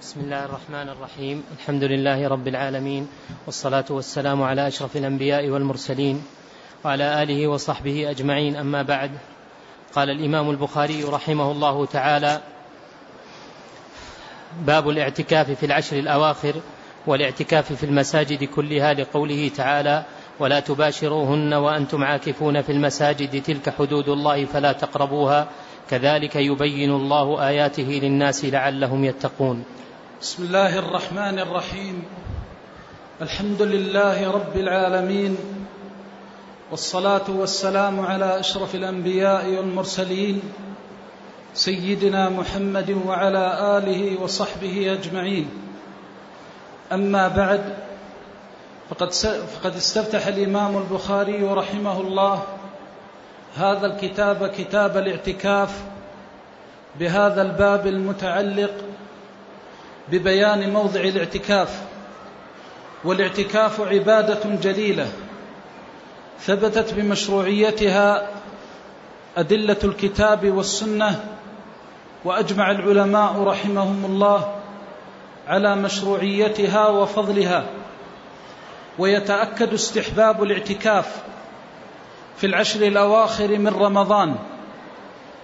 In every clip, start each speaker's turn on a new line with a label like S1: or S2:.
S1: بسم الله الرحمن الرحيم. الحمد لله رب العالمين والصلاة والسلام على أشرف الأنبياء والمرسلين وعلى آله وصحبه أجمعين. أما بعد قال الإمام البخاري رحمه الله تعالى باب الاعتكاف في العشر الأواخر والاعتكاف في المساجد كلها لقوله تعالى ولا تباشروهن وأنتم عاكفون في المساجد تلك حدود الله فلا تقربوها. كذلك يبين الله آياته للناس لعلهم يتقون.
S2: بسم الله الرحمن الرحيم. الحمد لله رب العالمين والصلاة والسلام على أشرف الأنبياء والمرسلين سيدنا محمد وعلى آله وصحبه أجمعين. أما بعد فقد فقد استفتح الإمام البخاري رحمه الله هذا الكتاب كتاب الاعتكاف بهذا الباب المتعلق ببيان موضع الاعتكاف والاعتكاف عبادة جليلة ثبتت بمشروعيتها أدلة الكتاب والسنة وأجمع العلماء رحمهم الله على مشروعيتها وفضلها ويتأكد استحباب الاعتكاف في العشر الأواخر من رمضان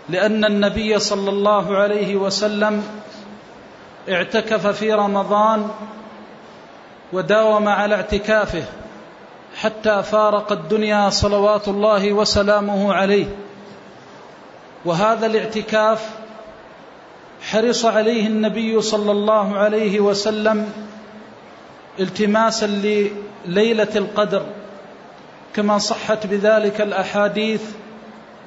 S2: لأن النبي صلى الله عليه وسلم اعتكف في رمضان وداوم على اعتكافه حتى فارق الدنيا صلوات الله وسلامه عليه. وهذا الاعتكاف حرص عليه النبي صلى الله عليه وسلم التماسا لليلة القدر كما صحت بذلك الأحاديث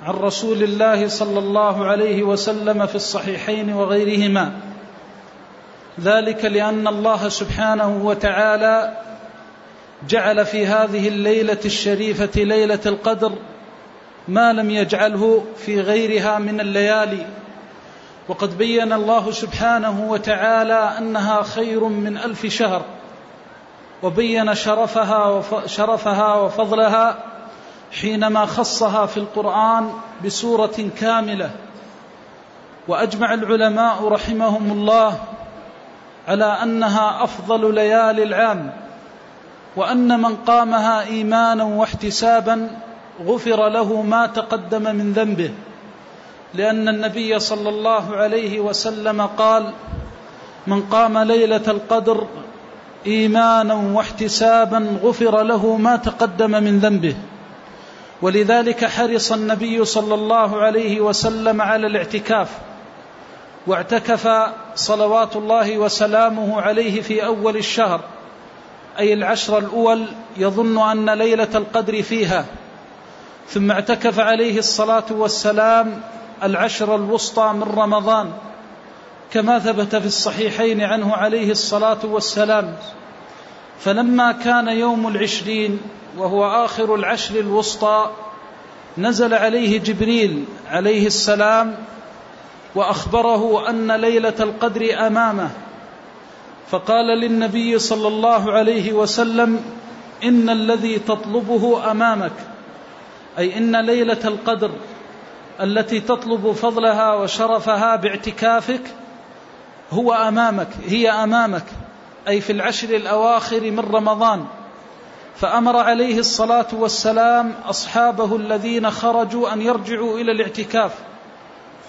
S2: عن رسول الله صلى الله عليه وسلم في الصحيحين وغيرهما. ذلك لأن الله سبحانه وتعالى جعل في هذه الليلة الشريفة ليلة القدر ما لم يجعله في غيرها من الليالي. وقد بين الله سبحانه وتعالى أنها خير من ألف شهر وبين شرفها شرفها وفضلها حينما خصها في القرآن بسورة كاملة. وأجمع العلماء رحمهم الله على أنها أفضل ليالي العام وأن من قامها إيمانا واحتسابا غفر له ما تقدم من ذنبه لأن النبي صلى الله عليه وسلم قال من قام ليلة القدر إيمانا واحتسابا غفر له ما تقدم من ذنبه ولذلك حرص النبي صلى الله عليه وسلم على الاعتكاف واعتكف صلوات الله وسلامه عليه في أول الشهر أي العشر الأول يظن أن ليلة القدر فيها ثم اعتكف عليه الصلاة والسلام العشر الوسطى من رمضان كما ثبت في الصحيحين عنه عليه الصلاة والسلام. فلما كان يوم العشرين وهو آخر العشر الوسطى نزل عليه جبريل عليه السلام وأخبره أن ليلة القدر أمامه. فقال للنبي صلى الله عليه وسلم إن الذي تطلبه أمامك أي إن ليلة القدر التي تطلب فضلها وشرفها باعتكافك هو أمامك هي أمامك أي في العشر الأواخر من رمضان. فأمر عليه الصلاة والسلام أصحابه الذين خرجوا أن يرجعوا إلى الاعتكاف.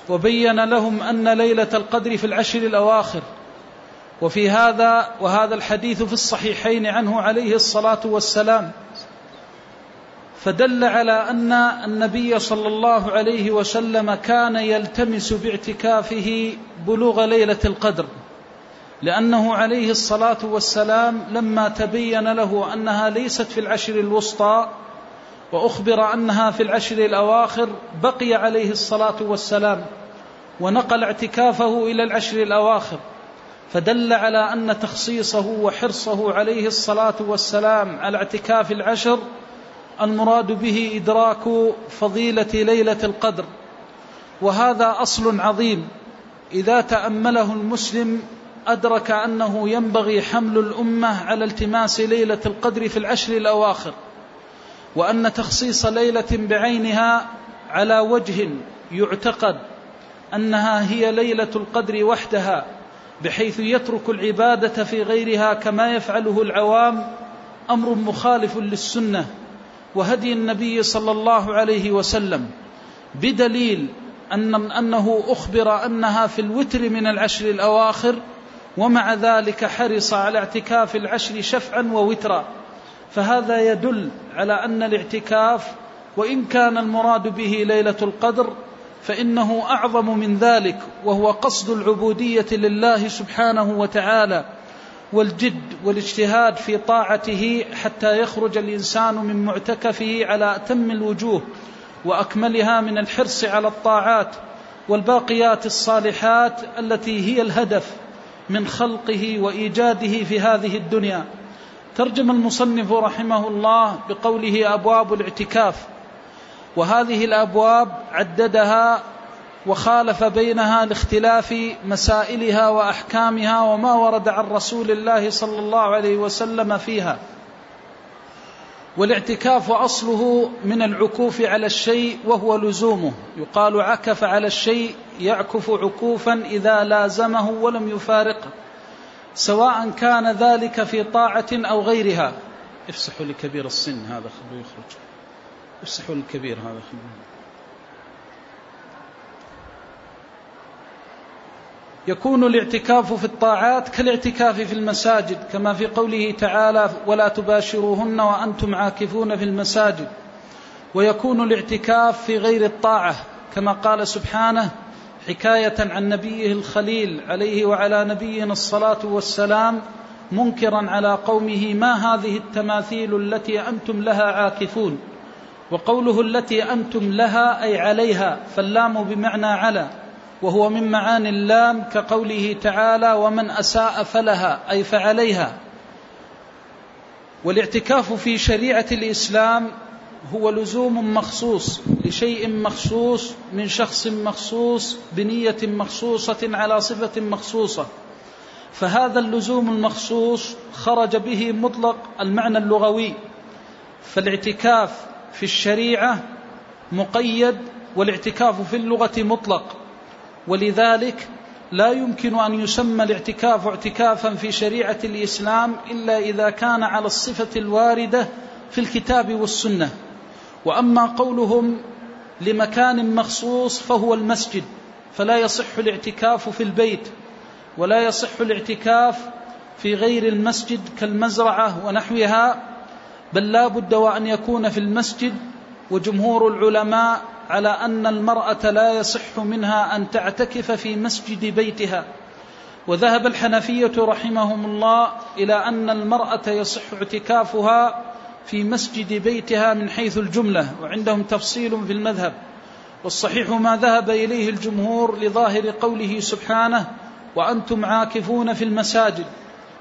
S2: وبين لهم أن ليلة القدر في العشر الأواخر. وفي هذا وهذا الحديث في الصحيحين عنه عليه الصلاة والسلام. فدل على أن النبي صلى الله عليه وسلم كان يلتمس باعتكافه بلوغ ليلة القدر. لأنه عليه الصلاة والسلام لما تبين له أنها ليست في العشر الوسطى وأخبر أنها في العشر الأواخر بقي عليه الصلاة والسلام ونقل اعتكافه إلى العشر الأواخر فدل على أن تخصيصه وحرصه عليه الصلاة والسلام على اعتكاف العشر المراد به إدراك فضيلة ليلة القدر. وهذا أصل عظيم إذا تأمله المسلم أدرك أنه ينبغي حمل الأمة على التماس ليلة القدر في العشر الأواخر. وأن تخصيص ليلة بعينها على وجه يعتقد أنها هي ليلة القدر وحدها بحيث يترك العبادة في غيرها كما يفعله العوام أمر مخالف للسنة وهدي النبي صلى الله عليه وسلم بدليل أن أنه أخبر أنها في الوتر من العشر الأواخر ومع ذلك حرص على اعتكاف العشر شفعا ووترا. فهذا يدل على أن الاعتكاف وإن كان المراد به ليلة القدر فإنه أعظم من ذلك وهو قصد العبودية لله سبحانه وتعالى والجد والاجتهاد في طاعته حتى يخرج الإنسان من معتكفه على أتم الوجوه وأكملها من الحرص على الطاعات والباقيات الصالحات التي هي الهدف من خلقه وإيجاده في هذه الدنيا. ترجم المصنف رحمه الله بقوله أبواب الاعتكاف. وهذه الأبواب عددها وخالف بينها لاختلاف مسائلها وأحكامها وما ورد عن رسول الله صلى الله عليه وسلم فيها. والاعتكاف أصله من العكوف على الشيء وهو لزومه. يقال عكف على الشيء يعكف عكوفا إذا لازمه ولم يفارقه. سواء كان ذلك في طاعة أو غيرها. افسحوا لكبير السن هذا خلوه يخرج. افسحوا الكبير هذا يكون الاعتكاف في الطاعات كالاعتكاف في المساجد كما في قوله تعالى ولا تباشروهن وأنتم عاكفون في المساجد. ويكون الاعتكاف في غير الطاعة كما قال سبحانه حكاية عن نبيه الخليل عليه وعلى نبينا الصلاة والسلام منكرا على قومه ما هذه التماثيل التي أنتم لها عاكفون؟ وقوله التي أنتم لها أي عليها فاللام بمعنى على وهو من معاني اللام كقوله تعالى ومن أساء فلها أي فعليها. والاعتكاف في شريعة الإسلام هو لزوم مخصوص لشيء مخصوص من شخص مخصوص بنية مخصوصة على صفة مخصوصة. فهذا اللزوم المخصوص خرج به مطلق المعنى اللغوي. فالاعتكاف في الشريعة مقيد والاعتكاف في اللغة مطلق. ولذلك لا يمكن أن يسمى الاعتكاف اعتكافا في شريعة الإسلام إلا إذا كان على الصفة الواردة في الكتاب والسنة. وأما قولهم لمكان مخصوص فهو المسجد فلا يصح الاعتكاف في البيت ولا يصح الاعتكاف في غير المسجد كالمزرعة ونحوها بل لا بد وأن يكون في المسجد وجمهور العلماء على أن المرأة لا يصح منها أن تعتكف في مسجد بيتها. وذهب الحنفية رحمهم الله إلى أن المرأة يصح اعتكافها في مسجد بيتها من حيث الجملة وعندهم تفصيل في المذهب. والصحيح ما ذهب إليه الجمهور لظاهر قوله سبحانه وأنتم عاكفون في المساجد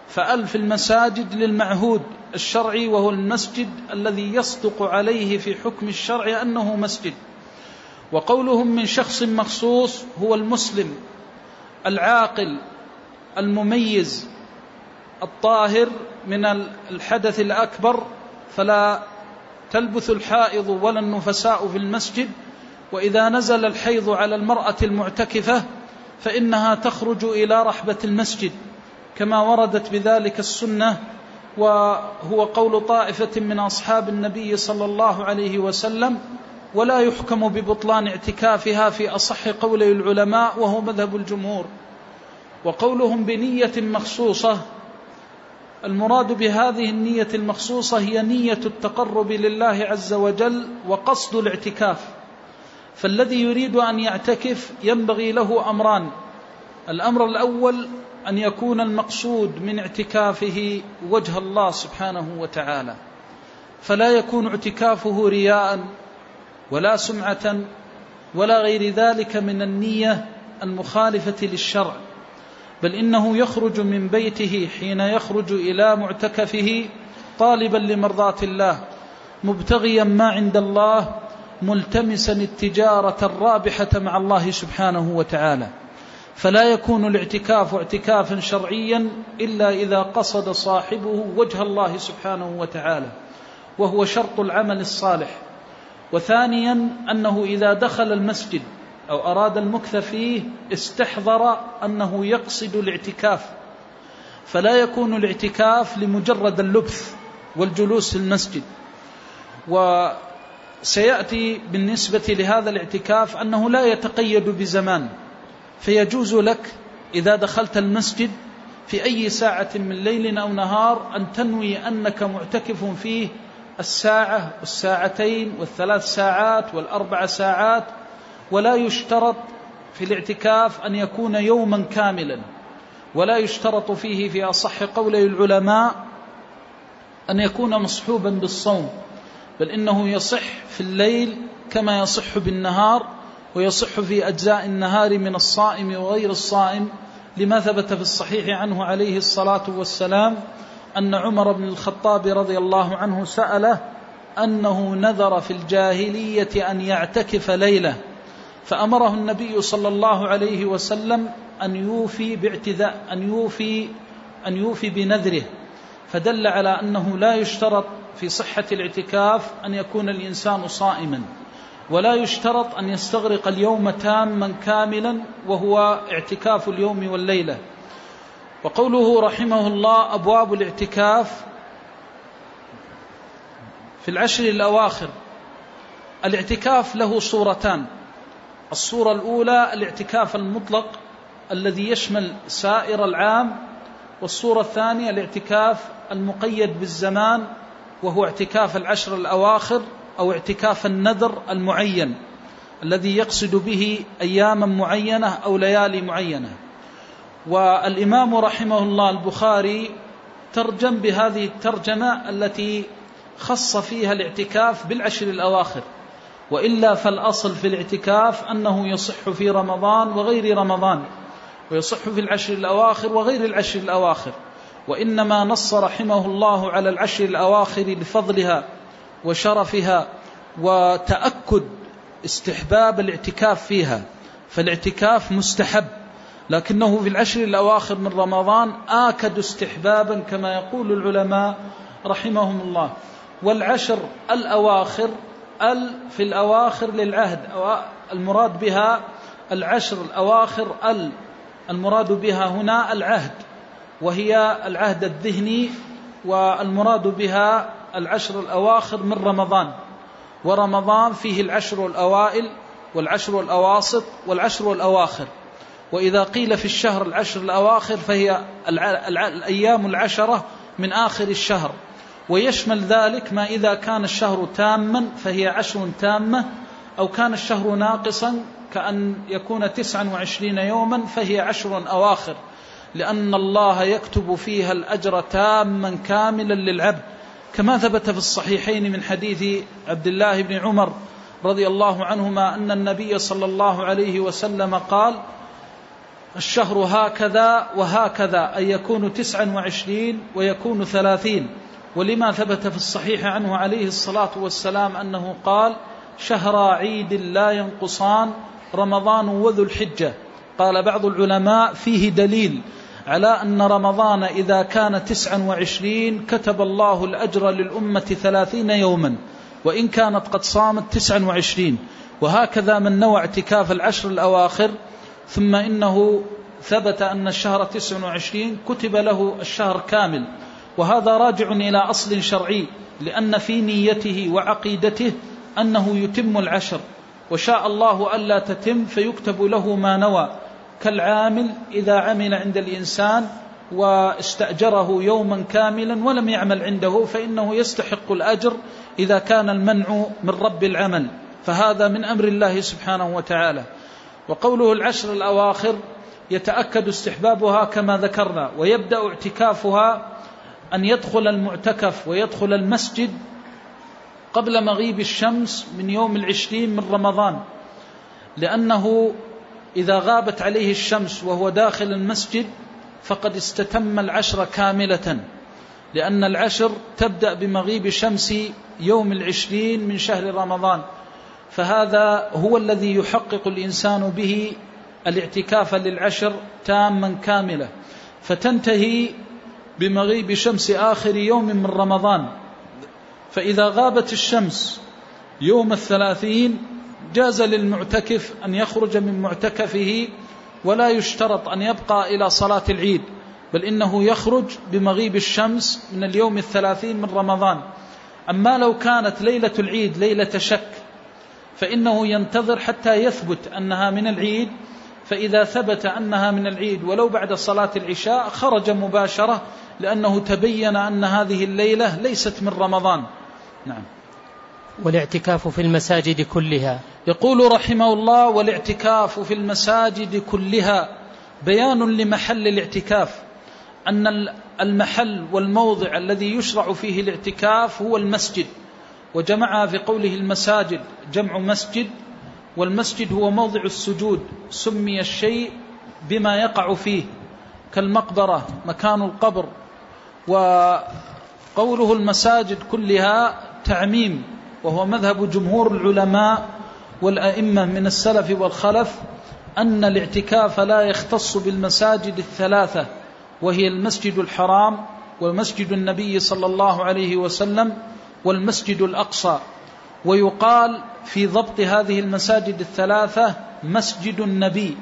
S2: فأل في المساجد للمعهود الشرعي وهو المسجد الذي يصدق عليه في حكم الشرع أنه مسجد. وقولهم من شخص مخصوص هو المسلم العاقل المميز الطاهر من الحدث الأكبر فلا تلبث الحائض ولا النفساء في المسجد وإذا نزل الحيض على المرأة المعتكفة فإنها تخرج إلى رحبة المسجد كما وردت بذلك السنة وهو قول طائفة من أصحاب النبي صلى الله عليه وسلم ولا يحكم ببطلان اعتكافها في أصح قولي العلماء وهو مذهب الجمهور وقولهم بنية مخصوصة المراد بهذه النية المخصوصة هي نية التقرب لله عز وجل وقصد الاعتكاف. فالذي يريد أن يعتكف ينبغي له أمران. الأمر الأول أن يكون المقصود من اعتكافه وجه الله سبحانه وتعالى. فلا يكون اعتكافه رياء ولا سمعة ولا غير ذلك من النية المخالفة للشرع. بل إنه يخرج من بيته حين يخرج إلى معتكفه طالبا لمرضاة الله مبتغيا ما عند الله ملتمسا التجارة الرابحة مع الله سبحانه وتعالى. فلا يكون الاعتكاف اعتكافا شرعيا إلا إذا قصد صاحبه وجه الله سبحانه وتعالى وهو شرط العمل الصالح. وثانيا أنه إذا دخل المسجد أو أراد المكث فيه استحضر أنه يقصد الاعتكاف. فلا يكون الاعتكاف لمجرد اللبث والجلوس في المسجد. وسيأتي بالنسبة لهذا الاعتكاف أنه لا يتقيد بزمان. فيجوز لك إذا دخلت المسجد في أي ساعة من ليل أو نهار أن تنوي أنك معتكف فيه الساعة والساعتين والثلاث ساعات والأربع ساعات ولا يشترط في الاعتكاف أن يكون يوما كاملا ولا يشترط فيه في أصح قولي العلماء أن يكون مصحوبا بالصوم بل إنه يصح في الليل كما يصح بالنهار ويصح في أجزاء النهار من الصائم وغير الصائم لما ثبت في الصحيح عنه عليه الصلاة والسلام أن عمر بن الخطاب رضي الله عنه سأله أنه نذر في الجاهلية أن يعتكف ليلة. فأمره النبي صلى الله عليه وسلم أن يوفي باعتذاء أن يوفي أن يوفي بنذره. فدل على أنه لا يشترط في صحة الاعتكاف أن يكون الإنسان صائما ولا يشترط أن يستغرق اليوم تاما كاملا وهو اعتكاف اليوم والليلة. وقوله رحمه الله أبواب الاعتكاف في العشر الأواخر الاعتكاف له صورتان. الصورة الأولى الاعتكاف المطلق الذي يشمل سائر العام والصورة الثانية الاعتكاف المقيد بالزمان وهو اعتكاف العشر الأواخر أو اعتكاف النذر المعين الذي يقصد به أياما معينة أو ليالي معينة. والإمام رحمه الله البخاري ترجم بهذه الترجمة التي خص فيها الاعتكاف بالعشر الأواخر. وإلا فالأصل في الاعتكاف أنه يصح في رمضان وغير رمضان ويصح في العشر الأواخر وغير العشر الأواخر وإنما نص رحمه الله على العشر الأواخر لفضلها وشرفها وتأكد استحباب الاعتكاف فيها فالاعتكاف مستحب لكنه في العشر الأواخر من رمضان آكد استحبابا كما يقول العلماء رحمهم الله والعشر الأواخر ال في الأواخر للعهد المراد بها العشر الأواخر ال المراد بها هنا العهد وهي العهد الذهني والمراد بها العشر الأواخر من رمضان. ورمضان فيه العشر الأوائل والعشر الأواسط والعشر الأواخر. وإذا قيل في الشهر العشر الأواخر فهي الأيام العشرة من آخر الشهر. ويشمل ذلك ما إذا كان الشهر تاما فهي عشر تامة أو كان الشهر ناقصا كأن يكون تسعا وعشرين يوما فهي عشر أواخر لأن الله يكتب فيها الأجر تاما كاملا للعبد. كما ثبت في الصحيحين من حديث عبد الله بن عمر رضي الله عنهما أن النبي صلى الله عليه وسلم قال الشهر هكذا وهكذا أن يكون تسعا وعشرين ويكون ثلاثين. ولما ثبت في الصحيح عنه عليه الصلاة والسلام أنه قال شهر عيد لا ينقصان رمضان وذو الحجة. قال بعض العلماء فيه دليل على أن رمضان إذا كان تسعا وعشرين كتب الله الأجر للأمة ثلاثين يوما وإن كانت قد صامت تسعا وعشرين. وهكذا من نوى اعتكاف العشر الأواخر ثم إنه ثبت أن الشهر تسع وعشرين كتب له الشهر كامل. وهذا راجع إلى أصل شرعي لأن في نيته وعقيدته أنه يتم العشر. وشاء الله ألا تتم فيكتب له ما نوى. كالعامل إذا عمل عند الإنسان واستأجره يوما كاملا ولم يعمل عنده فإنه يستحق الأجر إذا كان المنع من رب العمل. فهذا من أمر الله سبحانه وتعالى. وقوله العشر الأواخر يتأكد استحبابها كما ذكرنا ويبدأ اعتكافها أن يدخل المعتكف ويدخل المسجد قبل مغيب الشمس من يوم العشرين من رمضان لأنه إذا غابت عليه الشمس وهو داخل المسجد فقد استتم العشر كاملة لأن العشر تبدأ بمغيب شمس يوم العشرين من شهر رمضان. فهذا هو الذي يحقق الإنسان به الاعتكاف للعشر تاما كاملة. فتنتهي بمغيب شمس آخر يوم من رمضان. فإذا غابت الشمس يوم الثلاثين جاز للمعتكف أن يخرج من معتكفه ولا يشترط أن يبقى إلى صلاة العيد بل إنه يخرج بمغيب الشمس من اليوم الثلاثين من رمضان. أما لو كانت ليلة العيد ليلة شك فإنه ينتظر حتى يثبت أنها من العيد فإذا ثبت أنها من العيد ولو بعد صلاة العشاء خرج مباشرة لأنه تبين أن هذه الليلة ليست من رمضان. نعم.
S1: والاعتكاف في المساجد كلها.
S2: يقول رحمه الله والاعتكاف في المساجد كلها بيان لمحل الاعتكاف. أن المحل والموضع الذي يشرع فيه الاعتكاف هو المسجد. وجمعها في قوله المساجد جمع مسجد والمسجد هو موضع السجود سمي الشيء بما يقع فيه كالمقبرة مكان القبر وقوله المساجد كلها تعميم وهو مذهب جمهور العلماء والأئمة من السلف والخلف أن الاعتكاف لا يختص بالمساجد الثلاثة وهي المسجد الحرام ومسجد النبي صلى الله عليه وسلم والمسجد الأقصى. ويقال في ضبط هذه المساجد الثلاثة مسجد النبي.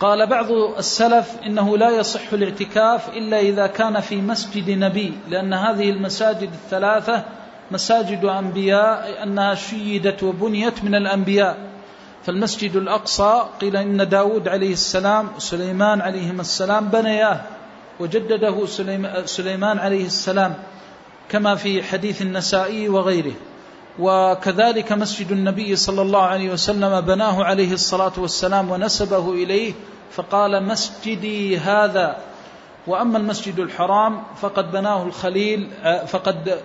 S2: قال بعض السلف إنه لا يصح الاعتكاف إلا إذا كان في مسجد نبي لأن هذه المساجد الثلاثة مساجد أنبياء أنها شيدت وبنيت من الأنبياء. فالمسجد الأقصى قيل إن داود عليه السلام وسليمان عليهما السلام بنياه وجدده سليمان عليه السلام كما في حديث النسائي وغيره. وكذلك مسجد النبي صلى الله عليه وسلم بناه عليه الصلاة والسلام ونسبه إليه فقال مسجدي هذا. وأما المسجد الحرام فقد بناه الخليل فقد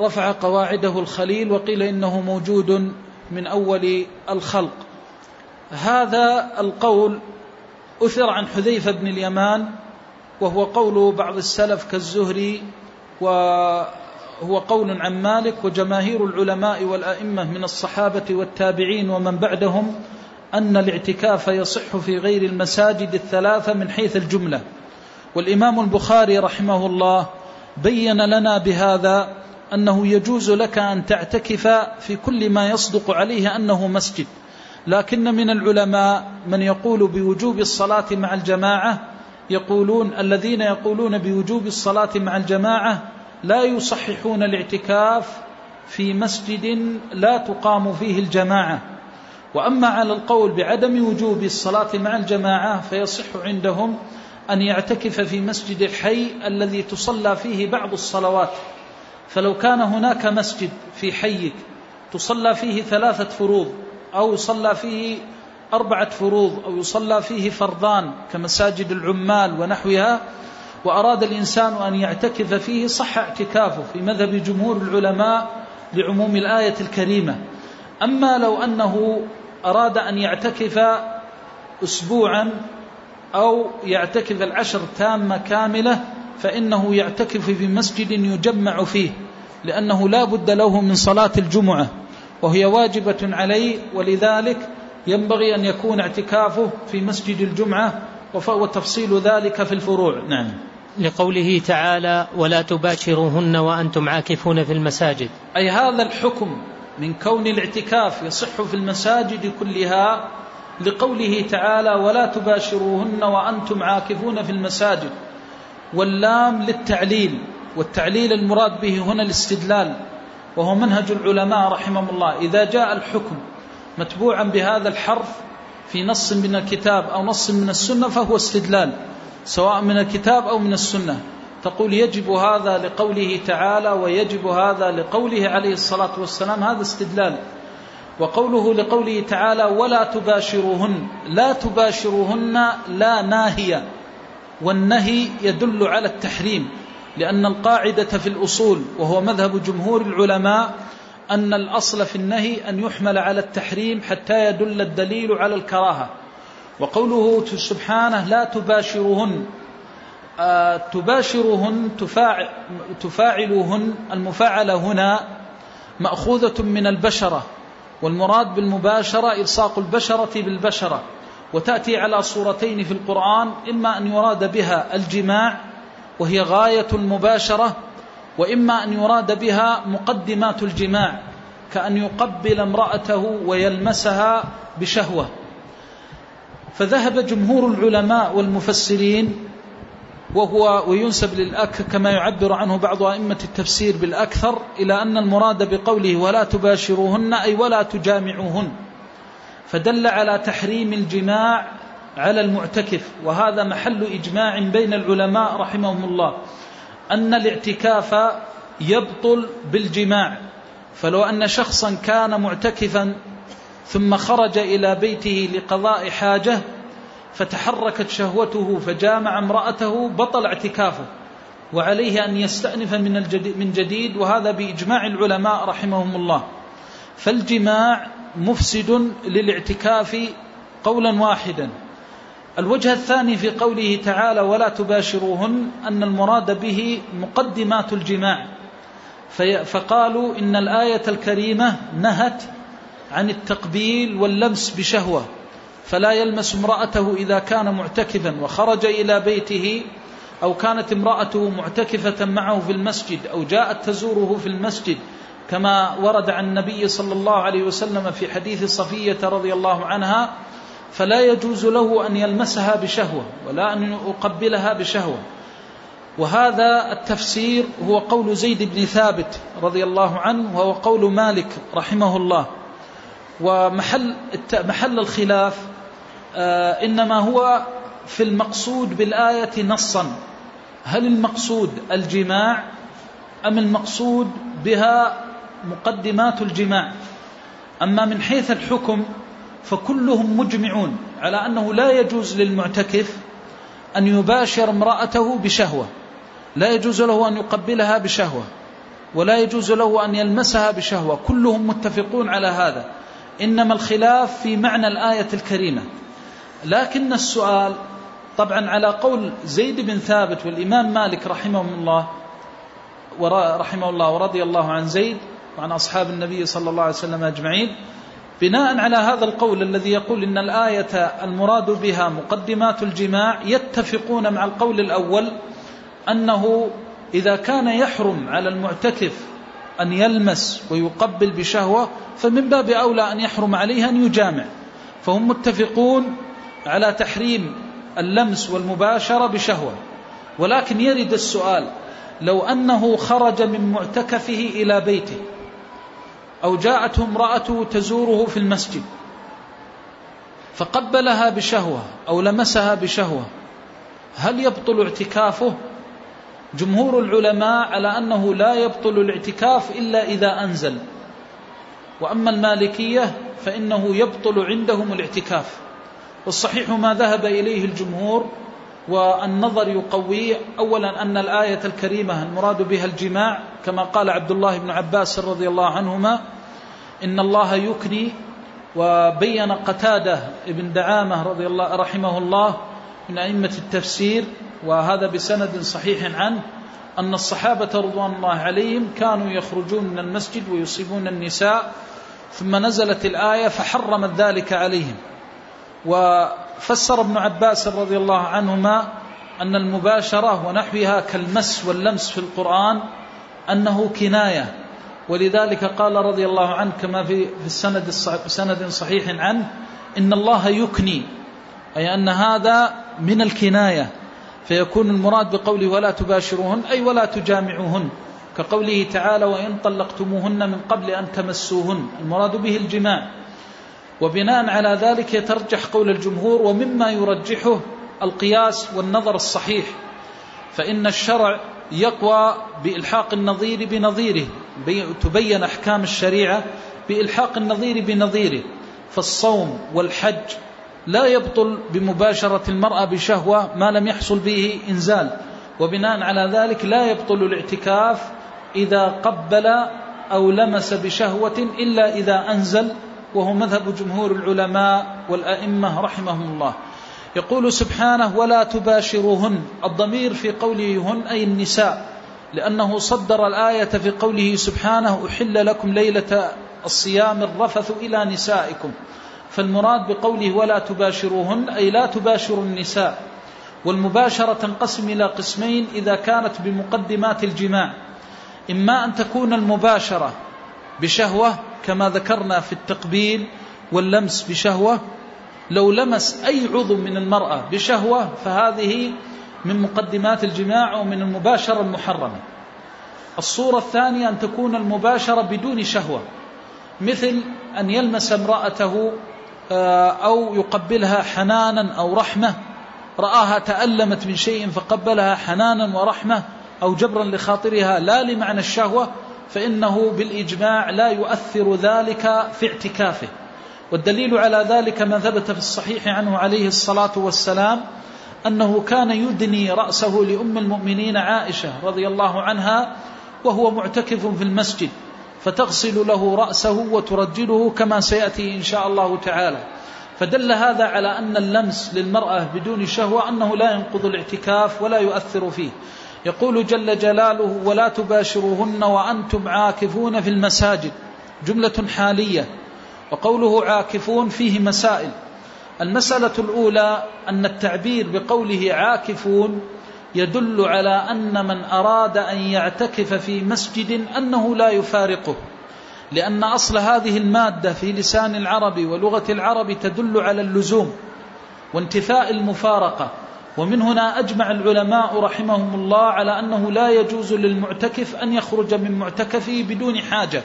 S2: رفع قواعده الخليل وقيل إنه موجود من أول الخلق. هذا القول أثر عن حذيفة بن اليمان وهو قول بعض السلف كالزهري وهو قول عن مالك وجماهير العلماء والأئمة من الصحابة والتابعين ومن بعدهم أن الاعتكاف يصح في غير المساجد الثلاثة من حيث الجملة. والإمام البخاري رحمه الله بين لنا بهذا أنه يجوز لك أن تعتكف في كل ما يصدق عليه أنه مسجد. لكن من العلماء من يقول بوجوب الصلاة مع الجماعة يقولون الذين يقولون بوجوب الصلاة مع الجماعة لا يصححون الاعتكاف في مسجد لا تقام فيه الجماعة. وأما على القول بعدم وجوب الصلاة مع الجماعة فيصح عندهم أن يعتكف في مسجد الحي الذي تصلى فيه بعض الصلوات. فلو كان هناك مسجد في حيك تصلى فيه ثلاثة فروض أو يصلى فيه أربعة فروض أو يصلى فيه فرضان كمساجد العمال ونحوها وأراد الإنسان أن يعتكف فيه صح اعتكافه في مذهب جمهور العلماء لعموم الآية الكريمة. أما لو أنه أراد أن يعتكف أسبوعا أو يعتكف العشر تامة كاملة فإنه يعتكف في مسجد يجمع فيه لأنه لا بد له من صلاة الجمعة وهي واجبة عليه ولذلك ينبغي أن يكون اعتكافه في مسجد الجمعة وتفصيل ذلك في الفروع. نعم.
S1: لقوله تعالى ولا تباشروهن وأنتم عاكفون في المساجد.
S2: أي هذا الحكم من كون الاعتكاف يصح في المساجد كلها لقوله تعالى ولا تباشروهن وأنتم عاكفون في المساجد. واللام للتعليل والتعليل المراد به هنا الاستدلال وهو منهج العلماء رحمهم الله. إذا جاء الحكم متبوعا بهذا الحرف في نص من الكتاب أو نص من السنة فهو استدلال. سواء من الكتاب أو من السنة. تقول يجب هذا لقوله تعالى ويجب هذا لقوله عليه الصلاة والسلام. هذا استدلال. وقوله لقوله تعالى ولا تباشروهن لا تباشروهن لا ناهية. والنهي يدل على التحريم لأن القاعدة في الأصول وهو مذهب جمهور العلماء أن الأصل في النهي أن يحمل على التحريم حتى يدل الدليل على الكراهة. وقوله سبحانه لا تباشرهن آه تباشرهن تفاعل تفاعلوهن. المفاعلة هنا مأخوذة من البشرة والمراد بالمباشرة إلصاق البشرة بالبشرة. وتأتي على صورتين في القرآن إما أن يراد بها الجماع وهي غاية المباشرة وإما أن يراد بها مقدمات الجماع
S3: كأن يقبل امرأته ويلمسها بشهوة. فذهب جمهور العلماء والمفسرين وهو وينسب للأك كما يعبر عنه بعض أئمة التفسير بالأكثر إلى أن المراد بقوله ولا تباشروهن أي ولا تجامعوهن. فدل على تحريم الجماع على المعتكف وهذا محل إجماع بين العلماء رحمهم الله أن الاعتكاف يبطل بالجماع. فلو أن شخصا كان معتكفا ثم خرج إلى بيته لقضاء حاجة فتحركت شهوته فجامع امرأته بطل اعتكافه وعليه أن يستأنف من, من جديد وهذا بإجماع العلماء رحمهم الله. فالجماع مفسد للاعتكاف قولا واحدا. الوجه الثاني في قوله تعالى ولا تباشروهن أن المراد به مقدمات الجماع. فقالوا إن الآية الكريمة نهت عن التقبيل واللمس بشهوة. فلا يلمس امرأته إذا كان معتكفا وخرج إلى بيته أو كانت امرأته معتكفة معه في المسجد أو جاءت تزوره في المسجد كما ورد عن النبي صلى الله عليه وسلم في حديث صفية رضي الله عنها فلا يجوز له أن يلمسها بشهوة ولا أن يقبلها بشهوة. وهذا التفسير هو قول زيد بن ثابت رضي الله عنه وهو قول مالك رحمه الله. ومحل محل الخلاف آه، إنما هو في المقصود بالآية نصا. هل المقصود الجماع أم المقصود بها مقدمات الجماع؟ أما من حيث الحكم فكلهم مجمعون على أنه لا يجوز للمعتكف أن يباشر امرأته بشهوة لا يجوز له أن يقبلها بشهوة ولا يجوز له أن يلمسها بشهوة كلهم متفقون على هذا. إنما الخلاف في معنى الآية الكريمة. لكن السؤال طبعا على قول زيد بن ثابت والإمام مالك رحمه الله رحمه الله ورضي الله عن زيد وعن أصحاب النبي صلى الله عليه وسلم أجمعين بناء على هذا القول الذي يقول إن الآية المراد بها مقدمات الجماع يتفقون مع القول الأول أنه إذا كان يحرم على المعتكف أن يلمس ويقبل بشهوة فمن باب أولى أن يحرم عليه أن يجامع. فهم متفقون على تحريم اللمس والمباشرة بشهوة. ولكن يرد السؤال لو أنه خرج من معتكفه إلى بيته أو جاءته امرأته تزوره في المسجد فقبلها بشهوة أو لمسها بشهوة هل يبطل اعتكافه؟ جمهور العلماء على أنه لا يبطل الاعتكاف إلا إذا أنزل. وأما المالكية فإنه يبطل عندهم الاعتكاف. والصحيح ما ذهب إليه الجمهور والنظر يقوي أولا أن الآية الكريمة المراد بها الجماع كما قال عبد الله بن عباس رضي الله عنهما إن الله يكني وبين قتادة ابن دعامة رضي الله رحمه الله من أئمة التفسير وهذا بسند صحيح عنه أن الصحابة رضوان الله عليهم كانوا يخرجون من المسجد ويصيبون النساء ثم نزلت الآية فحرمت ذلك عليهم. وفسر ابن عباس رضي الله عنهما أن المباشرة ونحوها كالمس واللمس في القرآن أنه كناية. ولذلك قال رضي الله عنه كما في السند سند صحيح عنه إن الله يكني أي أن هذا من الكناية. فيكون المراد بقوله ولا تباشروهن أي ولا تجامعوهن كقوله تعالى وإن طلقتموهن من قبل أن تمسوهن. المراد به الجماع. وبناء على ذلك يترجح قول الجمهور ومما يرجحه القياس والنظر الصحيح فإن الشرع يقوى بإلحاق النظير بنظيره تبين أحكام الشريعة بإلحاق النظير بنظيره فالصوم والحج لا يبطل بمباشرة المرأة بشهوة ما لم يحصل به إنزال. وبناء على ذلك لا يبطل الاعتكاف إذا قبل أو لمس بشهوة إلا إذا أنزل وهو مذهب جمهور العلماء والأئمة رحمهم الله. يقول سبحانه ولا تباشروهن. الضمير في قوله هن أي النساء لأنه صدر الآية في قوله سبحانه أحل لكم ليلة الصيام الرفث إلى نسائكم. فالمراد بقوله ولا تباشروهن أي لا تباشروا النساء. والمباشرة تنقسم إلى قسمين إذا كانت بمقدمات الجماع. إما أن تكون المباشرة بشهوة كما ذكرنا في التقبيل واللمس بشهوة. لو لمس أي عضو من المرأة بشهوة فهذه من مقدمات الجماع ومن المباشرة المحرمة. الصورة الثانية أن تكون المباشرة بدون شهوة مثل أن يلمس امرأته أو يقبلها حنانا أو رحمة. رآها تألمت من شيء فقبلها حنانا ورحمة أو جبرا لخاطرها لا لمعنى الشهوة فإنه بالإجماع لا يؤثر ذلك في اعتكافه. والدليل على ذلك ما ثبت في الصحيح عنه عليه الصلاة والسلام أنه كان يدني رأسه لأم المؤمنين عائشة رضي الله عنها وهو معتكف في المسجد. فتغسل له رأسه وترجله كما سيأتي إن شاء الله تعالى. فدل هذا على أن اللمس للمرأة بدون شهوة أنه لا ينقض الاعتكاف ولا يؤثر فيه. يقول جل جلاله ولا تباشروهن وأنتم عاكفون في المساجد. جملة حالية. وقوله عاكفون فيه مسائل. المسألة الأولى أن التعبير بقوله عاكفون يدل على أن من أراد أن يعتكف في مسجد أنه لا يفارقه. لأن أصل هذه المادة في لسان العرب ولغة العرب تدل على اللزوم وانتفاء المفارقة. ومن هنا أجمع العلماء رحمهم الله على أنه لا يجوز للمعتكف أن يخرج من معتكفه بدون حاجة.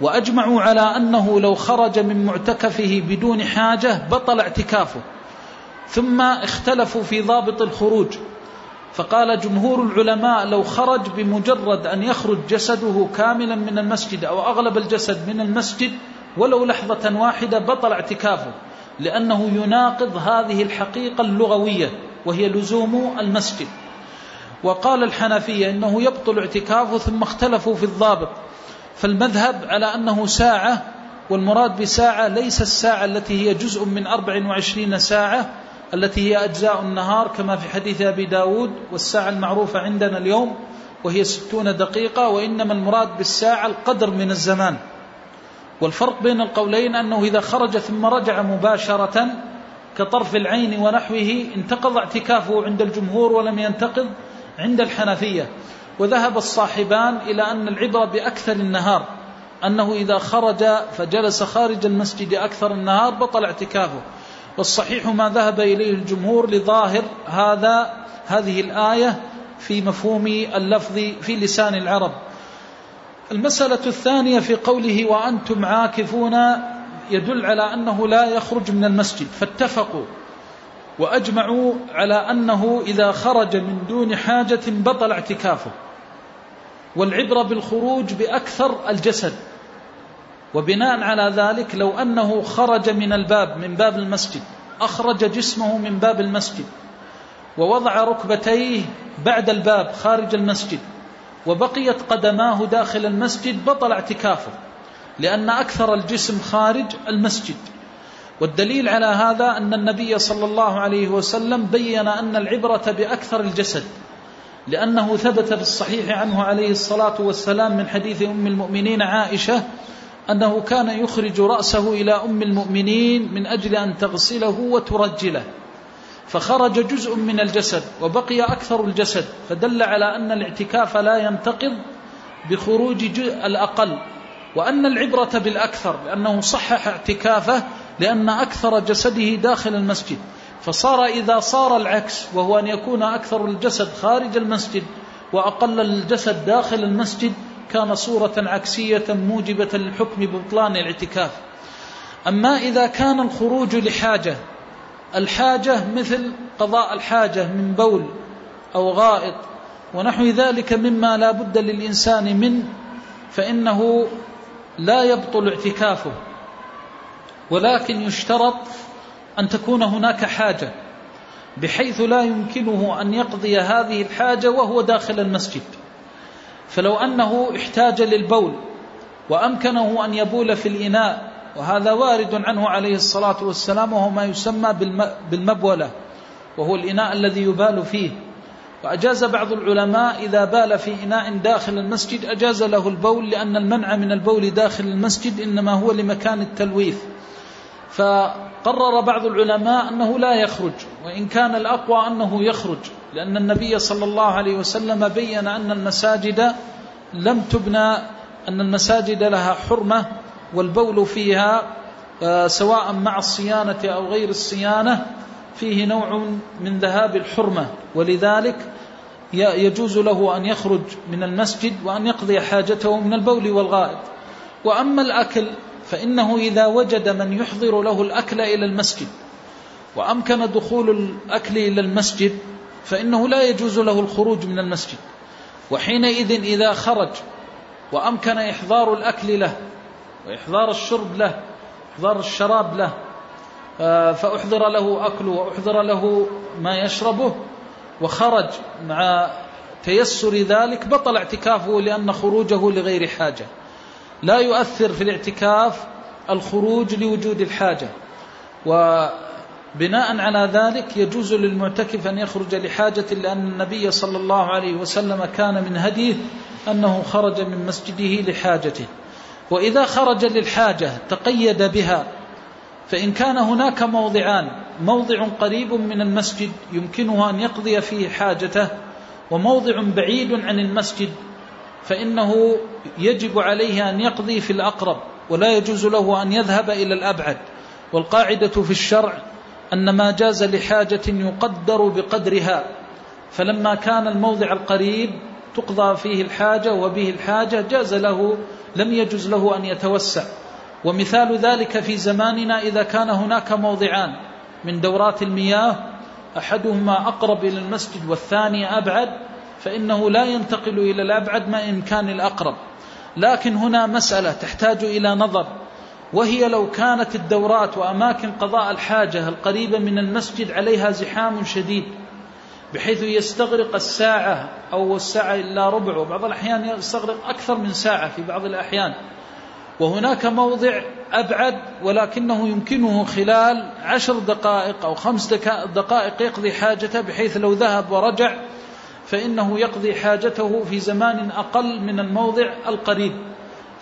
S3: وأجمعوا على أنه لو خرج من معتكفه بدون حاجة بطل اعتكافه. ثم اختلفوا في ضابط الخروج. فقال جمهور العلماء لو خرج بمجرد أن يخرج جسده كاملا من المسجد أو أغلب الجسد من المسجد ولو لحظة واحدة بطل اعتكافه لأنه يناقض هذه الحقيقة اللغوية وهي لزوم المسجد. وقال الحنفية إنه يبطل اعتكافه ثم اختلفوا في الضابط. فالمذهب على أنه ساعة والمراد بساعة ليس الساعة التي هي جزء من 24 ساعة التي هي أجزاء النهار كما في حديث أبي داود والساعة المعروفة عندنا اليوم وهي ستون دقيقة وإنما المراد بالساعة القدر من الزمان. والفرق بين القولين أنه إذا خرج ثم رجع مباشرة كطرف العين ونحوه انتقض اعتكافه عند الجمهور ولم ينتقض عند الحنفية. وذهب الصاحبان إلى أن العبرة بأكثر النهار أنه إذا خرج فجلس خارج المسجد أكثر النهار بطل اعتكافه. والصحيح ما ذهب إليه الجمهور لظاهر هذا هذه الآية في مفهوم اللفظ في لسان العرب. المسألة الثانية في قوله وأنتم عاكفون يدل على أنه لا يخرج من المسجد فاتفقوا وأجمعوا على أنه إذا خرج من دون حاجة بطل اعتكافه والعبرة بالخروج بأكثر الجسد. وبناء على ذلك لو أنه خرج من الباب من باب المسجد أخرج جسمه من باب المسجد ووضع ركبتيه بعد الباب خارج المسجد وبقيت قدماه داخل المسجد بطل اعتكافه لأن أكثر الجسم خارج المسجد. والدليل على هذا أن النبي صلى الله عليه وسلم بين أن العبرة بأكثر الجسد لأنه ثبت في الصحيح عنه عليه الصلاة والسلام من حديث أم المؤمنين عائشة أنه كان يخرج رأسه إلى أم المؤمنين من أجل أن تغسله وترجله. فخرج جزء من الجسد وبقي أكثر الجسد فدل على أن الاعتكاف لا ينتقض بخروج الأقل. وأن العبرة بالأكثر لأنه صحح اعتكافه لأن أكثر جسده داخل المسجد. فصار إذا صار العكس وهو أن يكون أكثر الجسد خارج المسجد وأقل الجسد داخل المسجد كان صورة عكسية موجبة للحكم ببطلان الاعتكاف. أما إذا كان الخروج لحاجة الحاجة مثل قضاء الحاجة من بول أو غائط ونحو ذلك مما لا بد للإنسان منه فإنه لا يبطل اعتكافه. ولكن يشترط أن تكون هناك حاجة بحيث لا يمكنه أن يقضي هذه الحاجة وهو داخل المسجد. فلو أنه احتاج للبول وأمكنه أن يبول في الإناء وهذا وارد عنه عليه الصلاة والسلام وهو ما يسمى بالمبولة وهو الإناء الذي يبال فيه. وأجاز بعض العلماء إذا بال في إناء داخل المسجد أجاز له البول لأن المنع من البول داخل المسجد إنما هو لمكان التلويث. فقرر بعض العلماء أنه لا يخرج وإن كان الأقوى أنه يخرج. لأن النبي صلى الله عليه وسلم بين أن المساجد لم تبنى أن المساجد لها حرمة والبول فيها آه، سواء مع الصيانة أو غير الصيانة فيه نوع من ذهاب الحرمة. ولذلك يجوز له أن يخرج من المسجد وأن يقضي حاجته من البول والغائط. وأما الأكل فإنه إذا وجد من يحضر له الأكل إلى المسجد وأمكن دخول الأكل إلى المسجد فإنه لا يجوز له الخروج من المسجد. وحينئذ إذا خرج وأمكن إحضار الأكل له وإحضار الشرب له إحضار الشراب له آه، فأحضر له أكله وأحضر له ما يشربه وخرج مع تيسر ذلك بطل اعتكافه لأن خروجه لغير حاجة. لا يؤثر في الاعتكاف الخروج لوجود الحاجة. وبناء على ذلك يجوز للمعتكف أن يخرج لحاجة لأن النبي صلى الله عليه وسلم كان من هديه أنه خرج من مسجده لحاجته. وإذا خرج للحاجة تقيد بها فإن كان هناك موضعان موضع قريب من المسجد يمكنه أن يقضي فيه حاجته وموضع بعيد عن المسجد فإنه يجب عليه أن يقضي في الأقرب ولا يجوز له أن يذهب إلى الأبعد. والقاعدة في الشرع أن ما جاز لحاجة يقدر بقدرها فلما كان الموضع القريب تقضى فيه الحاجة وبه الحاجة جاز له لم يجز له أن يتوسع. ومثال ذلك في زماننا إذا كان هناك موضعان. من دورات المياه أحدهما أقرب إلى المسجد والثاني أبعد فإنه لا ينتقل إلى الأبعد ما إن كان الأقرب. لكن هنا مسألة تحتاج إلى نظر. وهي لو كانت الدورات وأماكن قضاء الحاجة القريبة من المسجد عليها زحام شديد بحيث يستغرق الساعة أو الساعة إلا ربع وبعض الأحيان يستغرق أكثر من ساعة في بعض الأحيان. وهناك موضع أبعد ولكنه يمكنه خلال عشر دقائق أو خمس دقائق يقضي حاجته بحيث لو ذهب ورجع فإنه يقضي حاجته في زمان أقل من الموضع القريب.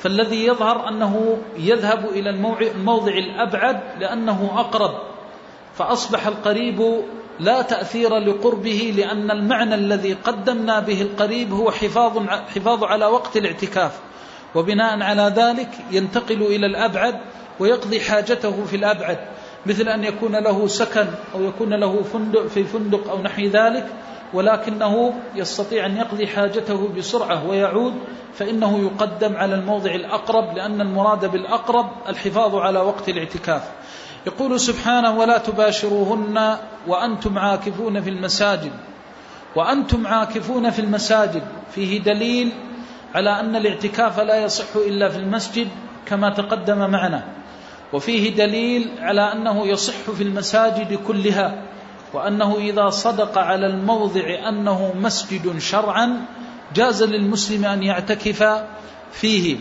S3: فالذي يظهر أنه يذهب إلى الموضع الأبعد لأنه أقرب فأصبح القريب لا تأثير لقربه لأن المعنى الذي قدمنا به القريب هو حفاظ, حفاظ على وقت الاعتكاف وبناء على ذلك ينتقل إلى الأبعد ويقضي حاجته في الأبعد مثل أن يكون له سكن أو يكون له فندق في فندق أو نحو ذلك ولكنه يستطيع أن يقضي حاجته بسرعة ويعود فإنه يقدم على الموضع الأقرب لأن المراد بالأقرب الحفاظ على وقت الاعتكاف. يقول سبحانه ولا تباشروهن وأنتم عاكفون في المساجد. وأنتم عاكفون في المساجد فيه دليل على أن الاعتكاف لا يصح إلا في المسجد كما تقدم معنا. وفيه دليل على أنه يصح في المساجد كلها وأنه إذا صدق على الموضع أنه مسجد شرعا جاز للمسلم أن يعتكف فيه.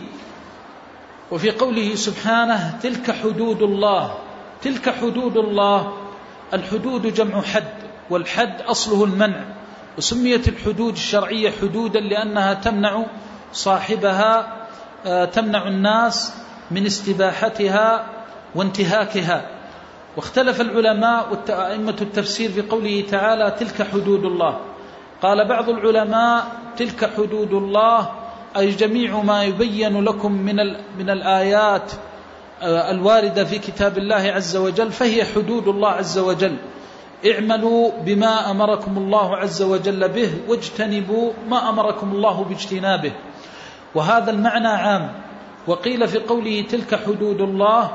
S3: وفي قوله سبحانه تلك حدود الله. تلك حدود الله. الحدود جمع حد والحد أصله المنع. وسميت الحدود الشرعية حدودا لأنها تمنع صاحبها آه، تمنع الناس من استباحتها وانتهاكها. واختلف العلماء وأئمة التفسير في قوله تعالى تلك حدود الله. قال بعض العلماء تلك حدود الله أي جميع ما يبين لكم من من الآيات آه، الواردة في كتاب الله عز وجل فهي حدود الله عز وجل. اعملوا بما أمركم الله عز وجل به واجتنبوا ما أمركم الله باجتنابه. وهذا المعنى عام. وقيل في قوله تلك حدود الله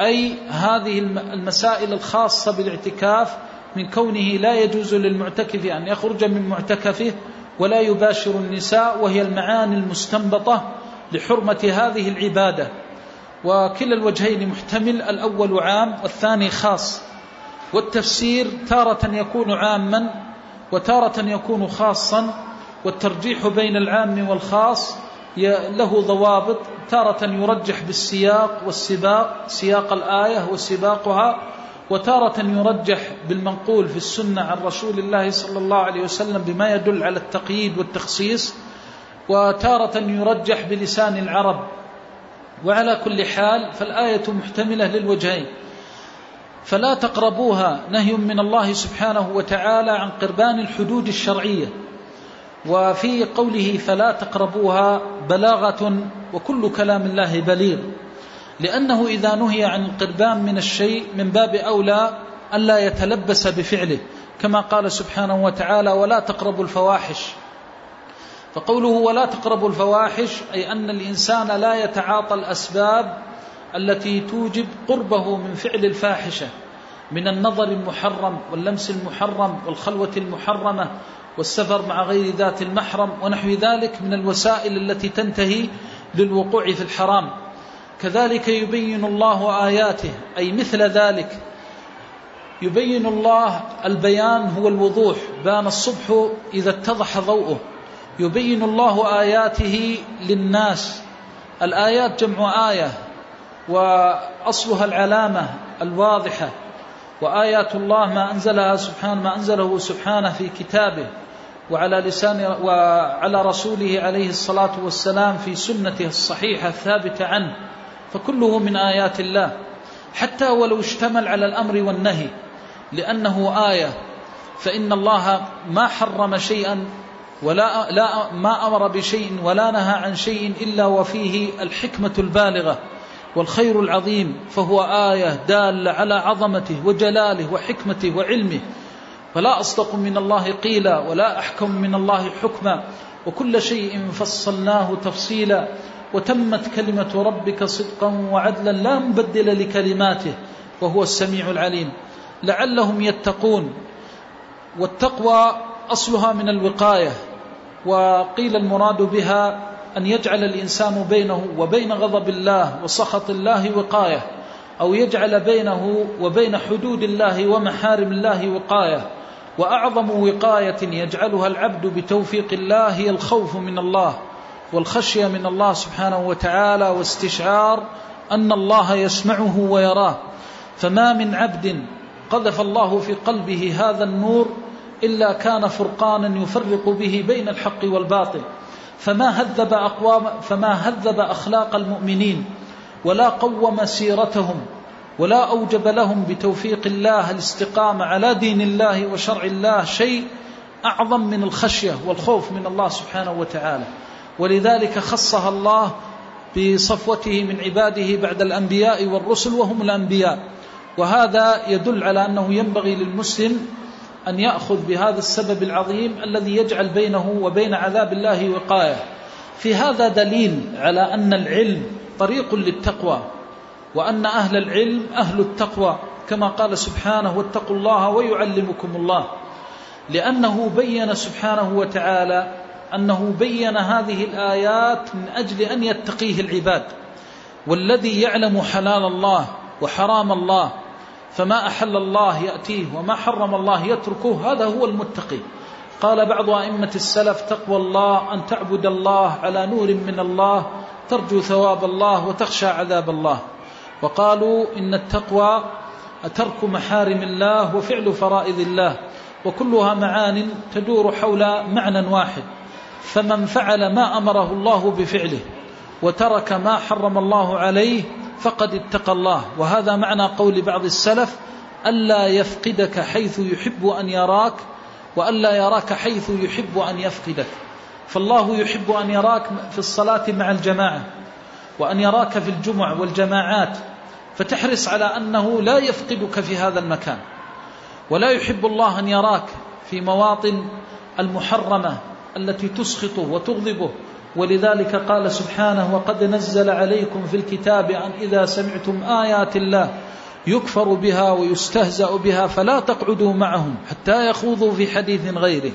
S3: أي هذه المسائل الخاصة بالاعتكاف من كونه لا يجوز للمعتكف أن يخرج من معتكفه ولا يباشر النساء وهي المعاني المستنبطة لحرمة هذه العبادة. وكلا الوجهين محتمل الأول عام والثاني خاص. والتفسير تارة يكون عاما وتارة يكون خاصا والترجيح بين العام والخاص له ضوابط تارة يرجح بالسياق والسباق سياق الآية وسباقها وتارة يرجح بالمنقول في السنة عن رسول الله صلى الله عليه وسلم بما يدل على التقييد والتخصيص وتارة يرجح بلسان العرب. وعلى كل حال فالآية محتملة للوجهين. فلا تقربوها نهي من الله سبحانه وتعالى عن قربان الحدود الشرعية. وفي قوله فلا تقربوها بلاغة وكل كلام الله بليغ لأنه إذا نهي عن القربان من الشيء من باب أولى ألا يتلبس بفعله كما قال سبحانه وتعالى ولا تقربوا الفواحش. فقوله ولا تقربوا الفواحش أي أن الإنسان لا يتعاطى الأسباب التي توجب قربه من فعل الفاحشة من النظر المحرم واللمس المحرم والخلوة المحرمة والسفر مع غير ذات المحرم ونحو ذلك من الوسائل التي تنتهي للوقوع في الحرام. كذلك يبين الله آياته أي مثل ذلك يبين الله البيان هو الوضوح بان الصبح إذا اتضح ضوءه. يبين الله آياته للناس. الآيات جمع آية وأصلها العلامة الواضحة. وآيات الله ما أنزلها سبحانه ما أنزله سبحانه في كتابه. وعلى لسان وعلى رسوله عليه الصلاة والسلام في سنته الصحيحة الثابتة عنه فكله من آيات الله. حتى ولو اشتمل على الأمر والنهي لأنه آية فإن الله ما حرم شيئا ولا لا ما أمر بشيء ولا نهى عن شيء إلا وفيه الحكمة البالغة والخير العظيم فهو آية دالة على عظمته وجلاله وحكمته وعلمه. فلا أصدق من الله قيلا ولا أحكم من الله حكما وكل شيء فصلناه تفصيلا وتمت كلمة ربك صدقا وعدلا لا مبدل لكلماته وهو السميع العليم لعلهم يتقون والتقوى أصلها من الوقاية وقيل المراد بها أن يجعل الإنسان بينه وبين غضب الله وسخط الله وقاية أو يجعل بينه وبين حدود الله ومحارم الله وقاية وأعظم وقاية يجعلها العبد بتوفيق الله هي الخوف من الله والخشية من الله سبحانه وتعالى واستشعار أن الله يسمعه ويراه. فما من عبد قذف الله في قلبه هذا النور إلا كان فرقانا يفرق به بين الحق والباطل. فما هذب أقوام فما هذب أخلاق المؤمنين ولا قوم سيرتهم ولا أوجب لهم بتوفيق الله الاستقامة على دين الله وشرع الله شيء أعظم من الخشية والخوف من الله سبحانه وتعالى. ولذلك خصها الله بصفوته من عباده بعد الأنبياء والرسل وهم الأنبياء. وهذا يدل على أنه ينبغي للمسلم أن يأخذ بهذا السبب العظيم الذي يجعل بينه وبين عذاب الله وقاية. في هذا دليل على أن العلم طريق للتقوى. وأن أهل العلم أهل التقوى كما قال سبحانه واتقوا الله ويعلمكم الله. لأنه بين سبحانه وتعالى أنه بين هذه الآيات من أجل أن يتقيه العباد. والذي يعلم حلال الله وحرام الله فما أحل الله يأتيه وما حرم الله يتركه هذا هو المتقي. قال بعض أئمة السلف تقوى الله أن تعبد الله على نور من الله ترجو ثواب الله وتخشى عذاب الله. وقالوا إن التقوى ترك محارم الله وفعل فرائض الله وكلها معان تدور حول معنى واحد فمن فعل ما أمره الله بفعله وترك ما حرم الله عليه فقد اتقى الله. وهذا معنى قول بعض السلف ألا يفقدك حيث يحب أن يراك وألا يراك حيث يحب أن يفقدك. فالله يحب أن يراك في الصلاة مع الجماعة وأن يراك في الجمع والجماعات فتحرص على أنه لا يفقدك في هذا المكان. ولا يحب الله أن يراك في مواطن المحرمة التي تسخطه وتغضبه. ولذلك قال سبحانه وقد نزل عليكم في الكتاب أن إذا سمعتم آيات الله يكفر بها ويستهزأ بها فلا تقعدوا معهم حتى يخوضوا في حديث غيره.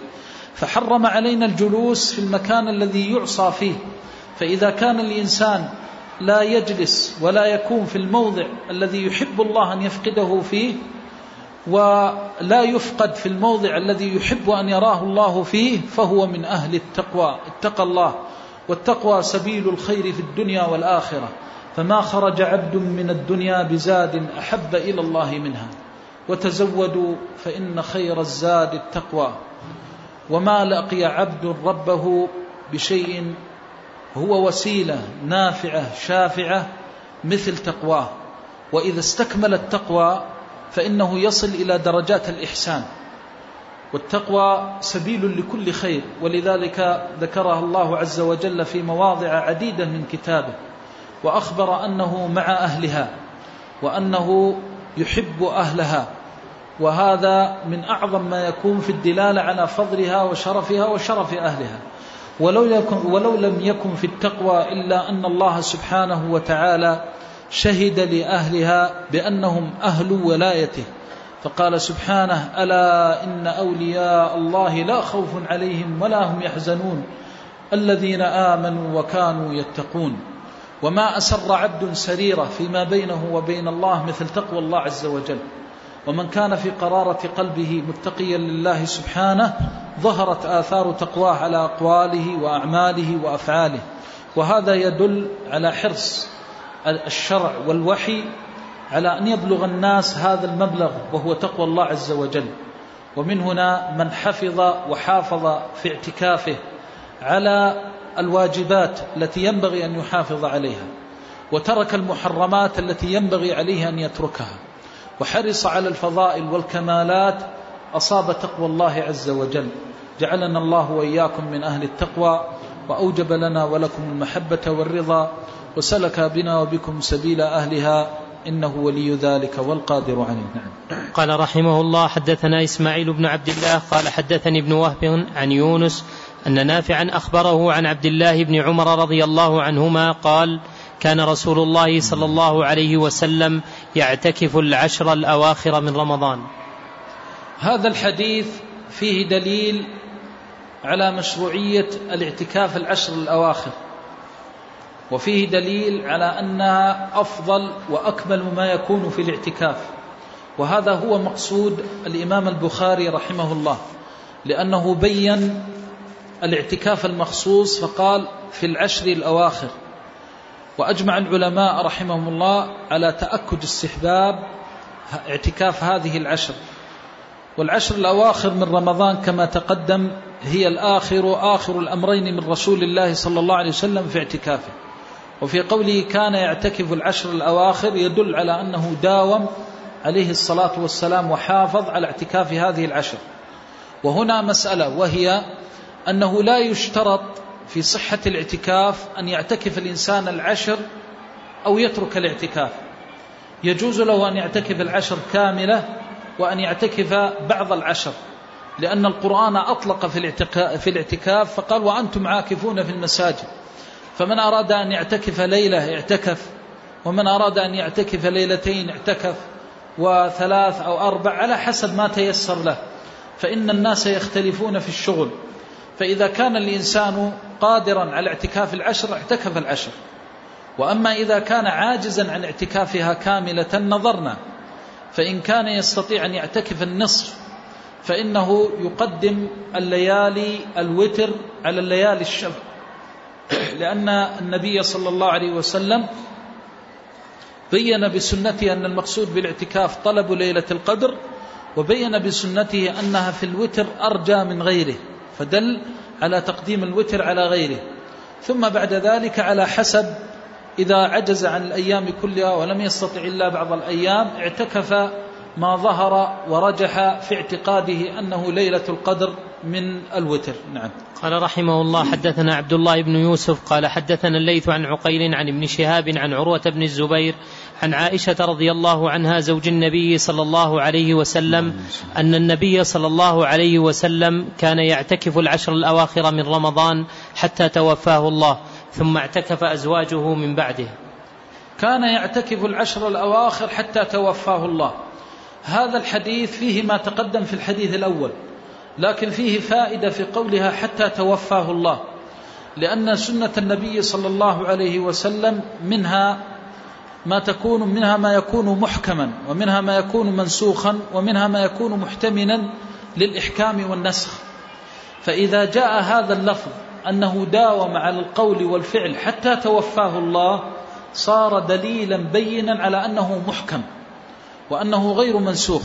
S3: فحرم علينا الجلوس في المكان الذي يعصى فيه. فإذا كان الإنسان لا يجلس ولا يكون في الموضع الذي يحب الله أن يفقده فيه ولا يفقد في الموضع الذي يحب أن يراه الله فيه فهو من أهل التقوى. اتقى الله والتقوى سبيل الخير في الدنيا والآخرة. فما خرج عبد من الدنيا بزاد أحب إلى الله منها. وتزودوا فإن خير الزاد التقوى. وما لقي عبد ربه بشيء هو وسيلة نافعة شافعة مثل تقواه وإذا استكمل التقوى فإنه يصل إلى درجات الإحسان. والتقوى سبيل لكل خير ولذلك ذكرها الله عز وجل في مواضع عديدة من كتابه. وأخبر أنه مع أهلها وأنه يحب أهلها. وهذا من أعظم ما يكون في الدلالة على فضلها وشرفها وشرف أهلها. ولو, يكن ولو لم يكن في التقوى إلا أن الله سبحانه وتعالى شهد لأهلها بأنهم أهل ولايته. فقال سبحانه ألا إن أولياء الله لا خوف عليهم ولا هم يحزنون. الذين آمنوا وكانوا يتقون. وما أسر عبد سريرة فيما بينه وبين الله مثل تقوى الله عز وجل. ومن كان في قرارة قلبه متقيا لله سبحانه ظهرت آثار تقواه على أقواله وأعماله وأفعاله. وهذا يدل على حرص الشرع والوحي على أن يبلغ الناس هذا المبلغ وهو تقوى الله عز وجل. ومن هنا من حفظ وحافظ في اعتكافه على الواجبات التي ينبغي أن يحافظ عليها وترك المحرمات التي ينبغي عليه أن يتركها. وحرص على الفضائل والكمالات أصاب تقوى الله عز وجل جعلنا الله وإياكم من أهل التقوى وأوجب لنا ولكم المحبة والرضا وسلك بنا وبكم سبيل أهلها إنه ولي ذلك والقادر عليه نعم.
S1: قال رحمه الله حدثنا إسماعيل بن عبد الله قال حدثني ابن وهب عن يونس أن نافعا أخبره عن عبد الله بن عمر رضي الله عنهما قال كان رسول الله صلى الله عليه وسلم يعتكف العشر الأواخر من رمضان.
S3: هذا الحديث فيه دليل على مشروعية الاعتكاف العشر الأواخر وفيه دليل على أنها أفضل وأكمل ما يكون في الاعتكاف. وهذا هو مقصود الإمام البخاري رحمه الله لأنه بين الاعتكاف المخصوص فقال في العشر الأواخر. وأجمع العلماء رحمهم الله على تأكد استحباب اعتكاف هذه العشر. والعشر الأواخر من رمضان كما تقدم هي الآخر آخر الأمرين من رسول الله صلى الله عليه وسلم في اعتكافه. وفي قوله كان يعتكف العشر الأواخر يدل على أنه داوم عليه الصلاة والسلام وحافظ على اعتكاف هذه العشر. وهنا مسألة وهي أنه لا يشترط في صحة الاعتكاف أن يعتكف الإنسان العشر أو يترك الاعتكاف. يجوز له أن يعتكف العشر كاملة وأن يعتكف بعض العشر لأن القرآن أطلق في الاعتكاف فقال وأنتم عاكفون في المساجد. فمن أراد أن يعتكف ليلة اعتكف ومن أراد أن يعتكف ليلتين اعتكف وثلاث أو أربع على حسب ما تيسر له. فإن الناس يختلفون في الشغل. فإذا كان الإنسان قادرا على اعتكاف العشر اعتكف العشر. وأما إذا كان عاجزا عن اعتكافها كاملة نظرنا. فإن كان يستطيع أن يعتكف النصف فإنه يقدم الليالي الوتر على الليالي الشفع لأن النبي صلى الله عليه وسلم بين بسنته أن المقصود بالاعتكاف طلب ليلة القدر وبين بسنته أنها في الوتر أرجى من غيره. فدل على تقديم الوتر على غيره. ثم بعد ذلك على حسب إذا عجز عن الأيام كلها ولم يستطع إلا بعض الأيام اعتكف ما ظهر ورجح في اعتقاده أنه ليلة القدر من الوتر. نعم.
S1: قال رحمه الله حدثنا عبد الله بن يوسف قال حدثنا الليث عن عقيل عن ابن شهاب عن عروة بن الزبير عن عائشة رضي الله عنها زوج النبي صلى الله عليه وسلم أن النبي صلى الله عليه وسلم كان يعتكف العشر الأواخر من رمضان حتى توفاه الله ثم اعتكف أزواجه من بعده.
S3: كان يعتكف العشر الأواخر حتى توفاه الله. هذا الحديث فيه ما تقدم في الحديث الأول لكن فيه فائدة في قولها حتى توفاه الله لأن سنة النبي صلى الله عليه وسلم منها ما تكون منها ما يكون محكما ومنها ما يكون منسوخا ومنها ما يكون محتملا للإحكام والنسخ. فإذا جاء هذا اللفظ أنه داوم على القول والفعل حتى توفاه الله صار دليلا بينا على أنه محكم وأنه غير منسوخ.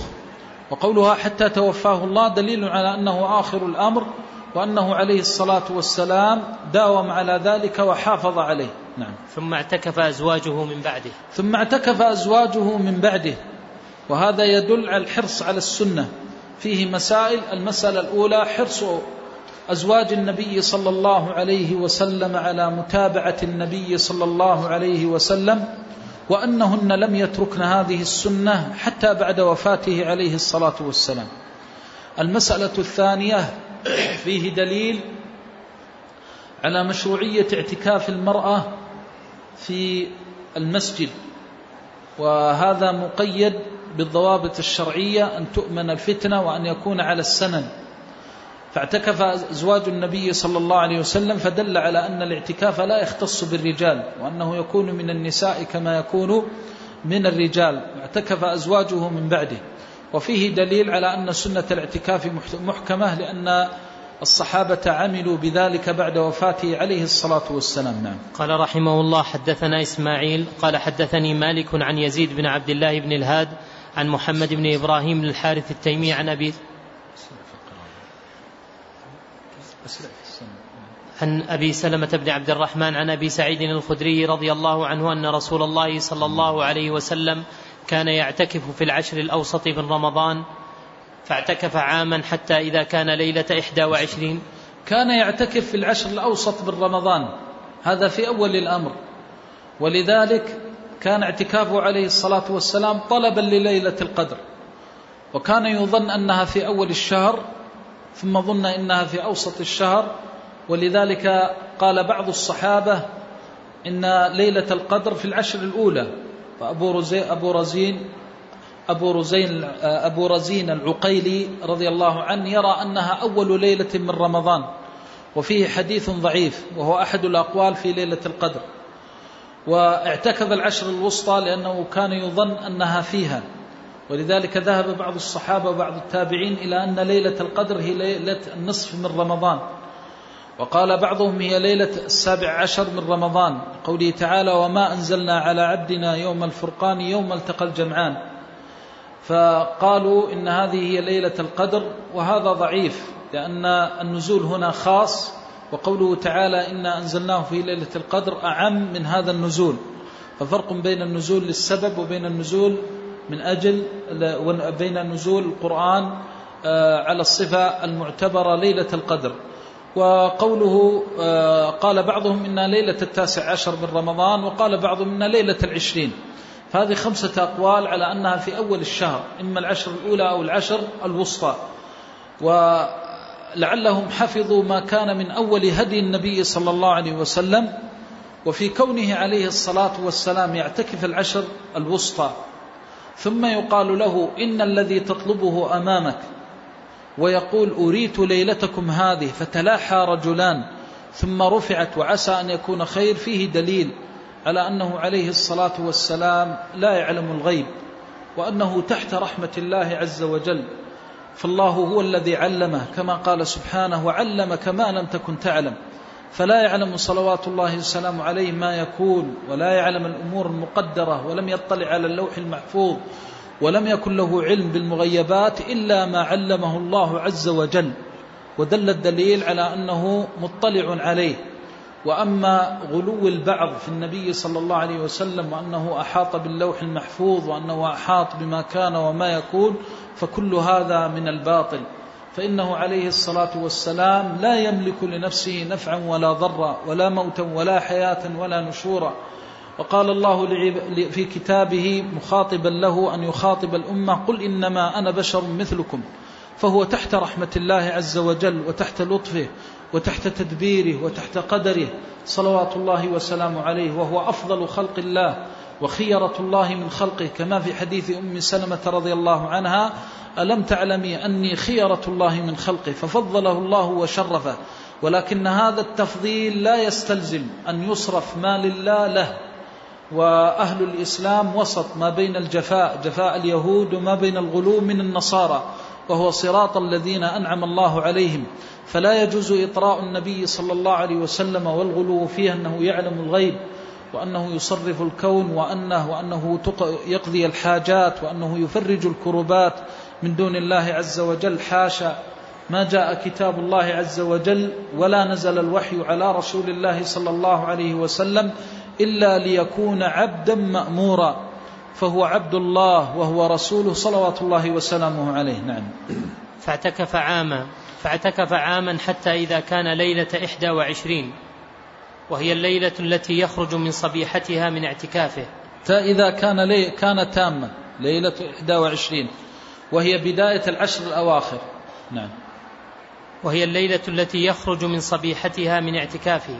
S3: وقولها حتى توفاه الله دليل على أنه آخر الأمر وأنه عليه الصلاة والسلام داوم على ذلك وحافظ عليه.
S1: نعم. ثم اعتكف أزواجه من بعده.
S3: ثم اعتكف أزواجه من بعده. وهذا يدل على الحرص على السنة. فيه مسائل المسألة الأولى حرص أزواج النبي صلى الله عليه وسلم على متابعة النبي صلى الله عليه وسلم وأنهن لم يتركن هذه السنة حتى بعد وفاته عليه الصلاة والسلام. المسألة الثانية فيه دليل على مشروعية اعتكاف المرأة في المسجد وهذا مقيد بالضوابط الشرعية أن تؤمن الفتنة وأن يكون على السنن. فاعتكف أزواج النبي صلى الله عليه وسلم فدل على أن الاعتكاف لا يختص بالرجال وأنه يكون من النساء كما يكون من الرجال. اعتكف أزواجه من بعده. وفيه دليل على أن سنة الاعتكاف محكمة لأن الصحابة عملوا بذلك بعد وفاته عليه الصلاة والسلام. نعم.
S1: قال رحمه الله حدثنا إسماعيل قال حدثني مالك عن يزيد بن عبد الله بن الهاد عن محمد بن إبراهيم الحارث التيمي عن أبي عن أبي سلمة بن عبد الرحمن عن أبي سعيد الخدري رضي الله عنه أن رسول الله صلى الله عليه وسلم كان يعتكف في العشر الأوسط من رمضان فاعتكف عاما حتى إذا كان ليلة إحدى وعشرين.
S3: كان يعتكف في العشر الأوسط من رمضان. هذا في أول الأمر. ولذلك كان اعتكافه عليه الصلاة والسلام طلبا لليلة القدر. وكان يظن أنها في أول الشهر ثم ظن إنها في أوسط الشهر. ولذلك قال بعض الصحابة إن ليلة القدر في العشر الأولى. فأبو أبو رزين أبو رزين أبو رزين العقيلي رضي الله عنه يرى أنها أول ليلة من رمضان وفيه حديث ضعيف وهو أحد الأقوال في ليلة القدر. واعتكف العشر الوسطى لأنه كان يظن أنها فيها. ولذلك ذهب بعض الصحابة وبعض التابعين إلى أن ليلة القدر هي ليلة النصف من رمضان. وقال بعضهم هي ليلة السابع عشر من رمضان. قوله تعالى وما أنزلنا على عبدنا يوم الفرقان يوم التقى الجمعان فقالوا إن هذه هي ليلة القدر وهذا ضعيف لأن النزول هنا خاص وقوله تعالى إنا أنزلناه في ليلة القدر أعم من هذا النزول. ففرق بين النزول للسبب وبين النزول من أجل بين نزول القرآن آه، على الصفة المعتبرة ليلة القدر. وقوله آه، قال بعضهم إنها ليلة التاسع عشر من رمضان وقال بعضهم إنها ليلة العشرين. فهذه خمسة أقوال على أنها في أول الشهر إما العشر الأولى أو العشر الوسطى. ولعلهم حفظوا ما كان من أول هدي النبي صلى الله عليه وسلم وفي كونه عليه الصلاة والسلام يعتكف العشر الوسطى. ثم يقال له إن الذي تطلبه أمامك ويقول أريت ليلتكم هذه فتلاحى رجلان ثم رفعت وعسى أن يكون خير فيه دليل. على أنه عليه الصلاة والسلام لا يعلم الغيب وأنه تحت رحمة الله عز وجل. فالله هو الذي علمه كما قال سبحانه وعلمك ما لم تكن تعلم. فلا يعلم صلوات الله وسلامه عليه ما يكون ولا يعلم الأمور المقدرة ولم يطلع على اللوح المحفوظ ولم يكن له علم بالمغيبات إلا ما علمه الله عز وجل. ودل الدليل على أنه مطلع عليه. وأما غلو البعض في النبي صلى الله عليه وسلم وأنه أحاط باللوح المحفوظ وأنه أحاط بما كان وما يكون فكل هذا من الباطل. فإنه عليه الصلاة والسلام لا يملك لنفسه نفعا ولا ضرا ولا موتا ولا حياة ولا نشورا. وقال الله في كتابه مخاطبا له أن يخاطب الأمة قل إنما أنا بشر مثلكم فهو تحت رحمة الله عز وجل وتحت لطفه وتحت تدبيره وتحت قدره صلوات الله وسلامه عليه وهو أفضل خلق الله وخيرة الله من خلقه كما في حديث أم سلمة رضي الله عنها ألم تعلمي أني خيرة الله من خلقه؟ ففضله الله وشرفه ولكن هذا التفضيل لا يستلزم أن يصرف ما لله له. وأهل الإسلام وسط ما بين الجفاء جفاء اليهود وما بين الغلو من النصارى وهو صراط الذين أنعم الله عليهم. فلا يجوز إطراء النبي صلى الله عليه وسلم والغلو فيه أنه يعلم الغيب وأنه يصرف الكون وأنه, وأنه يقضي الحاجات وأنه يفرج الكربات من دون الله عز وجل. حاشا. ما جاء كتاب الله عز وجل ولا نزل الوحي على رسول الله صلى الله عليه وسلم إلا ليكون عبدا مأمورا فهو عبد الله وهو رسوله صلوات الله وسلامه عليه. نعم.
S1: فاعتكف عاما. فاعتكف عاما حتى إذا كان ليلة إحدى وعشرين وهي الليلة التي يخرج من صبيحتها من اعتكافه.
S3: إذا كان لي كان تاما ليلة 21 وهي بداية العشر الأواخر. نعم.
S1: وهي الليلة التي يخرج من صبيحتها من اعتكافه.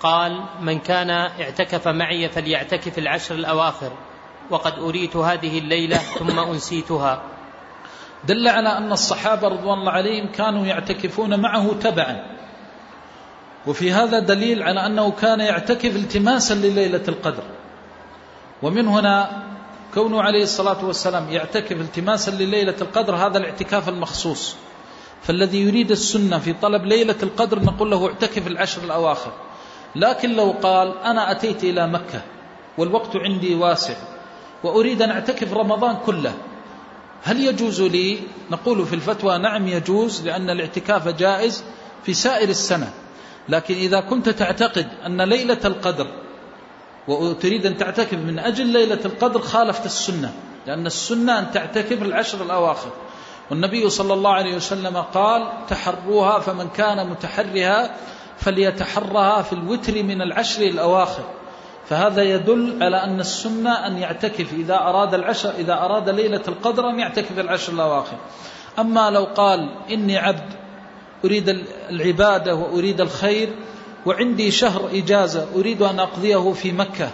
S1: قال من كان اعتكف معي فليعتكف العشر الأواخر وقد أريت هذه الليلة ثم أنسيتها.
S3: دل على أن الصحابة رضوان الله عليهم كانوا يعتكفون معه تبعا. وفي هذا دليل على أنه كان يعتكف التماسا لليلة القدر. ومن هنا كونه عليه الصلاة والسلام يعتكف التماسا لليلة القدر هذا الاعتكاف المخصوص. فالذي يريد السنة في طلب ليلة القدر نقول له اعتكف العشر الأواخر. لكن لو قال أنا أتيت إلى مكة والوقت عندي واسع وأريد أن أعتكف رمضان كله هل يجوز لي؟ نقول في الفتوى نعم يجوز لأن الاعتكاف جائز في سائر السنة. لكن إذا كنت تعتقد أن ليلة القدر وتريد أن تعتكف من أجل ليلة القدر خالفت السنة. لأن السنة أن تعتكف العشر الأواخر. والنبي صلى الله عليه وسلم قال تحروها فمن كان متحرها فليتحرها في الوتر من العشر الأواخر. فهذا يدل على أن السنة أن يعتكف إذا أراد العشر إذا أراد ليلة القدر أن يعتكف العشر الأواخر. أما لو قال إني عبد أريد العبادة وأريد الخير وعندي شهر إجازة أريد أن أقضيه في مكة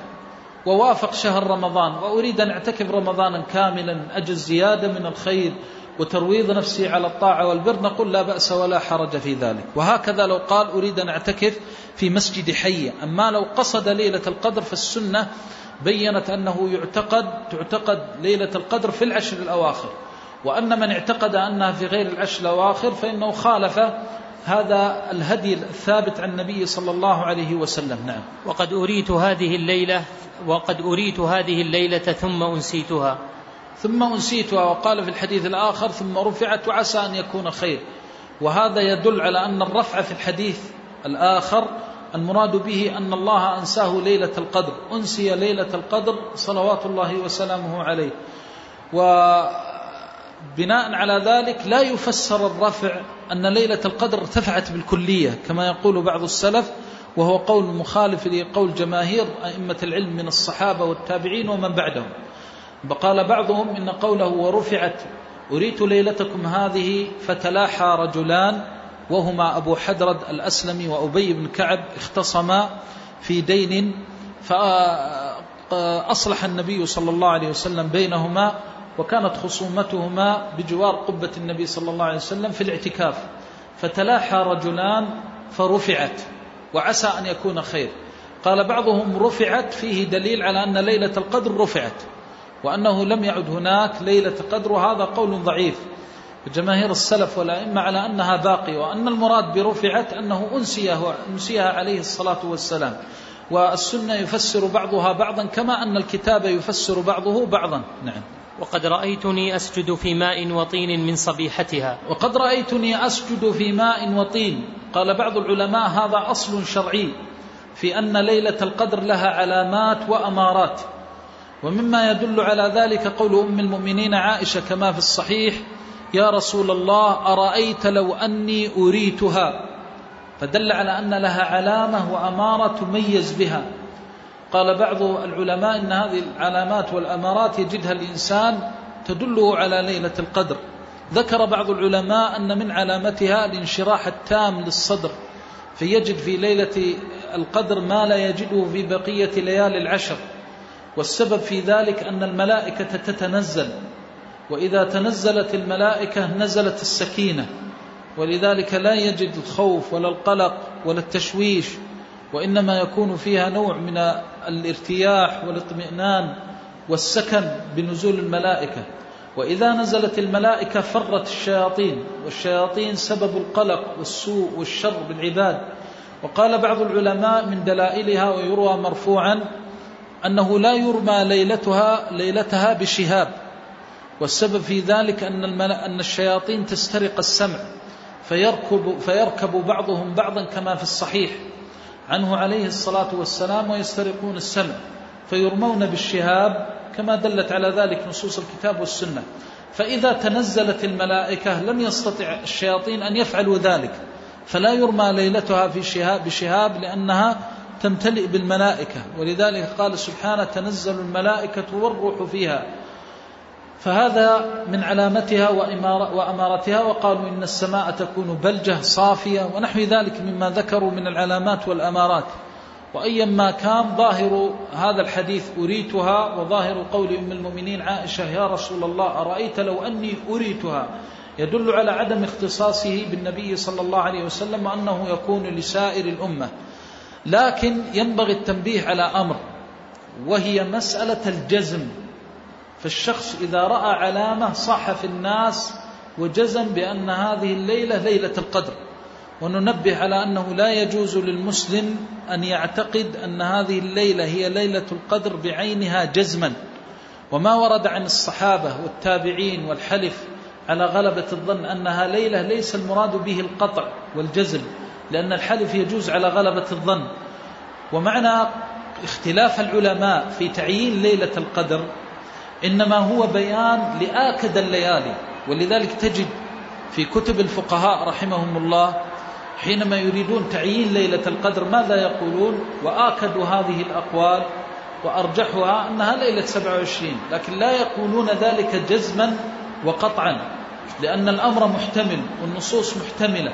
S3: ووافق شهر رمضان وأريد أن أعتكف رمضانا كاملا أجل زيادة من الخير وترويض نفسي على الطاعة والبر نقول لا بأس ولا حرج في ذلك. وهكذا لو قال أريد أن أعتكف في مسجد حي أما لو قصد ليلة القدر فالسنة بينت أنه يعتقد تعتقد ليلة القدر في العشر الأواخر. وأن من اعتقد أنها في غير العشر الأواخر فإنه خالف هذا الهدي الثابت عن النبي صلى الله عليه وسلم. نعم.
S1: وقد أريت هذه الليلة وقد أريت هذه الليلة ثم أنسيتها.
S3: ثم أنسيتها وقال في الحديث الآخر ثم رفعت وعسى أن يكون خير. وهذا يدل على أن الرفع في الحديث الآخر المراد به أن الله أنساه ليلة القدر أنسي ليلة القدر صلوات الله وسلامه عليه. وبناء على ذلك لا يفسر الرفع أن ليلة القدر ارتفعت بالكلية كما يقول بعض السلف وهو قول مخالف لقول جماهير أئمة العلم من الصحابة والتابعين ومن بعدهم. قال بعضهم إن قوله ورفعت أريت ليلتكم هذه فتلاحى رجلان وهما أبو حدرد الأسلمي وأبي بن كعب اختصما في دين فأصلح النبي صلى الله عليه وسلم بينهما وكانت خصومتهما بجوار قبة النبي صلى الله عليه وسلم في الاعتكاف. فتلاحى رجلان فرفعت وعسى أن يكون خير. قال بعضهم رفعت فيه دليل على أن ليلة القدر رفعت. وأنه لم يعد هناك ليلة قدر وهذا قول ضعيف. جماهير السلف والأئمة على أنها باقية وأن المراد برفعت أنه أنسيه أنسيها عليه الصلاة والسلام. والسنة يفسر بعضها بعضا كما أن الكتاب يفسر بعضه بعضا. نعم.
S1: وقد رأيتني أسجد في ماء وطين من صبيحتها.
S3: وقد رأيتني أسجد في ماء وطين. قال بعض العلماء هذا أصل شرعي في أن ليلة القدر لها علامات وأمارات. ومما يدل على ذلك قول أم المؤمنين عائشة كما في الصحيح يا رسول الله أرأيت لو أني أريتها؟ فدل على أن لها علامة وأمارة تميز بها. قال بعض العلماء أن هذه العلامات والأمارات يجدها الإنسان تدله على ليلة القدر. ذكر بعض العلماء أن من علامتها الانشراح التام للصدر فيجد في ليلة القدر ما لا يجده في بقية ليالي العشر. والسبب في ذلك أن الملائكة تتنزل وإذا تنزلت الملائكة نزلت السكينة ولذلك لا يجد الخوف ولا القلق ولا التشويش وإنما يكون فيها نوع من الارتياح والاطمئنان والسكن بنزول الملائكة. وإذا نزلت الملائكة فرت الشياطين والشياطين سبب القلق والسوء والشر بالعباد. وقال بعض العلماء من دلائلها ويروى مرفوعا أنه لا يرمى ليلتها ليلتها بشهاب. والسبب في ذلك أن, أن الشياطين تسترق السمع فيركب, فيركب بعضهم بعضا كما في الصحيح. عنه عليه الصلاة والسلام ويسترقون السمع فيرمون بالشهاب كما دلت على ذلك نصوص الكتاب والسنة. فإذا تنزلت الملائكة لم يستطع الشياطين أن يفعلوا ذلك. فلا يرمى ليلتها في شهاب بشهاب لأنها تمتلئ بالملائكة. ولذلك قال سبحانه تنزل الملائكة والروح فيها. فهذا من علامتها وأمارتها وقالوا إن السماء تكون بلجة صافية ونحو ذلك مما ذكروا من العلامات والأمارات. وأيا ما كان ظاهر هذا الحديث أريتها وظاهر قول أم المؤمنين عائشة يا رسول الله أرأيت لو أني أريتها؟ يدل على عدم اختصاصه بالنبي صلى الله عليه وسلم وأنه يكون لسائر الأمة. لكن ينبغي التنبيه على أمر وهي مسألة الجزم. فالشخص إذا رأى علامة صح في الناس وجزم بأن هذه الليلة ليلة القدر. وننبه على أنه لا يجوز للمسلم أن يعتقد أن هذه الليلة هي ليلة القدر بعينها جزما. وما ورد عن الصحابة والتابعين والحلف على غلبة الظن أنها ليلة ليس المراد به القطع والجزم. لأن الحلف يجوز على غلبة الظن. ومعنى اختلاف العلماء في تعيين ليلة القدر إنما هو بيان لآكد الليالي. ولذلك تجد في كتب الفقهاء رحمهم الله حينما يريدون تعيين ليلة القدر ماذا يقولون؟ وآكدوا هذه الأقوال وأرجحها أنها ليلة 27 لكن لا يقولون ذلك جزما وقطعا لأن الأمر محتمل والنصوص محتملة.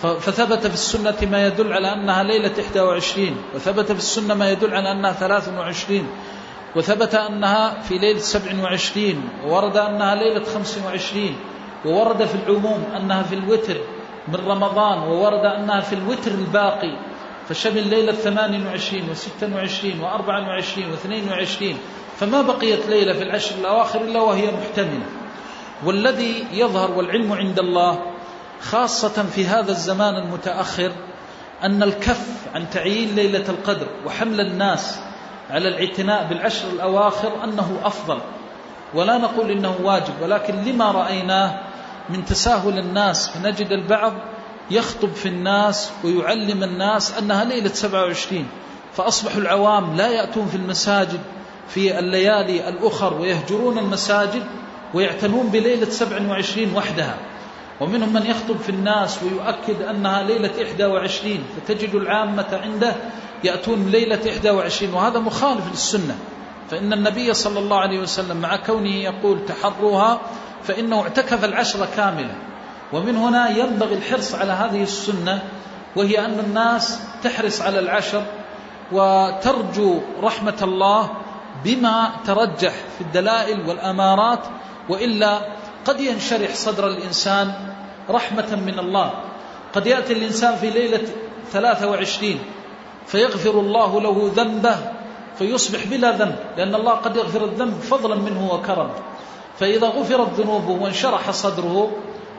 S3: فثبت في السنة ما يدل على أنها ليلة 21 وثبت في السنة ما يدل على أنها 23 وثبت أنها في ليلة 27 وورد أنها ليلة 25 وورد في العموم أنها في الوتر من رمضان وورد أنها في الوتر الباقي فشمل ليلة 28 و26 و24 و22 فما بقيت ليلة في العشر الأواخر إلا وهي محتملة. والذي يظهر والعلم عند الله خاصة في هذا الزمان المتأخر أن الكف عن تعيين ليلة القدر وحمل الناس على الاعتناء بالعشر الأواخر أنه أفضل. ولا نقول إنه واجب ولكن لما رأيناه من تساهل الناس فنجد البعض يخطب في الناس ويعلم الناس أنها ليلة 27 فأصبحوا العوام لا يأتون في المساجد في الليالي الأخر ويهجرون المساجد ويعتنون بليلة 27 وحدها. ومنهم من يخطب في الناس ويؤكد أنها ليلة 21 فتجد العامة عنده يأتون ليلة 21 وهذا مخالف للسنة. فإن النبي صلى الله عليه وسلم مع كونه يقول تحروها فإنه اعتكف العشر كاملة. ومن هنا ينبغي الحرص على هذه السنة وهي أن الناس تحرص على العشر وترجو رحمة الله بما ترجح في الدلائل والأمارات وإلا قد ينشرح صدر الإنسان رحمة من الله. قد يأتي الإنسان في ليلة 23 فيغفر الله له ذنبه فيصبح بلا ذنب لأن الله قد يغفر الذنب فضلا منه وكرم فإذا غفرت ذنوبه وانشرح صدره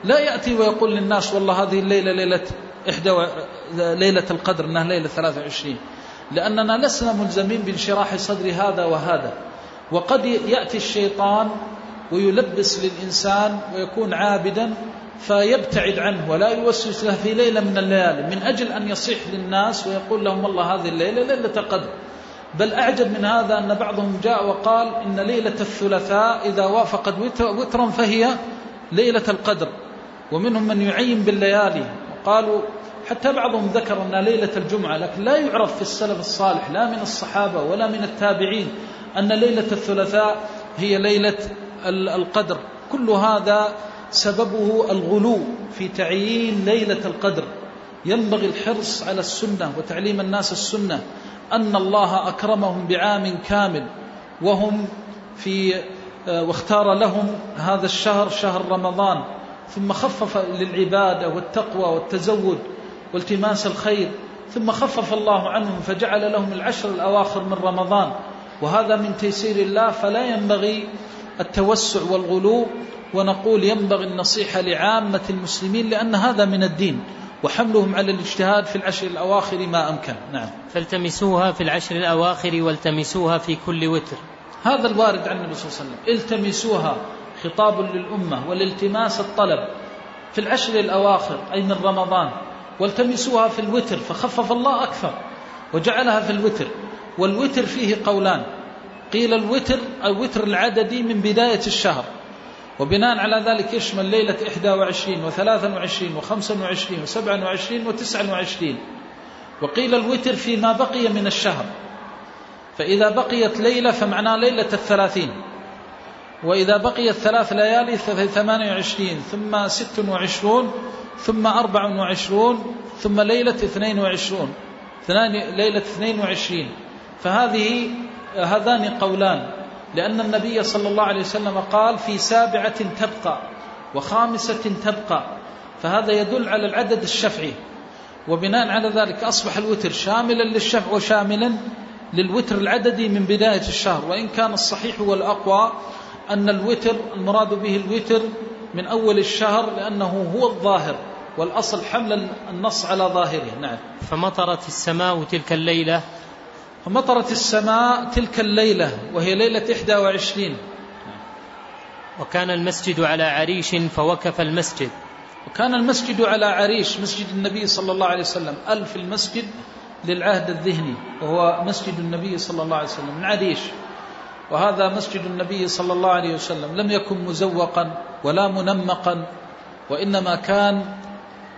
S3: لا يأتي ويقول للناس والله هذه الليلة ليلة إحدى و... ليلة القدر أنها ليلة 23 لأننا لسنا ملزمين بانشراح صدر هذا وهذا. وقد يأتي الشيطان ويلبس للإنسان ويكون عابدا فيبتعد عنه ولا يوسوس له في ليلة من الليالي من أجل أن يصيح للناس ويقول لهم والله هذه الليلة ليلة قدر بل أعجب من هذا أن بعضهم جاء وقال إن ليلة الثلاثاء إذا وافقت وترا فهي ليلة القدر. ومنهم من يعين بالليالي. وقالوا حتى بعضهم ذكر أنها ليلة الجمعة لكن لا يعرف في السلف الصالح لا من الصحابة ولا من التابعين أن ليلة الثلاثاء هي ليلة القدر. كل هذا سببه الغلو في تعيين ليلة القدر. ينبغي الحرص على السنة وتعليم الناس السنة. أن الله أكرمهم بعام كامل. وهم في آه، واختار لهم هذا الشهر شهر رمضان. ثم خفف للعبادة والتقوى والتزود والتماس الخير. ثم خفف الله عنهم فجعل لهم العشر الأواخر من رمضان. وهذا من تيسير الله. فلا ينبغي التوسع والغلو ونقول ينبغي النصيحة لعامة المسلمين لأن هذا من الدين وحملهم على الاجتهاد في العشر الأواخر ما أمكن. نعم.
S1: فالتمسوها في العشر الأواخر والتمسوها في كل وتر.
S3: هذا الوارد عن النبي صلى الله عليه وسلم. التمسوها خطاب للأمة والالتماس الطلب في العشر الأواخر أي من رمضان. والتمسوها في الوتر فخفف الله أكثر وجعلها في الوتر. والوتر فيه قولان قيل الوتر الوتر العددي من بداية الشهر. وبناء على ذلك يشمل ليلة 21 و23 و25 و27 و29 وقيل الوتر فيما بقي من الشهر. فإذا بقيت ليلة فمعناه ليلة الثلاثين. وإذا بقيت ثلاث ليالي ثمانية وعشرين ثم ست وعشرون ثم أربع وعشرون ثم ليلة اثنين وعشرون ليلة اثنين وعشرين. فهذه هذان قولان. لأن النبي صلى الله عليه وسلم قال في سابعة تبقى وخامسة تبقى. فهذا يدل على العدد الشفعي. وبناء على ذلك أصبح الوتر شاملا للشفع وشاملا للوتر العددي من بداية الشهر. وإن كان الصحيح والأقوى أن الوتر المراد به الوتر من أول الشهر لأنه هو الظاهر والأصل حمل النص على ظاهره. نعم.
S1: فمطرت السماء تلك الليلة
S3: فمطرت السماء تلك الليلة وهي ليلة 21
S1: وكان المسجد على عريش فوقف المسجد.
S3: وكان المسجد على عريش مسجد النبي صلى الله عليه وسلم ألف المسجد للعهد الذهني وهو مسجد النبي صلى الله عليه وسلم من عريش. وهذا مسجد النبي صلى الله عليه وسلم لم يكن مزوقا ولا منمقا وإنما كان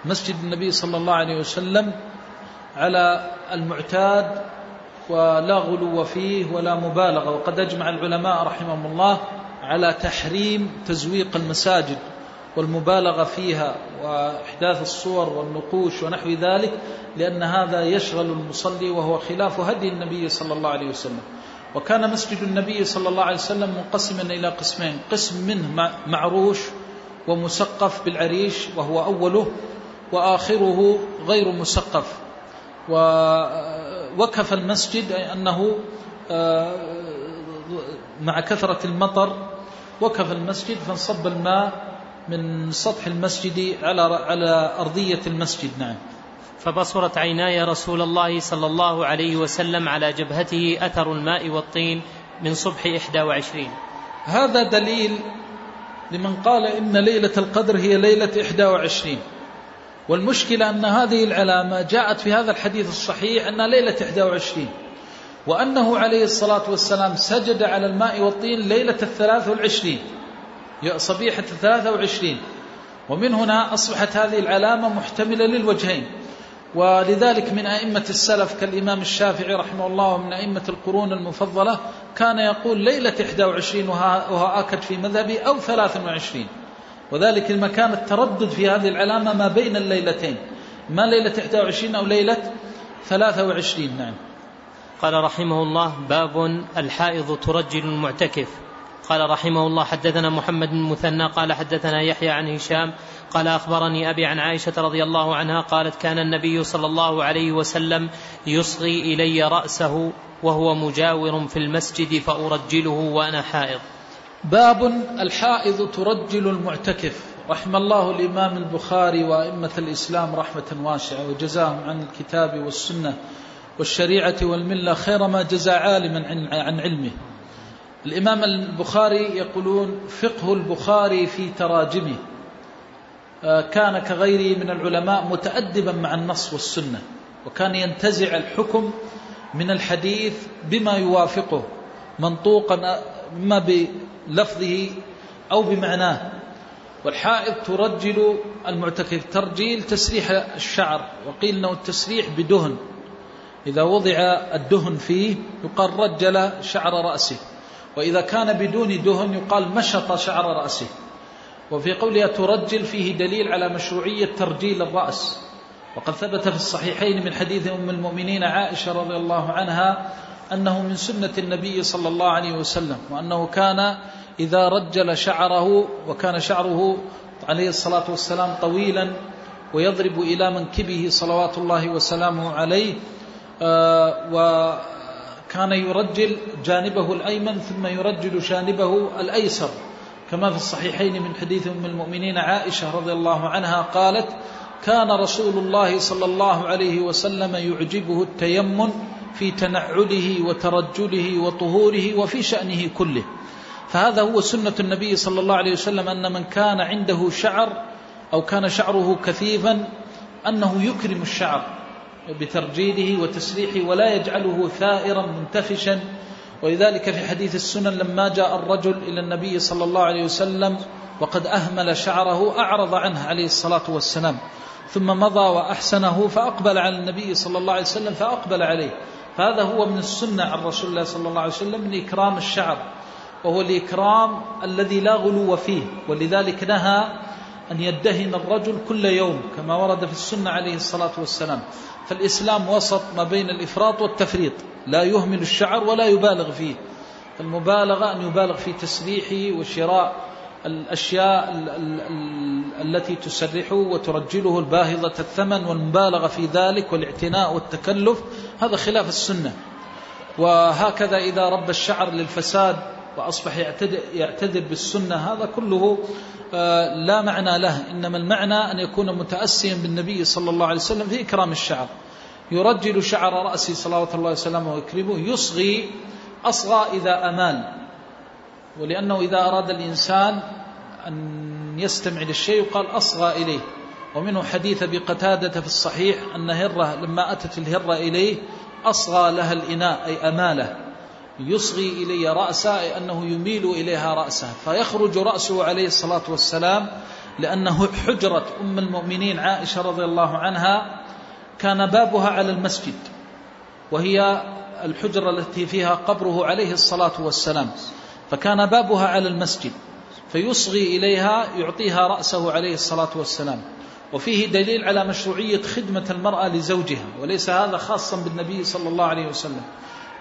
S3: مسجد النبي صلى الله عليه وسلم على المعتاد ولا غلو فيه ولا مبالغة. وقد أجمع العلماء رحمهم الله على تحريم تزويق المساجد والمبالغة فيها وإحداث الصور والنقوش ونحو ذلك لأن هذا يشغل المصلي وهو خلاف هدي النبي صلى الله عليه وسلم. وكان مسجد النبي صلى الله عليه وسلم منقسما إلى قسمين قسم منه معروش ومسقف بالعريش وهو أوله وآخره غير مسقف. ووكف المسجد أي أنه آه، مع كثرة المطر وكف المسجد فانصب الماء من سطح المسجد على على أرضية المسجد نعم.
S1: فبصرت عيناي رسول الله صلى الله عليه وسلم على جبهته أثر الماء والطين من صبح إحدى وعشرين.
S3: هذا دليل لمن قال إن ليلة القدر هي ليلة إحدى وعشرين. والمشكلة أن هذه العلامة جاءت في هذا الحديث الصحيح أنها ليلة إحدى وعشرين وأنه عليه الصلاة والسلام سجد على الماء والطين ليلة الثلاث والعشرين صبيحة الثلاثة وعشرين ومن هنا أصبحت هذه العلامة محتملة للوجهين ولذلك من أئمة السلف كالإمام الشافعي رحمه الله ومن أئمة القرون المفضلة كان يقول ليلة 21 وهو آكد في مذهبي أو 23 وذلك المكان التردد في هذه العلامة ما بين الليلتين. ما ليلة 21 أو ليلة 23 نعم.
S1: قال رحمه الله باب الحائض ترجل المعتكف. قال رحمه الله حدثنا محمد بن مثنى قال حدثنا يحيى عن هشام قال أخبرني أبي عن عائشة رضي الله عنها قالت كان النبي صلى الله عليه وسلم يصغي إلي رأسه وهو مجاور في المسجد فأرجله وأنا حائض.
S3: باب الحائض ترجل المعتكف. رحم الله الإمام البخاري وأئمة الإسلام رحمة واسعة وجزاهم عن الكتاب والسنة والشريعة والملة خير ما جزى عالما عن علمه. الإمام البخاري يقولون فقه البخاري في تراجمه. آه، كان كغيره من العلماء متأدبا مع النص والسنة وكان ينتزع الحكم من الحديث بما يوافقه منطوقا ما بلفظه أو بمعناه. والحائض ترجل المعتكف ترجيل تسريح الشعر وقيل أنه التسريح بدهن. إذا وضع الدهن فيه يقال رجل شعر رأسه وإذا كان بدون دهن يقال مشط شعر رأسه. وفي قولها ترجل فيه دليل على مشروعية ترجيل الرأس. وقد ثبت في الصحيحين من حديث أم المؤمنين عائشة رضي الله عنها أنه من سنة النبي صلى الله عليه وسلم وأنه كان إذا رجل شعره وكان شعره عليه الصلاة والسلام طويلا ويضرب إلى منكبه صلوات الله وسلامه عليه آه، وكان يرجل جانبه الأيمن ثم يرجل جانبه الأيسر. كما في الصحيحين من حديث أم المؤمنين عائشة رضي الله عنها قالت كان رسول الله صلى الله عليه وسلم يعجبه التيمن في تنعله وترجله وطهوره وفي شأنه كله. فهذا هو سنة النبي صلى الله عليه وسلم أن من كان عنده شعر أو كان شعره كثيفا أنه يكرم الشعر بترجيله وتسريحه ولا يجعله ثائرا منتفشا. ولذلك في حديث السنن لما جاء الرجل إلى النبي صلى الله عليه وسلم وقد أهمل شعره أعرض عنه عليه الصلاة والسلام. ثم مضى وأحسنه فأقبل على النبي صلى الله عليه وسلم فأقبل عليه. فهذا هو من السنة عن رسول الله صلى الله عليه وسلم من إكرام الشعر وهو الإكرام الذي لا غلو فيه ولذلك نهى أن يدهن الرجل كل يوم كما ورد في السنة عليه الصلاة والسلام. فالإسلام وسط ما بين الإفراط والتفريط لا يهمل الشعر ولا يبالغ فيه المبالغة أن يبالغ في تسريحه وشراء الأشياء التي تسرحه وترجله الباهظة الثمن والمبالغة في ذلك والاعتناء والتكلف هذا خلاف السنة. وهكذا إذا رب الشعر للفساد وأصبح يعتذر بالسنة هذا كله آه، لا معنى له. إنما المعنى أن يكون متأسيا بالنبي صلى الله عليه وسلم في إكرام الشعر. يرجل شعر رأسه صلوات الله وسلامه ويكرمه يصغي أصغى إذا أمال ولأنه إذا أراد الإنسان أن يستمع للشيء يقال أصغى إليه. ومنه حديث بقتادة في الصحيح أن هرة لما أتت الهرة إليه أصغى لها الإناء أي أمالة. يصغي إلي رأسه أي أنه يميل إليها رأسه. فيخرج رأسه عليه الصلاة والسلام لأنه حجرة أم المؤمنين عائشة رضي الله عنها كان بابها على المسجد. وهي الحجرة التي فيها قبره عليه الصلاة والسلام. فكان بابها على المسجد فيصغي إليها يعطيها رأسه عليه الصلاة والسلام. وفيه دليل على مشروعية خدمة المرأة لزوجها وليس هذا خاصا بالنبي صلى الله عليه وسلم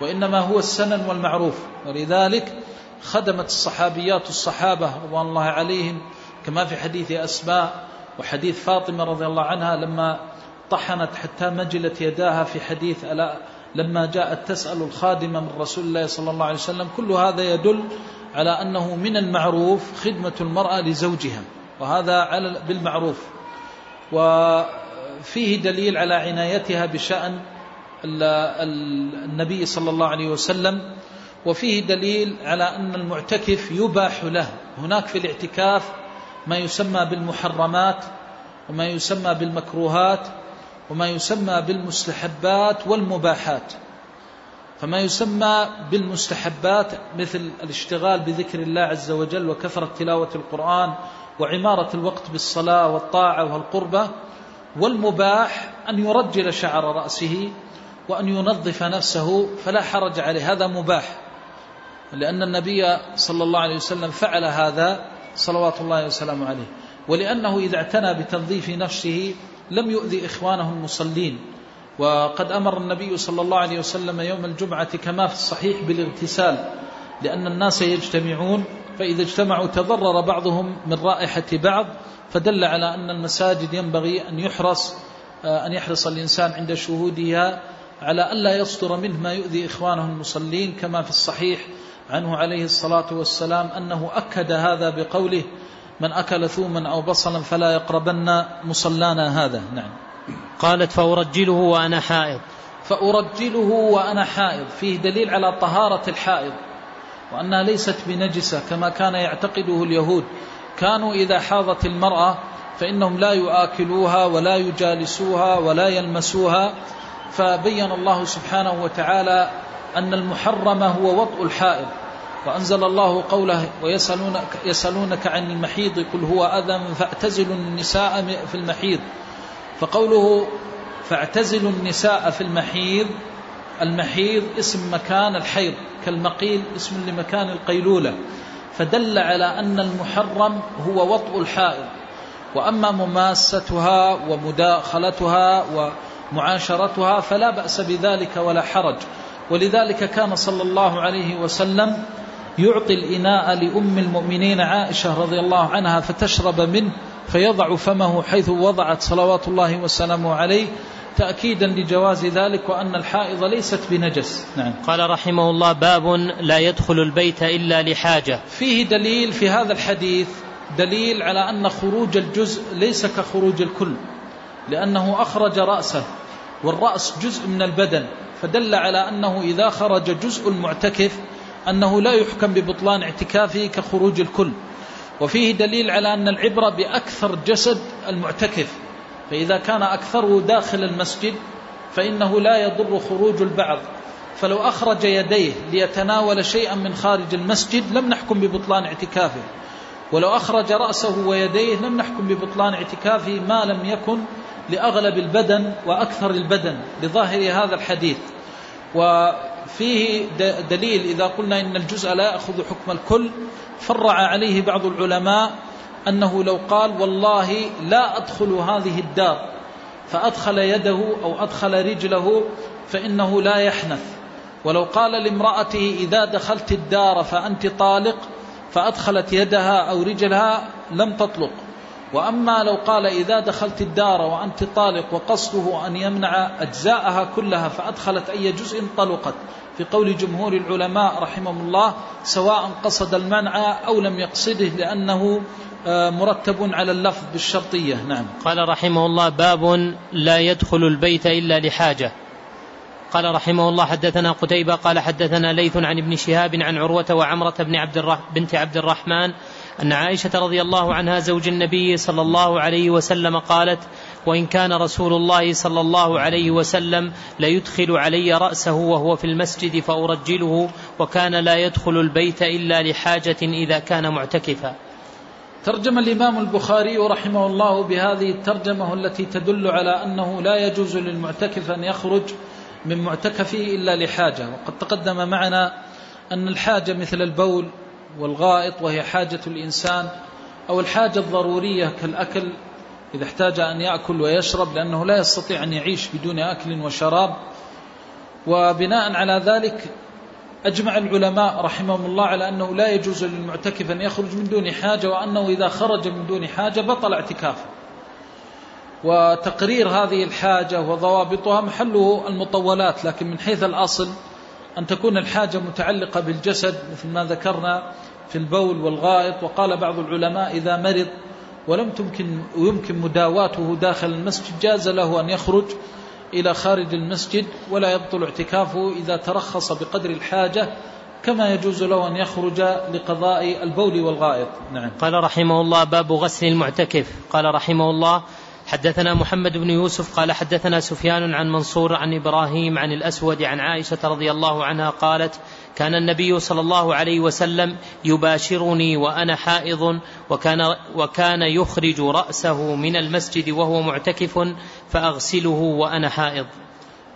S3: وإنما هو السنن والمعروف. ولذلك خدمت الصحابيات الصحابة رضوان الله عليهم كما في حديث أسماء وحديث فاطمة رضي الله عنها لما طحنت حتى مجلت يداها في حديث ألا لما جاءت تسأل الخادمة من رسول الله صلى الله عليه وسلم كل هذا يدل على أنه من المعروف خدمة المرأة لزوجها وهذا على بالمعروف. وفيه دليل على عنايتها بشأن النبي صلى الله عليه وسلم وفيه دليل على أن المعتكف يباح له. هناك في الاعتكاف ما يسمى بالمحرمات وما يسمى بالمكروهات وما يسمى بالمستحبات والمباحات. فما يسمى بالمستحبات مثل الاشتغال بذكر الله عز وجل وكثرة تلاوة القرآن وعمارة الوقت بالصلاة والطاعة والقربة والمباح أن يرجل شعر رأسه وأن ينظف نفسه فلا حرج عليه. هذا مباح لأن النبي صلى الله عليه وسلم فعل هذا صلوات الله وسلامه عليه. ولأنه إذا اعتنى بتنظيف نفسه لم يؤذي إخوانه المصلين. وقد أمر النبي صلى الله عليه وسلم يوم الجمعة كما في الصحيح بالاغتسال لأن الناس يجتمعون فإذا اجتمعوا تضرر بعضهم من رائحة بعض فدل على أن المساجد ينبغي أن يحرص أن يحرص الإنسان عند شهودها على ألا يصدر منه ما يؤذي إخوانه المصلين كما في الصحيح عنه عليه الصلاة والسلام أنه أكد هذا بقوله من أكل ثوما أو بصلا فلا يقربن مصلانا هذا. نعم.
S1: قالت فأرجله وأنا حائض.
S3: فأرجله وأنا حائض. فيه دليل على طهارة الحائض. وأنها ليست بنجسة كما كان يعتقده اليهود. كانوا إذا حاضت المرأة فإنهم لا يآكلوها ولا يجالسوها ولا يلمسوها. فبين الله سبحانه وتعالى أن المحرم هو وطء الحائض. وأنزل الله قوله ويسألونك يسألونك عن المحيض قل هو أذى فاعتزلوا النساء في المحيض. فقوله فاعتزلوا النساء في المحيض المحيض اسم مكان الحيض كالمقيل اسم لمكان القيلولة. فدل على أن المحرم هو وطء الحائض. وأما مماستها ومداخلتها ومعاشرتها فلا بأس بذلك ولا حرج. ولذلك كان صلى الله عليه وسلم يعطي الإناء لأم المؤمنين عائشة رضي الله عنها فتشرب منه فيضع فمه حيث وضعت صلوات الله وسلامه عليه تأكيدا لجواز ذلك وأن الحائض ليست بنجس
S1: نعم. قال رحمه الله باب لا يدخل البيت إلا لحاجة
S3: فيه دليل في هذا الحديث دليل على أن خروج الجزء ليس كخروج الكل لأنه أخرج رأسه والرأس جزء من البدن فدل على أنه إذا خرج جزء المعتكف أنه لا يحكم ببطلان اعتكافه كخروج الكل. وفيه دليل على أن العبرة بأكثر جسد المعتكف. فإذا كان أكثره داخل المسجد فإنه لا يضر خروج البعض. فلو أخرج يديه ليتناول شيئا من خارج المسجد لم نحكم ببطلان اعتكافه. ولو أخرج رأسه ويديه لم نحكم ببطلان اعتكافه ما لم يكن لأغلب البدن وأكثر البدن لظاهر هذا الحديث. وفيه دليل إذا قلنا إن الجزء لا يأخذ حكم الكل فرع عليه بعض العلماء أنه لو قال والله لا أدخل هذه الدار فأدخل يده أو أدخل رجله فإنه لا يحنث. ولو قال لامرأته إذا دخلت الدار فأنت طالق فأدخلت يدها أو رجلها لم تطلق. وأما لو قال إذا دخلت الدار وأنت طالق وقصده أن يمنع أجزاءها كلها فأدخلت أي جزء طلقت. في قول جمهور العلماء رحمهم الله سواء قصد المنع أو لم يقصده لأنه آه، مرتب على اللفظ بالشرطية. نعم.
S1: قال رحمه الله باب لا يدخل البيت إلا لحاجة. قال رحمه الله حدثنا قتيبة قال حدثنا ليث عن ابن شهاب عن عروة وعمرة بن عبد بنت عبد الرحمن أن عائشة رضي الله عنها زوج النبي صلى الله عليه وسلم قالت وإن كان رسول الله صلى الله عليه وسلم ليدخل علي رأسه وهو في المسجد فأرجله وكان لا يدخل البيت إلا لحاجة إذا كان معتكفا.
S3: ترجم الإمام البخاري رحمه الله بهذه الترجمة التي تدل على أنه لا يجوز للمعتكف أن يخرج من معتكفه إلا لحاجة. وقد تقدم معنا أن الحاجة مثل البول والغائط وهي حاجة الإنسان أو الحاجة الضرورية كالأكل إذا احتاج أن يأكل ويشرب لأنه لا يستطيع أن يعيش بدون أكل وشراب. وبناء على ذلك أجمع العلماء رحمهم الله على أنه لا يجوز للمعتكف أن يخرج من دون حاجة وأنه إذا خرج من دون حاجة بطل اعتكافه. وتقرير هذه الحاجة وضوابطها محله المطولات لكن من حيث الأصل أن تكون الحاجة متعلقة بالجسد مثل ما ذكرنا. في البول والغائط وقال بعض العلماء إذا مرض ولم تمكن ويمكن مداواته داخل المسجد جاز له أن يخرج إلى خارج المسجد ولا يبطل اعتكافه إذا ترخص بقدر الحاجة كما يجوز له أن يخرج لقضاء البول والغائط.
S1: نعم. قال رحمه الله باب غسل المعتكف. قال رحمه الله حدثنا محمد بن يوسف قال حدثنا سفيان عن منصور عن إبراهيم عن الأسود عن عائشة رضي الله عنها قالت كان النبي صلى الله عليه وسلم يباشرني وأنا حائض وكان وكان يخرج رأسه من المسجد وهو معتكف فأغسله وأنا حائض.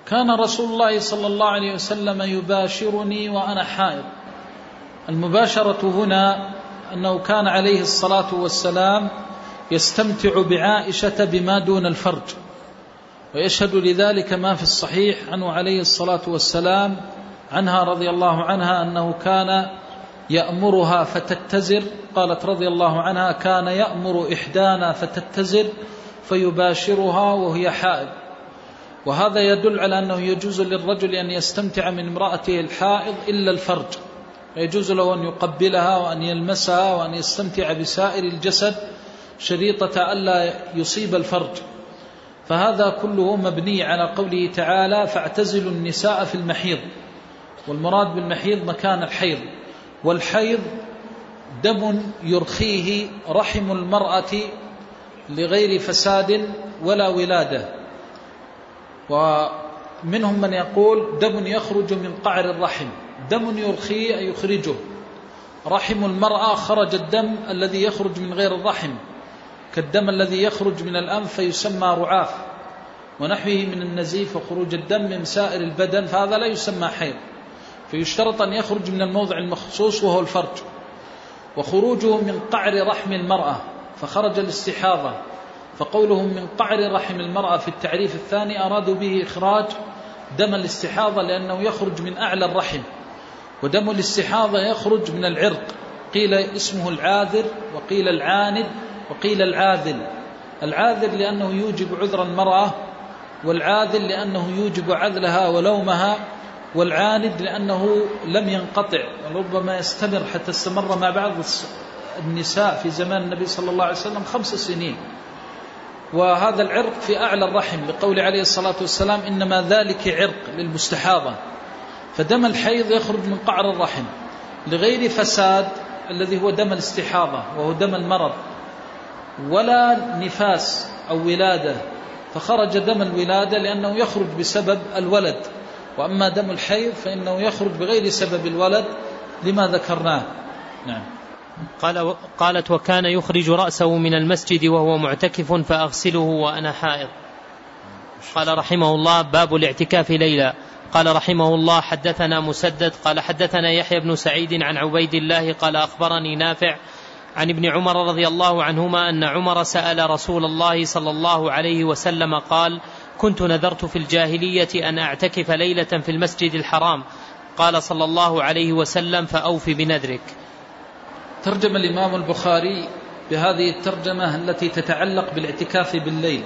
S3: كان رسول الله صلى الله عليه وسلم يباشرني وأنا حائض. المباشرة هنا أنه كان عليه الصلاة والسلام يستمتع بعائشة بما دون الفرج ويشهد لذلك ما في الصحيح عنه عليه الصلاة والسلام عنها رضي الله عنها أنه كان يأمرها فتتزر قالت رضي الله عنها كان يأمر إحدانا فتتزر فيباشرها وهي حائض. وهذا يدل على أنه يجوز للرجل أن يستمتع من امرأته الحائض إلا الفرج. ويجوز له أن يقبلها وأن يلمسها وأن يستمتع بسائر الجسد شريطة ألا يصيب الفرج. فهذا كله مبني على قوله تعالى فاعتزلوا النساء في المحيض والمراد بالمحيض مكان الحيض والحيض دم يرخيه رحم المرأة لغير فساد ولا ولادة. ومنهم من يقول دم يخرج من قعر الرحم دم يرخيه أي يخرجه. رحم المرأة خرج الدم الذي يخرج من غير الرحم كالدم الذي يخرج من الأنف فيسمى رعاف ونحوه من النزيف وخروج الدم من سائر البدن فهذا لا يسمى حيض. فيشترط أن يخرج من الموضع المخصوص وهو الفرج وخروجه من قعر رحم المرأة فخرج الاستحاضة فقولهم من قعر رحم المرأة في التعريف الثاني أرادوا به إخراج دم الاستحاضة لأنه يخرج من أعلى الرحم ودم الاستحاضة يخرج من العرق قيل اسمه العاذر وقيل العاند وقيل العاذل العاذل لأنه يوجب عذر المرأة والعاذل لأنه يوجب عذلها ولومها والعاند لأنه لم ينقطع وربما يستمر حتى استمر مع بعض النساء في زمان النبي صلى الله عليه وسلم خمس سنين. وهذا العرق في أعلى الرحم لقول عليه الصلاة والسلام إنما ذلك عرق للمستحاضة. فدم الحيض يخرج من قعر الرحم لغير فساد الذي هو دم الاستحاضة وهو دم المرض ولا نفاس أو ولادة. فخرج دم الولادة لأنه يخرج بسبب الولد. وأما دم الحيض فإنه يخرج بغير سبب الولد لما ذكرناه. نعم.
S1: قال قالت وكان يخرج رأسه من المسجد وهو معتكف فأغسله وأنا حائض. قال رحمه الله باب الاعتكاف ليلا قال رحمه الله حدثنا مسدد. قال حدثنا يحيى بن سعيد عن عبيد الله. قال أخبرني نافع عن ابن عمر رضي الله عنهما أن عمر سأل رسول الله صلى الله عليه وسلم قال كنت نذرت في الجاهلية أن أعتكف ليلة في المسجد الحرام. قال صلى الله عليه وسلم فأوف بنذرك.
S3: ترجم الإمام البخاري بهذه الترجمة التي تتعلق بالاعتكاف بالليل.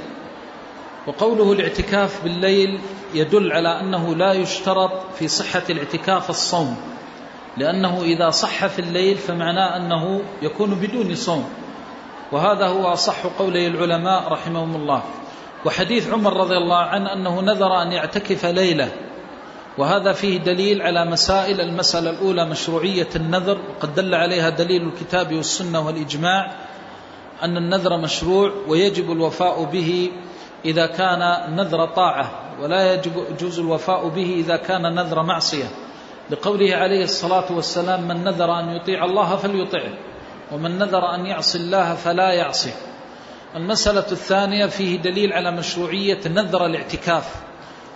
S3: وقوله الاعتكاف بالليل يدل على أنه لا يشترط في صحة الاعتكاف الصوم. لأنه إذا صح في الليل فمعناه أنه يكون بدون صوم. وهذا هو أصح قولي العلماء رحمهم الله. وحديث عمر رضي الله عنه أنه نذر أن يعتكف ليلة. وهذا فيه دليل على مسائل المسألة الأولى مشروعية النذر وقد دل عليها دليل الكتاب والسنة والإجماع أن النذر مشروع ويجب الوفاء به إذا كان نذر طاعة ولا يجوز الوفاء به إذا كان نذر معصية. لقوله عليه الصلاة والسلام من نذر أن يطيع الله فليطعه ومن نذر أن يعصي الله فلا يعصي المسألة الثانية فيه دليل على مشروعية نذر الاعتكاف.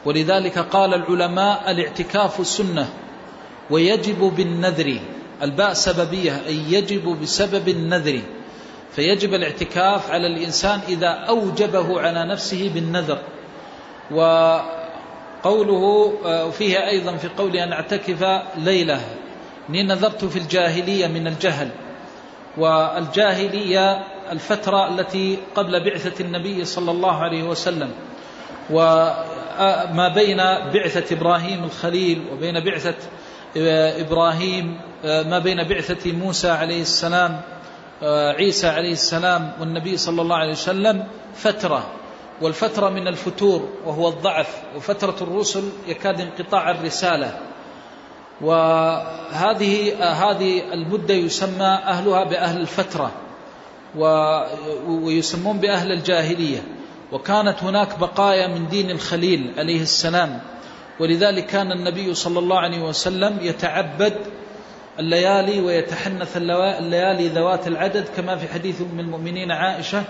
S3: ولذلك قال العلماء الاعتكاف سنة ويجب بالنذر الباء سببية أي يجب بسبب النذر. فيجب الاعتكاف على الإنسان إذا أوجبه على نفسه بالنذر. وقوله آه، فيها أيضا في قول أن اعتكف ليلة. إني نذرت في الجاهلية من الجهل. والجاهلية الفترة التي قبل بعثة النبي صلى الله عليه وسلم وما بين بعثة إبراهيم الخليل وبين بعثة إبراهيم ما بين بعثة موسى عليه السلام عيسى عليه السلام والنبي صلى الله عليه وسلم فترة والفترة من الفتور وهو الضعف وفترة الرسل يكاد انقطاع الرسالة. وهذه هذه المدة يسمى أهلها بأهل الفترة. ويسمون بأهل الجاهلية. وكانت هناك بقايا من دين الخليل عليه السلام. ولذلك كان النبي صلى الله عليه وسلم يتعبد الليالي ويتحنث الليالي ذوات العدد كما في حديث أم المؤمنين عائشة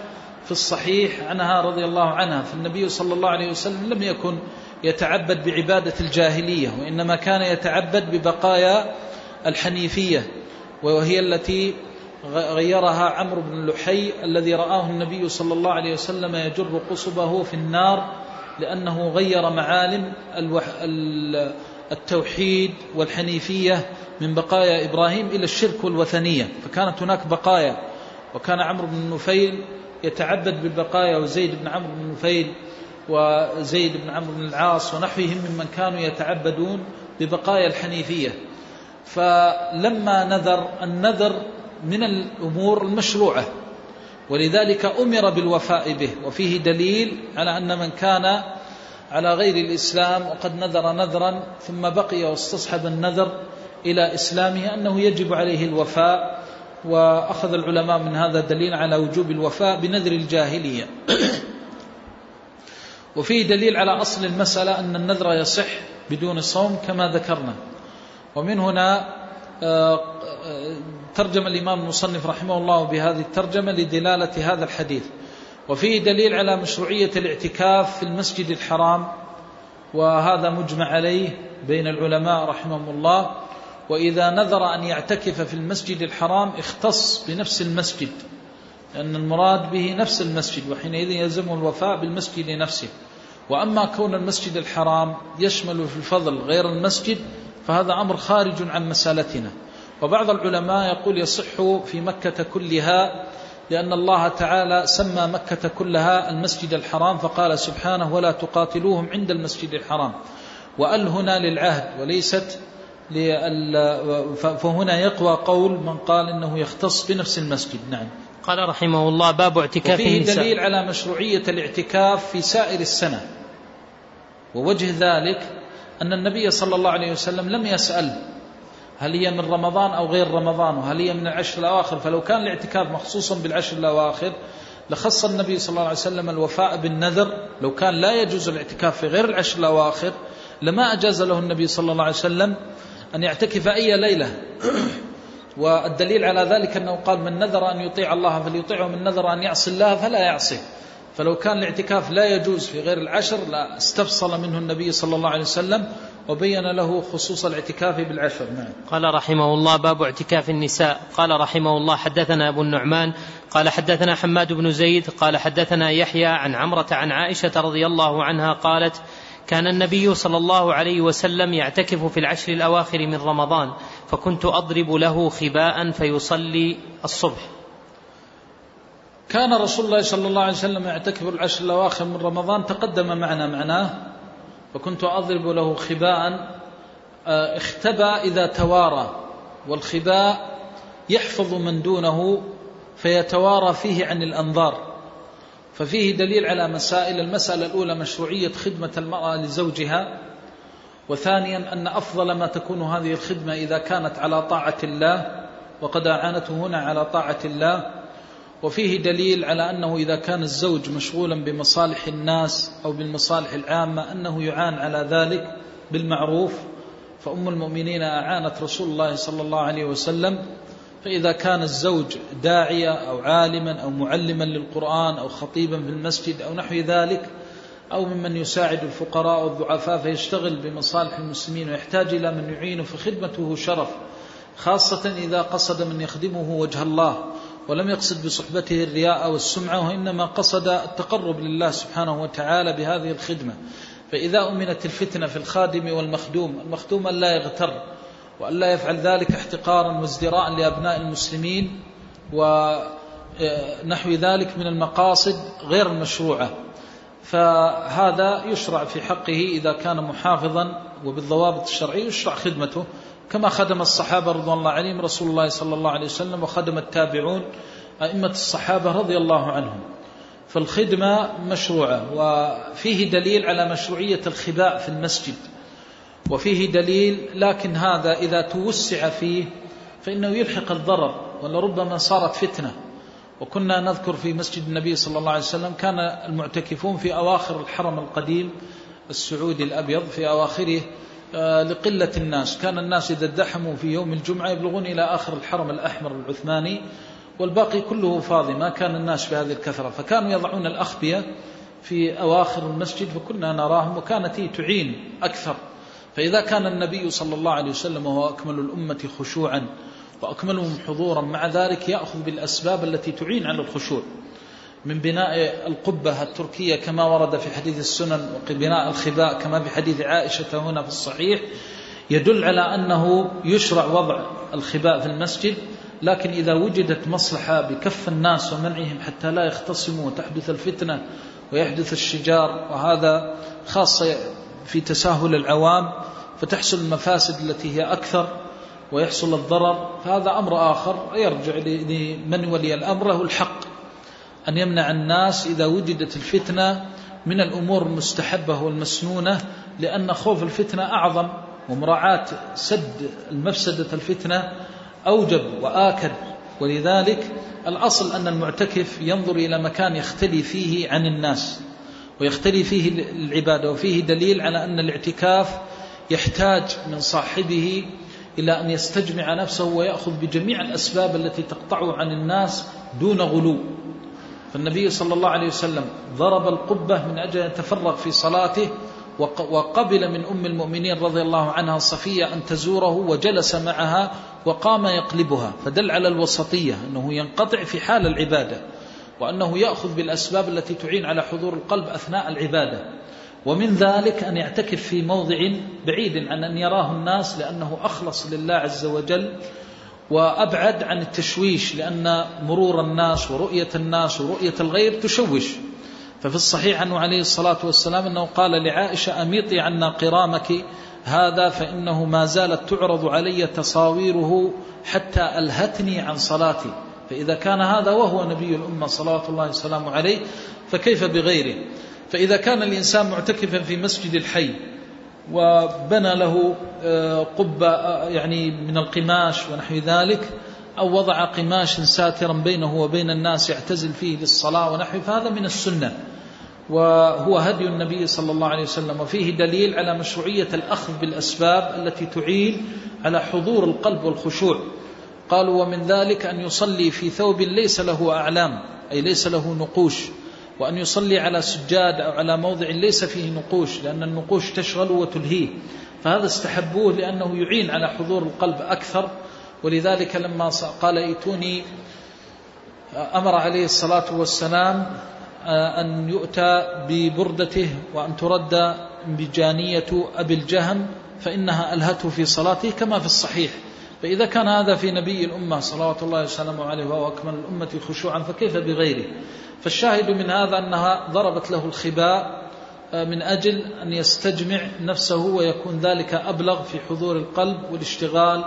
S3: في الصحيح عنها رضي الله عنها. فالنبي صلى الله عليه وسلم لم يكن يتعبد بعبادة الجاهلية وإنما كان يتعبد ببقايا الحنيفية وهي التي غيرها عمرو بن لحي الذي رآه النبي صلى الله عليه وسلم يجر قصبه في النار لأنه غير معالم التوحيد والحنيفية من بقايا إبراهيم إلى الشرك والوثنية. فكانت هناك بقايا. وكان عمرو بن نفيل يتعبد بالبقايا وزيد بن عمرو بن نفيل وزيد بن عمرو بن العاص ونحوهم ممن كانوا يتعبدون ببقايا الحنيفية. فلما نذر النذر من الأمور المشروعة. ولذلك أمر بالوفاء به. وفيه دليل على أن من كان على غير الإسلام وقد نذر نذرا ثم بقي واستصحب النذر إلى إسلامه أنه يجب عليه الوفاء. وأخذ العلماء من هذا دليل على وجوب الوفاء بنذر الجاهلية. وفيه دليل على أصل المسألة أن النذر يصح بدون صوم كما ذكرنا. ومن هنا آه، آه، ترجم الإمام المصنف رحمه الله بهذه الترجمة لدلالة هذا الحديث. وفيه دليل على مشروعية الاعتكاف في المسجد الحرام وهذا مجمع عليه بين العلماء رحمهم الله. وإذا نذر أن يعتكف في المسجد الحرام اختص بنفس المسجد لأن المراد به نفس المسجد وحينئذ يلزم الوفاء بالمسجد نفسه. وأما كون المسجد الحرام يشمل في الفضل غير المسجد فهذا أمر خارج عن مسالتنا. وبعض العلماء يقول يصح في مكة كلها لأن الله تعالى سمى مكة كلها المسجد الحرام فقال سبحانه ولا تقاتلوهم عند المسجد الحرام. وأل هنا للعهد وليست فهنا يقوى قول من قال إنه يختص بنفس المسجد. نعم.
S1: قال رحمه الله باب اعتكاف
S3: وفيه النساء. دليل على مشروعية الاعتكاف في سائر السنة. ووجه ذلك أن النبي صلى الله عليه وسلم لم يسأل هل هي من رمضان أو غير رمضان؟ وهل هي من العشر الأواخر؟ فلو كان الاعتكاف مخصوصا بالعشر الأواخر لخص النبي صلى الله عليه وسلم الوفاء بالنذر. لو كان لا يجوز الاعتكاف في غير العشر الأواخر لما أجاز له النبي صلى الله عليه وسلم أن يعتكف أي ليلة. والدليل على ذلك أنه قال من نذر أن يطيع الله فليطيعه من نذر أن يعصي الله فلا يعصيه. فلو كان الاعتكاف لا يجوز في غير العشر لا استفصل منه النبي صلى الله عليه وسلم. وبين له خصوص الاعتكاف بالعشر. نعم.
S1: قال رحمه الله باب اعتكاف النساء. قال رحمه الله حدثنا أبو النعمان قال حدثنا حماد بن زيد قال حدثنا يحيى عن عمرة عن عائشة رضي الله عنها قالت كان النبي صلى الله عليه وسلم يعتكف في العشر الأواخر من رمضان فكنت أضرب له خباء فيصلي الصبح.
S3: كان رسول الله صلى الله عليه وسلم يعتكف العشر الأواخر من رمضان تقدم معنا معناه وكنت أضرب له خباء آه، اختبى إذا توارى والخباء يحفظ من دونه فيتوارى فيه عن الأنظار. ففيه دليل على مسائل المسألة الأولى مشروعية خدمة المرأة لزوجها وثانيا أن أفضل ما تكون هذه الخدمة إذا كانت على طاعة الله وقد أعانته هنا على طاعة الله وفيه دليل على أنه إذا كان الزوج مشغولا بمصالح الناس أو بالمصالح العامة أنه يعان على ذلك بالمعروف فأم المؤمنين أعانت رسول الله صلى الله عليه وسلم. فإذا كان الزوج داعية أو عالما أو معلما للقرآن أو خطيبا في المسجد أو نحو ذلك أو ممن يساعد الفقراء والضعفاء فيشتغل بمصالح المسلمين ويحتاج إلى من يعينه فخدمته شرف خاصة إذا قصد من يخدمه وجه الله. ولم يقصد بصحبته الرياء والسمعة وإنما قصد التقرب لله سبحانه وتعالى بهذه الخدمة. فإذا أمنت الفتنة في الخادم والمخدوم المخدوم لا يغتر وأن لا يفعل ذلك احتقارا وازدراء لأبناء المسلمين ونحو ذلك من المقاصد غير المشروعة. فهذا يشرع في حقه إذا كان محافظا وبالضوابط الشرعية يشرع خدمته. كما خدم الصحابة رضوان الله عليهم رسول الله صلى الله عليه وسلم وخدم التابعون أئمة الصحابة رضي الله عنهم. فالخدمة مشروعة وفيه دليل على مشروعية الخباء في المسجد. وفيه دليل لكن هذا إذا توسع فيه فإنه يلحق الضرر ولربما صارت فتنة. وكنا نذكر في مسجد النبي صلى الله عليه وسلم كان المعتكفون في أواخر الحرم القديم السعودي الأبيض في أواخره لقلة الناس. كان الناس إذا ادحموا في يوم الجمعة يبلغون إلى آخر الحرم الأحمر العثماني والباقي كله فاضي ما كان الناس بهذه الكثرة. فكانوا يضعون الأخبية في أواخر المسجد فكنا نراهم وكانت تعين أكثر. فإذا كان النبي صلى الله عليه وسلم وهو أكمل الأمة خشوعا وأكملهم حضورا مع ذلك يأخذ بالأسباب التي تعين على الخشوع. من بناء القبة التركية كما ورد في حديث السنن وبناء الخباء كما في حديث عائشة هنا في الصحيح يدل على أنه يشرع وضع الخباء في المسجد لكن إذا وجدت مصلحة بكف الناس ومنعهم حتى لا يختصموا وتحدث الفتنة ويحدث الشجار وهذا خاصة في تساهل العوام فتحصل المفاسد التي هي أكثر ويحصل الضرر فهذا أمر آخر يرجع لمن ولي الأمر له الحق. أن يمنع الناس إذا وجدت الفتنة من الأمور المستحبة والمسنونة لأن خوف الفتنة أعظم ومراعاة سد المفسدة الفتنة أوجب وآكد. ولذلك الأصل أن المعتكف ينظر إلى مكان يختلي فيه عن الناس ويختلي فيه العبادة وفيه دليل على أن الاعتكاف يحتاج من صاحبه إلى أن يستجمع نفسه ويأخذ بجميع الأسباب التي تقطعه عن الناس دون غلو. فالنبي صلى الله عليه وسلم ضرب القبة من أجل أن يتفرغ في صلاته وقبل من أم المؤمنين رضي الله عنها صفية أن تزوره وجلس معها وقام يقلبها فدل على الوسطية أنه ينقطع في حال العبادة وأنه يأخذ بالأسباب التي تعين على حضور القلب أثناء العبادة. ومن ذلك أن يعتكف في موضع بعيد عن أن يراه الناس لأنه أخلص لله عز وجل وأبعد عن التشويش لأن مرور الناس ورؤية الناس ورؤية الغير تشوش. ففي الصحيح عنه عليه الصلاة والسلام أنه قال لعائشة أميطي عنا قرامك هذا فإنه ما زالت تعرض علي تصاويره حتى ألهتني عن صلاتي. فإذا كان هذا وهو نبي الأمة صلوات الله وسلامه عليه فكيف بغيره؟ فإذا كان الإنسان معتكفا في مسجد الحي وبنى له آه، قبة آه، يعني من القماش ونحو ذلك أو وضع قماش ساترا بينه وبين الناس يعتزل فيه للصلاة ونحو فهذا من السنة. وهو هدي النبي صلى الله عليه وسلم وفيه دليل على مشروعية الأخذ بالأسباب التي تعين على حضور القلب والخشوع. قالوا ومن ذلك أن يصلي في ثوب ليس له أعلام أي ليس له نقوش. وأن يصلي على سجاد أو على موضع ليس فيه نقوش لأن النقوش تشغل وتلهيه. فهذا استحبوه لأنه يعين على حضور القلب أكثر. ولذلك لما قال ائتوني أمر عليه الصلاة والسلام آه، أن يؤتى ببردته وأن ترد بجانية أبي الجهم فإنها ألهته في صلاته كما في الصحيح. فإذا كان هذا في نبي الأمة صلوات الله وسلامه عليه وهو أكمل الأمة خشوعا فكيف بغيره؟ فالشاهد من هذا أنها ضربت له الخباء آه، من أجل أن يستجمع نفسه ويكون ذلك أبلغ في حضور القلب والاشتغال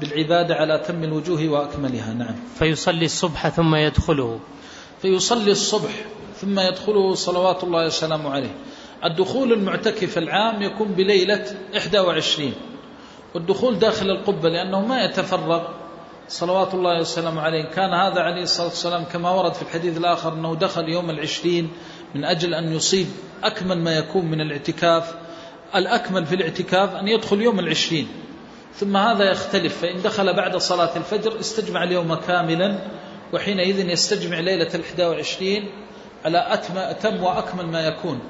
S3: بالعبادة على تم الوجوه وأكملها. نعم.
S1: فيصلي الصبح ثم يدخله.
S3: فيصلي الصبح ثم يدخله صلوات الله وسلامه عليه. الدخول المعتكف العام يكون بليلة 21 والدخول داخل القبة لأنه ما يتفرغ. صلوات الله وسلامه عليه. كان هذا عليه الصلاة والسلام كما ورد في الحديث الآخر أنه دخل يوم العشرين من أجل أن يصيب أكمل ما يكون من الاعتكاف. الأكمل في الاعتكاف أن يدخل يوم العشرين. ثم هذا يختلف. فإن دخل بعد صلاة الفجر استجمع اليوم كاملا وحينئذ يستجمع ليلة الإحدى وعشرين على أتم وأكمل ما يكون.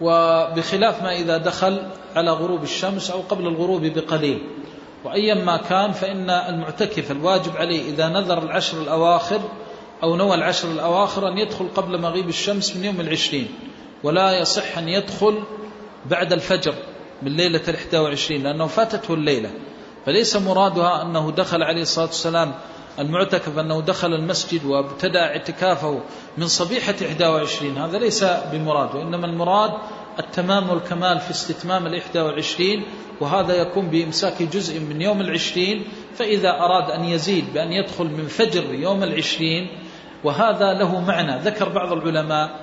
S3: وبخلاف ما إذا دخل على غروب الشمس أو قبل الغروب بقليل. وأيا ما كان فإن المعتكف الواجب عليه إذا نذر العشر الأواخر أو نوى العشر الأواخر أن يدخل قبل مغيب الشمس من يوم العشرين ولا يصح أن يدخل بعد الفجر من ليلة الإحدى وعشرين لأنه فاتته الليلة. فليس مرادها أنه دخل عليه الصلاة والسلام المعتكف أنه دخل المسجد وابتدأ اعتكافه من صبيحة 21 هذا ليس بمراد وإنما المراد التمام والكمال في استتمام الإحدى والعشرين وهذا يكون بإمساك جزء من يوم العشرين. فإذا أراد أن يزيد بأن يدخل من فجر يوم العشرين وهذا له معنى. ذكر بعض العلماء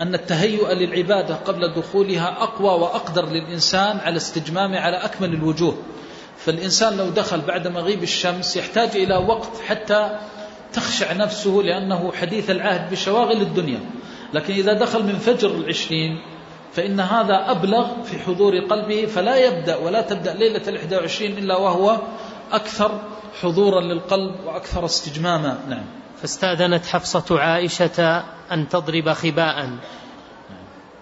S3: أن التهيؤ للعبادة قبل دخولها أقوى وأقدر للإنسان على استجمامه على أكمل الوجوه. فالإنسان لو دخل بعد مغيب الشمس يحتاج إلى وقت حتى تخشع نفسه لأنه حديث العهد بشواغل الدنيا. لكن إذا دخل من فجر العشرين فإن هذا أبلغ في حضور قلبه فلا يبدأ ولا تبدأ ليلة الإحدى وعشرين إلا وهو أكثر حضورا للقلب وأكثر استجماما. نعم.
S1: فاستأذنت حفصة عائشة أن تضرب خباء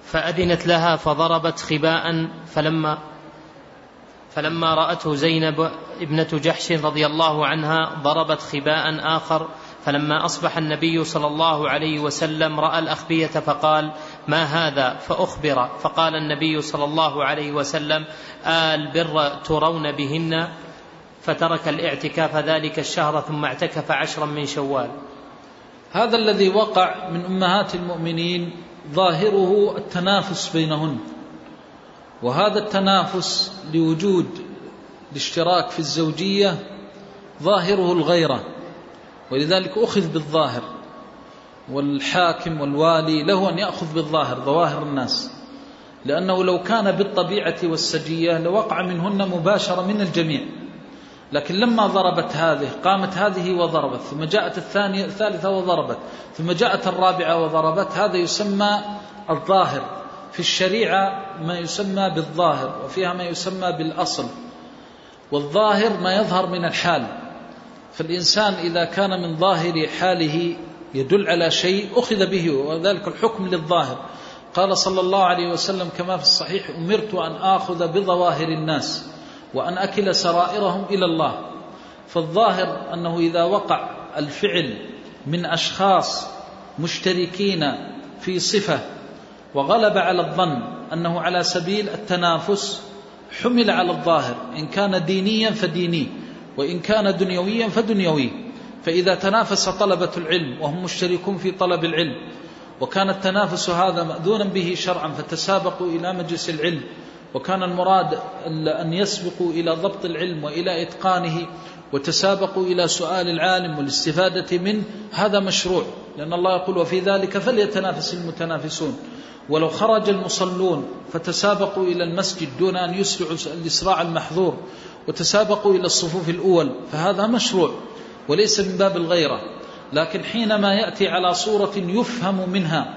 S1: فأذنت لها فضربت خباء فلما فلما رأته زينب ابنة جحش رضي الله عنها ضربت خباء آخر فلما أصبح النبي صلى الله عليه وسلم رأى الأخبية فقال ما هذا؟ فأخبر فقال النبي صلى الله عليه وسلم آه البر ترون بهن؟ فترك الاعتكاف ذلك الشهر ثم اعتكف عشرا من شوال.
S3: هذا الذي وقع من أمهات المؤمنين ظاهره التنافس بينهن. وهذا التنافس لوجود الاشتراك في الزوجية ظاهره الغيرة ولذلك أخذ بالظاهر والحاكم والوالي له أن يأخذ بالظاهر ظواهر الناس لأنه لو كان بالطبيعة والسجية لوقع منهن مباشرة من الجميع لكن لما ضربت هذه قامت هذه وضربت ثم جاءت الثانية الثالثة وضربت ثم جاءت الرابعة وضربت هذا يسمى الظاهر. في الشريعة ما يسمى بالظاهر وفيها ما يسمى بالأصل. والظاهر ما يظهر من الحال. فالإنسان إذا كان من ظاهر حاله يدل على شيء أخذ به وذلك الحكم للظاهر. قال صلى الله عليه وسلم كما في الصحيح أمرت أن آخذ بظواهر الناس وأن أكل سرائرهم إلى الله. فالظاهر أنه إذا وقع الفعل من أشخاص مشتركين في صفة وغلب على الظن أنه على سبيل التنافس حمل على الظاهر. إن كان دينيا فديني وإن كان دنيويا فدنيوي. فإذا تنافس طلبة العلم وهم مشتركون في طلب العلم وكان التنافس هذا مأذونا به شرعا فتسابقوا إلى مجلس العلم. وكان المراد أن يسبقوا إلى ضبط العلم وإلى إتقانه وتسابقوا إلى سؤال العالم والاستفادة منه. هذا مشروع لأن الله يقول وفي ذلك فليتنافس المتنافسون. ولو خرج المصلون فتسابقوا إلى المسجد دون أن يسرعوا الإسراع المحظور وتسابقوا إلى الصفوف الأول فهذا مشروع وليس من باب الغيرة. لكن حينما يأتي على صورة يفهم منها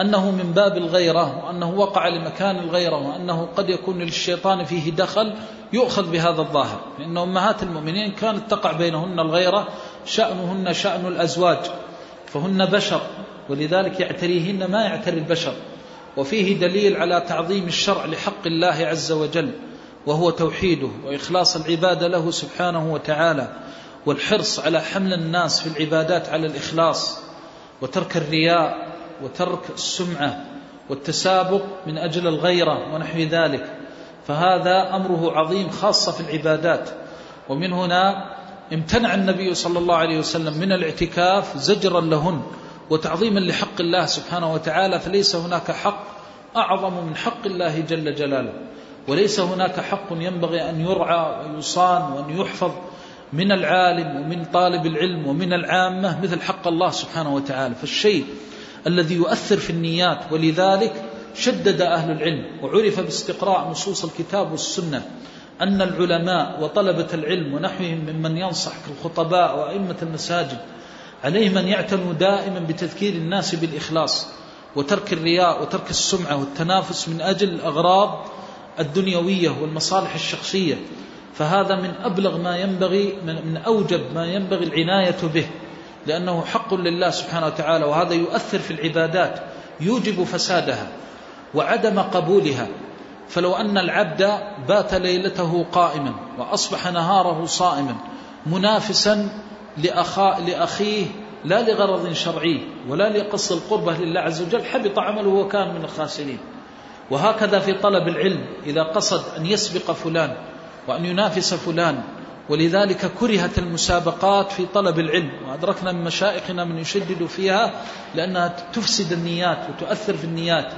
S3: أنه من باب الغيرة وأنه وقع لمكان الغيرة وأنه قد يكون للشيطان فيه دخل يؤخذ بهذا الظاهر. لأن أمهات المؤمنين كانت تقع بينهن الغيرة شأنهن شأن الأزواج فهن بشر ولذلك يعتريهن ما يعتري البشر. وفيه دليل على تعظيم الشرع لحق الله عز وجل وهو توحيده وإخلاص العبادة له سبحانه وتعالى والحرص على حمل الناس في العبادات على الإخلاص وترك الرياء وترك السمعة والتسابق من أجل الغيرة ونحو ذلك. فهذا أمره عظيم خاصة في العبادات. ومن هنا امتنع النبي صلى الله عليه وسلم من الاعتكاف زجرا لهن وتعظيما لحق الله سبحانه وتعالى فليس هناك حق أعظم من حق الله جل جلاله. وليس هناك حق ينبغي أن يرعى ويصان وأن يحفظ من العالم ومن طالب العلم ومن العامة مثل حق الله سبحانه وتعالى. فالشيء الذي يؤثر في النيات ولذلك شدد أهل العلم وعرف باستقراء نصوص الكتاب والسنة أن العلماء وطلبة العلم ونحوهم ممن ينصح كالخطباء وأئمة المساجد عليهم أن يعتنوا دائما بتذكير الناس بالإخلاص وترك الرياء وترك السمعة والتنافس من أجل الأغراض الدنيوية والمصالح الشخصية. فهذا من أبلغ ما ينبغي من أوجب ما ينبغي العناية به لأنه حق لله سبحانه وتعالى وهذا يؤثر في العبادات يوجب فسادها وعدم قبولها. فلو أن العبد بات ليلته قائما وأصبح نهاره صائما منافسا لأخا لأخيه لا لغرض شرعي ولا لقص القربة لله عز وجل حبط عمله وكان من الخاسرين. وهكذا في طلب العلم إذا قصد أن يسبق فلان وأن ينافس فلان ولذلك كرهت المسابقات في طلب العلم. وأدركنا من مشائخنا من يشدد فيها لأنها تفسد النيات وتؤثر في النيات.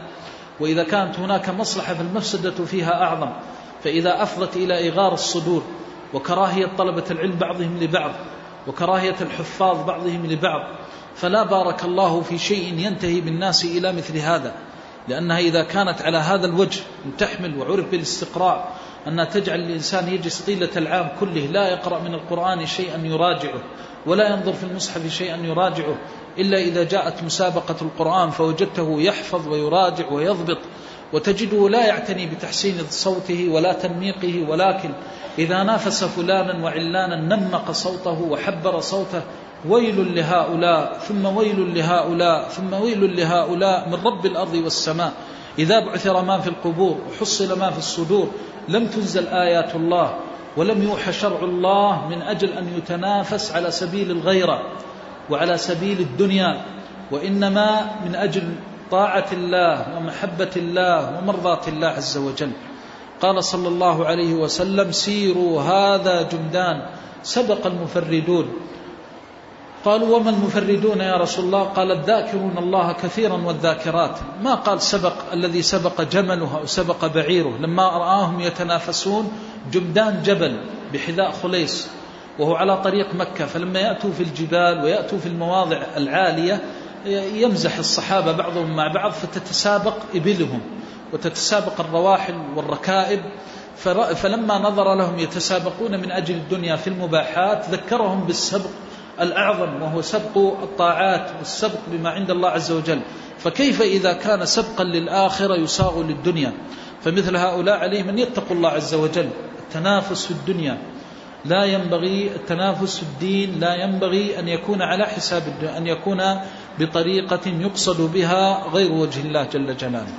S3: وإذا كانت هناك مصلحة فالمفسدة فيها أعظم. فإذا أفضت إلى إغار الصدور وكراهية طلبة العلم بعضهم لبعض وكراهية الحفاظ بعضهم لبعض. فلا بارك الله في شيء ينتهي بالناس إلى مثل هذا لأنها إذا كانت على هذا الوجه تحمل وعرف بالاستقراء أنها تجعل الإنسان يجلس طيلة العام كله لا يقرأ من القرآن شيئا يراجعه ولا ينظر في المصحف شيئا يراجعه إلا إذا جاءت مسابقة القرآن فوجدته يحفظ ويراجع ويضبط. وتجده لا يعتني بتحسين صوته ولا تنميقه ولكن إذا نافس فلانا وعلانا نمق صوته وحبر صوته ويل لهؤلاء ثم ويل لهؤلاء ثم ويل لهؤلاء من رب الأرض والسماء. إذا بعثر ما في القبور وحصل ما في الصدور لم تنزل آيات الله ولم يوحى شرع الله من أجل أن يتنافس على سبيل الغيرة وعلى سبيل الدنيا وإنما من أجل طاعة الله ومحبة الله ومرضاة الله عز وجل. قال صلى الله عليه وسلم سيروا هذا جمدان سبق المفردون. قالوا وما المفردون يا رسول الله؟ قال الذاكرون الله كثيرا والذاكرات. ما قال سبق الذي سبق جمله أو سبق بعيره. لما رآهم يتنافسون جمدان جبل بحذاء خليس وهو على طريق مكة. فلما يأتوا في الجبال ويأتوا في المواضع العالية يمزح الصحابة بعضهم مع بعض فتتسابق إبلهم وتتسابق الرواحل والركائب. فلما نظر لهم يتسابقون من أجل الدنيا في المباحات ذكرهم بالسبق الأعظم وهو سبق الطاعات والسبق بما عند الله عز وجل. فكيف إذا كان سبقا للآخرة يساغ للدنيا؟ فمثل هؤلاء عليهم أن يتقوا الله عز وجل. التنافس في الدنيا لا ينبغي التنافس في الدين لا ينبغي أن يكون على حساب الدنيا أن يكون بطريقة يقصد بها غير وجه الله جل جلاله.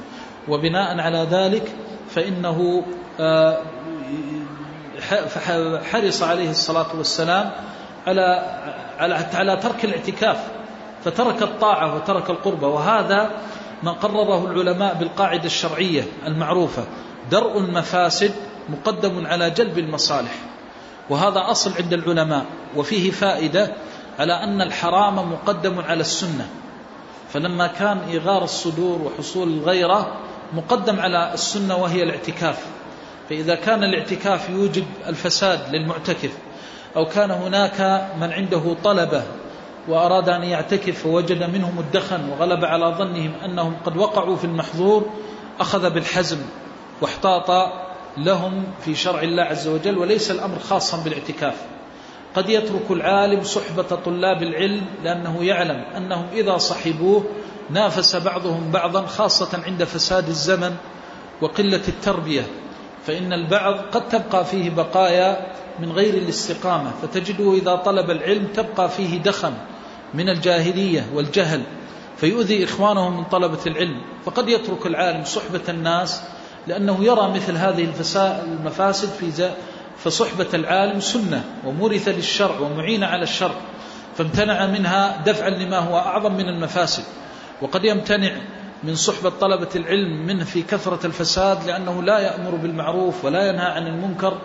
S3: وبناء على ذلك فإنه آه، حرص عليه الصلاة والسلام على على على ترك الاعتكاف فترك الطاعة وترك القربة وهذا ما قرره العلماء بالقاعدة الشرعية المعروفة درء المفاسد مقدم على جلب المصالح. وهذا أصل عند العلماء وفيه فائدة على أن الحرام مقدم على السنة. فلما كان إغار الصدور وحصول الغيرة مقدم على السنة وهي الاعتكاف. فإذا كان الاعتكاف يوجب الفساد للمعتكف أو كان هناك من عنده طلبة وأراد أن يعتكف فوجد منهم الدخن وغلب على ظنهم أنهم قد وقعوا في المحظور أخذ بالحزم واحتاط لهم في شرع الله عز وجل وليس الأمر خاصا بالاعتكاف. قد يترك العالم صحبة طلاب العلم لأنه يعلم أنهم إذا صحبوه نافس بعضهم بعضا خاصة عند فساد الزمن وقلة التربية. فإن البعض قد تبقى فيه بقايا من غير الاستقامة فتجده إذا طلب العلم تبقى فيه دخم من الجاهلية والجهل فيؤذي إخوانه من طلبة العلم. فقد يترك العالم صحبة الناس لأنه يرى مثل هذه المفاسد في فصحبة العالم سنة ومورثة للشرع ومعينة على الشرع فامتنع منها دفعا لما هو أعظم من المفاسد. وقد يمتنع من صحبة طلبة العلم منه في كثرة الفساد لأنه لا يأمر بالمعروف ولا ينهى عن المنكر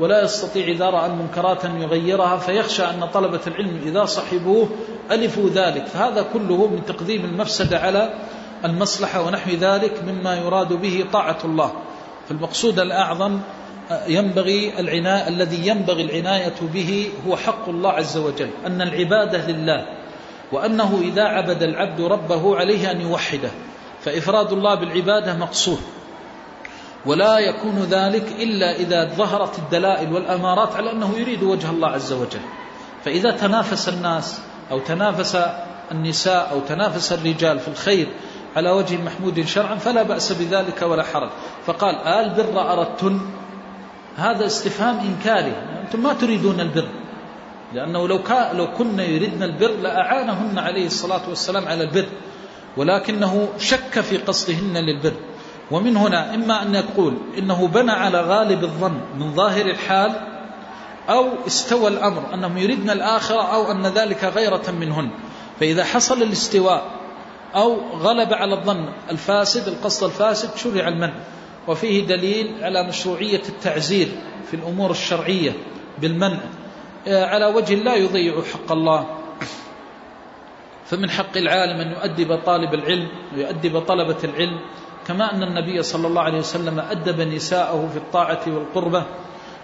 S3: ولا يستطيع إذا رأى المنكرات أن يغيرها فيخشى أن طلبة العلم إذا صحبوه ألفوا ذلك. فهذا كله من تقديم المفسدة على المصلحة ونحو ذلك مما يراد به طاعة الله. فالمقصود الأعظم ينبغي العناية الذي ينبغي العناية به هو حق الله عز وجل أن العبادة لله وأنه إذا عبد العبد ربه عليه أن يوحده فإفراد الله بالعبادة مقصود. ولا يكون ذلك إلا إذا ظهرت الدلائل والأمارات على أنه يريد وجه الله عز وجل. فإذا تنافس الناس أو تنافس النساء أو تنافس الرجال في الخير على وجه محمود شرعا فلا بأس بذلك ولا حرج. فقال آل بر أردتن هذا استفهام إنكاري. أنتم ما تريدون البر. لأنه لو, لو كنا يردن البر لأعانهن عليه الصلاة والسلام على البر. ولكنه شك في قصدهن للبر. ومن هنا إما أن يقول إنه بنى على غالب الظن من ظاهر الحال أو استوى الأمر أنهم يردن الآخرة أو أن ذلك غيرة منهن. فإذا حصل الاستواء أو غلب على الظن الفاسد القصد الفاسد شرع المنع. وفيه دليل على مشروعية التعزير في الأمور الشرعية بالمنع على وجه لا يضيع حق الله. فمن حق العالم أن يؤدب طالب العلم ويؤدب طلبة العلم كما أن النبي صلى الله عليه وسلم أدب نساءه في الطاعة والقربة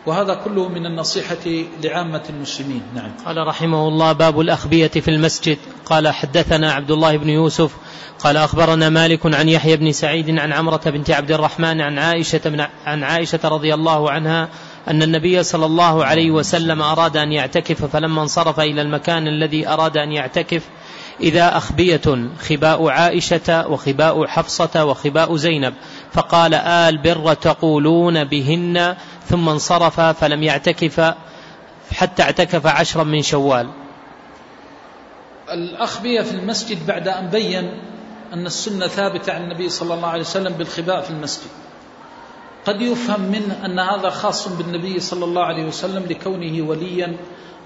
S3: وهذا كله من النصيحة لعامة المسلمين. نعم.
S1: قال رحمه الله باب الأخبية في المسجد. قال حدثنا عبد الله بن يوسف. قال أخبرنا مالك عن يحيى بن سعيد عن عمرة بنت عبد الرحمن عن عائشة, من عن عائشة رضي الله عنها أن النبي صلى الله عليه وسلم أراد أن يعتكف فلما انصرف إلى المكان الذي أراد أن يعتكف إذا أخبية خباء عائشة وخباء حفصة وخباء زينب فقال آل بر تقولون بهن ثم انصرف فلم يعتكف حتى اعتكف عشرا من شوال.
S3: الأخبية في المسجد بعد أن بين أن السنة ثابتة عن النبي صلى الله عليه وسلم بالخباء في المسجد. قد يفهم منه أن هذا خاص بالنبي صلى الله عليه وسلم لكونه وليا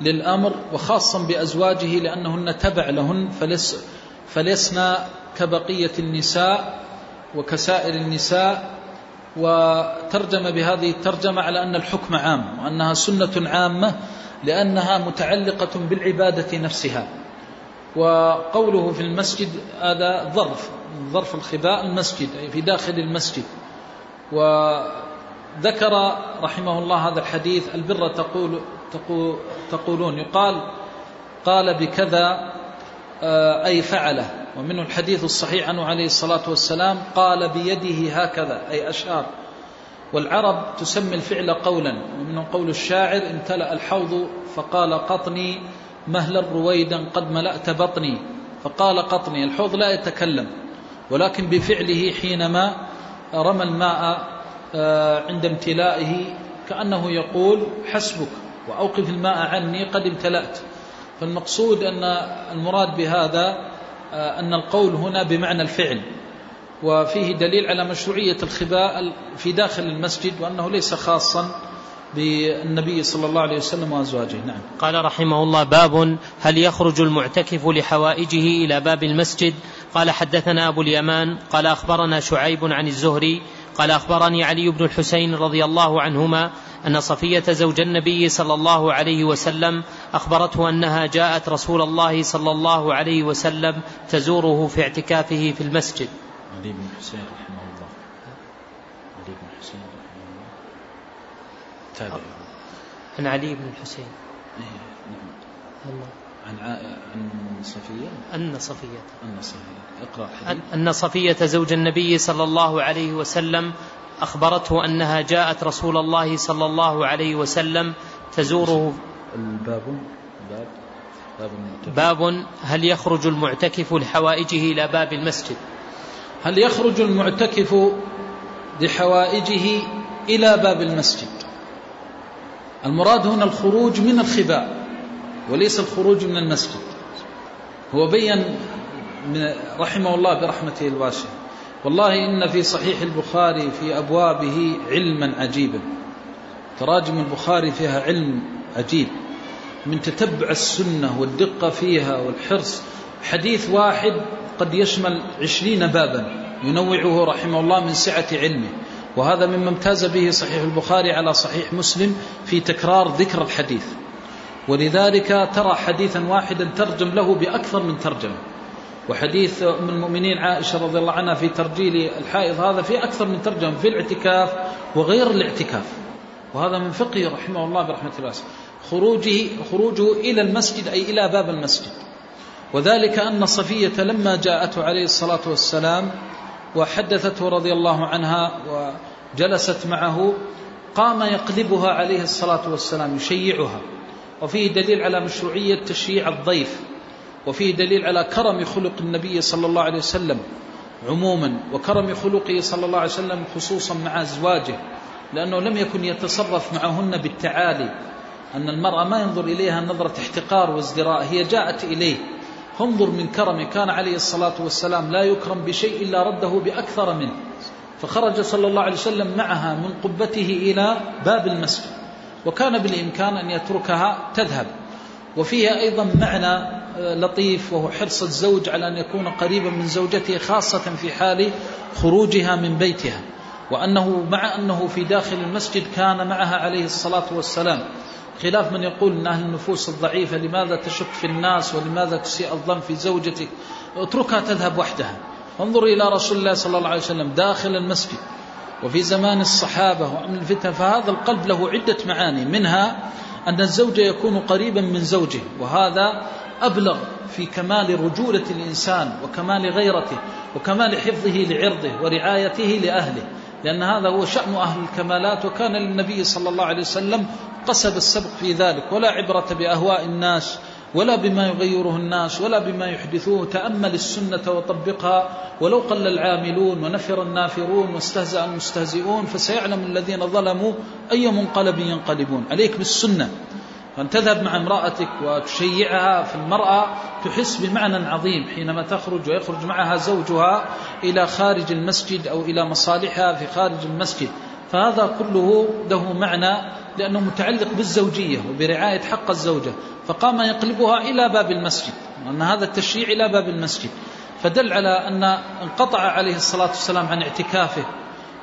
S3: للأمر وخاصا بأزواجه لأنهن تبع لهن فلس فلسنا كبقية النساء وكسائر النساء وترجم بهذه الترجمة على أن الحكم عام وأنها سنة عامة لأنها متعلقة بالعبادة نفسها. وقوله في المسجد هذا ظرف ظرف الخباء المسجد أي في داخل المسجد. وذكر رحمه الله هذا الحديث البر تقول تقولون يقال قال بكذا آه، أي فعله. ومنه الحديث الصحيح عنه عليه الصلاة والسلام قال بيده هكذا أي أشار والعرب تسمي الفعل قولا ومنه قول الشاعر امتلأ الحوض فقال قطني مهلا رويدا قد ملأت بطني. فقال قطني الحوض لا يتكلم ولكن بفعله حينما رمى الماء آه، عند امتلائه كأنه يقول حسبك وأوقف الماء عني قد امتلأت. فالمقصود أن المراد بهذا آه، أن القول هنا بمعنى الفعل. وفيه دليل على مشروعية الخباء في داخل المسجد وأنه ليس خاصا بالنبي صلى الله عليه وسلم وأزواجه. نعم.
S1: قال رحمه الله باب هل يخرج المعتكف لحوائجه إلى باب المسجد قال حدثنا أبو اليمان قال أخبرنا شعيب عن الزهري قال أخبرني علي بن الحسين رضي الله عنهما أن صفية زوج النبي صلى الله عليه وسلم أخبرته أنها جاءت رسول الله صلى الله عليه وسلم تزوره في اعتكافه في المسجد.
S3: علي بن الحسين رحمه الله. علي بن الحسين رحمه الله.
S1: تابع. عن علي بن الحسين.
S3: إيه، نعم. عن عن صفية؟
S1: أن صفية.
S3: أن صفية. اقرأ حديث.
S1: أن صفية زوج النبي صلى الله عليه وسلم أخبرته أنها جاءت رسول الله صلى الله عليه وسلم تزوره
S3: الباب. باب
S1: باب, باب هل يخرج المعتكف لحوائجه إلى باب المسجد؟
S2: هل يخرج المعتكف لحوائجه إلى باب المسجد؟ المراد هنا الخروج من الخباء. وليس الخروج من المسجد. هو بين رحمه الله برحمته الواسعة والله إن في صحيح البخاري في أبوابه علما عجيبا. تراجم البخاري فيها علم عجيب. من تتبع السنة والدقة فيها والحرص. حديث واحد قد يشمل عشرين بابا ينوعه رحمه الله من سعة علمه. وهذا مما امتاز به صحيح البخاري على صحيح مسلم في تكرار ذكر الحديث. ولذلك ترى حديثا واحدا ترجم له بأكثر من ترجمة. وحديث أم المؤمنين عائشة رضي الله عنها في ترجيل الحائض هذا في أكثر من ترجمة في الاعتكاف وغير الاعتكاف. وهذا من فقه رحمه الله برحمة الله خروجه, خروجه إلى المسجد أي إلى باب المسجد. وذلك أن صفية لما جاءته عليه الصلاة والسلام وحدثته رضي الله عنها وجلست معه قام يقلبها عليه الصلاة والسلام يشيعها. وفيه دليل على مشروعية تشييع الضيف وفيه دليل على كرم خلق النبي صلى الله عليه وسلم عموما وكرم خلقه صلى الله عليه وسلم خصوصا مع أزواجه لأنه لم يكن يتصرف معهن بالتعالي أن المرأة ما ينظر إليها نظرة احتقار وازدراء هي جاءت إليه. انظر من كرمه كان عليه الصلاة والسلام لا يكرم بشيء إلا رده بأكثر منه فخرج صلى الله عليه وسلم معها من قبته إلى باب المسجد. وكان بالإمكان أن يتركها تذهب. وفيها أيضا معنى آه، لطيف وهو حرص الزوج على أن يكون قريبا من زوجته خاصة في حال خروجها من بيتها. وأنه مع أنه في داخل المسجد كان معها عليه الصلاة والسلام. خلاف من يقول أن أهل النفوس الضعيفة لماذا تشك في الناس ولماذا تسيء الظن في زوجتك؟ اتركها تذهب وحدها. انظر إلى رسول الله صلى الله عليه وسلم داخل المسجد. وفي زمان الصحابة ومن الفتن فهذا القلب له عدة معاني. منها أن الزوج يكون قريبا من زوجه وهذا أبلغ في كمال رجولة الإنسان وكمال غيرته وكمال حفظه لعرضه ورعايته لأهله لأن هذا هو شأن أهل الكمالات. وكان للنبي صلى الله عليه وسلم قصد السبق في ذلك ولا عبرة بأهواء الناس ولا بما يغيره الناس ولا بما يحدثوه تأمل السنة وطبقها ولو قل العاملون ونفر النافرون واستهزأ المستهزئون فسيعلم الذين ظلموا أي منقلب ينقلبون. عليك بالسنة. فأن تذهب مع امرأتك وتشيعها في المرأة تحس بمعنى عظيم حينما تخرج ويخرج معها زوجها إلى خارج المسجد أو إلى مصالحها في خارج المسجد. فهذا كله له معنى لأنه متعلق بالزوجية وبرعاية حق الزوجة. فقام يقلبها إلى باب المسجد وأن هذا التشييع إلى باب المسجد. فدل على أن انقطع عليه الصلاة والسلام عن اعتكافه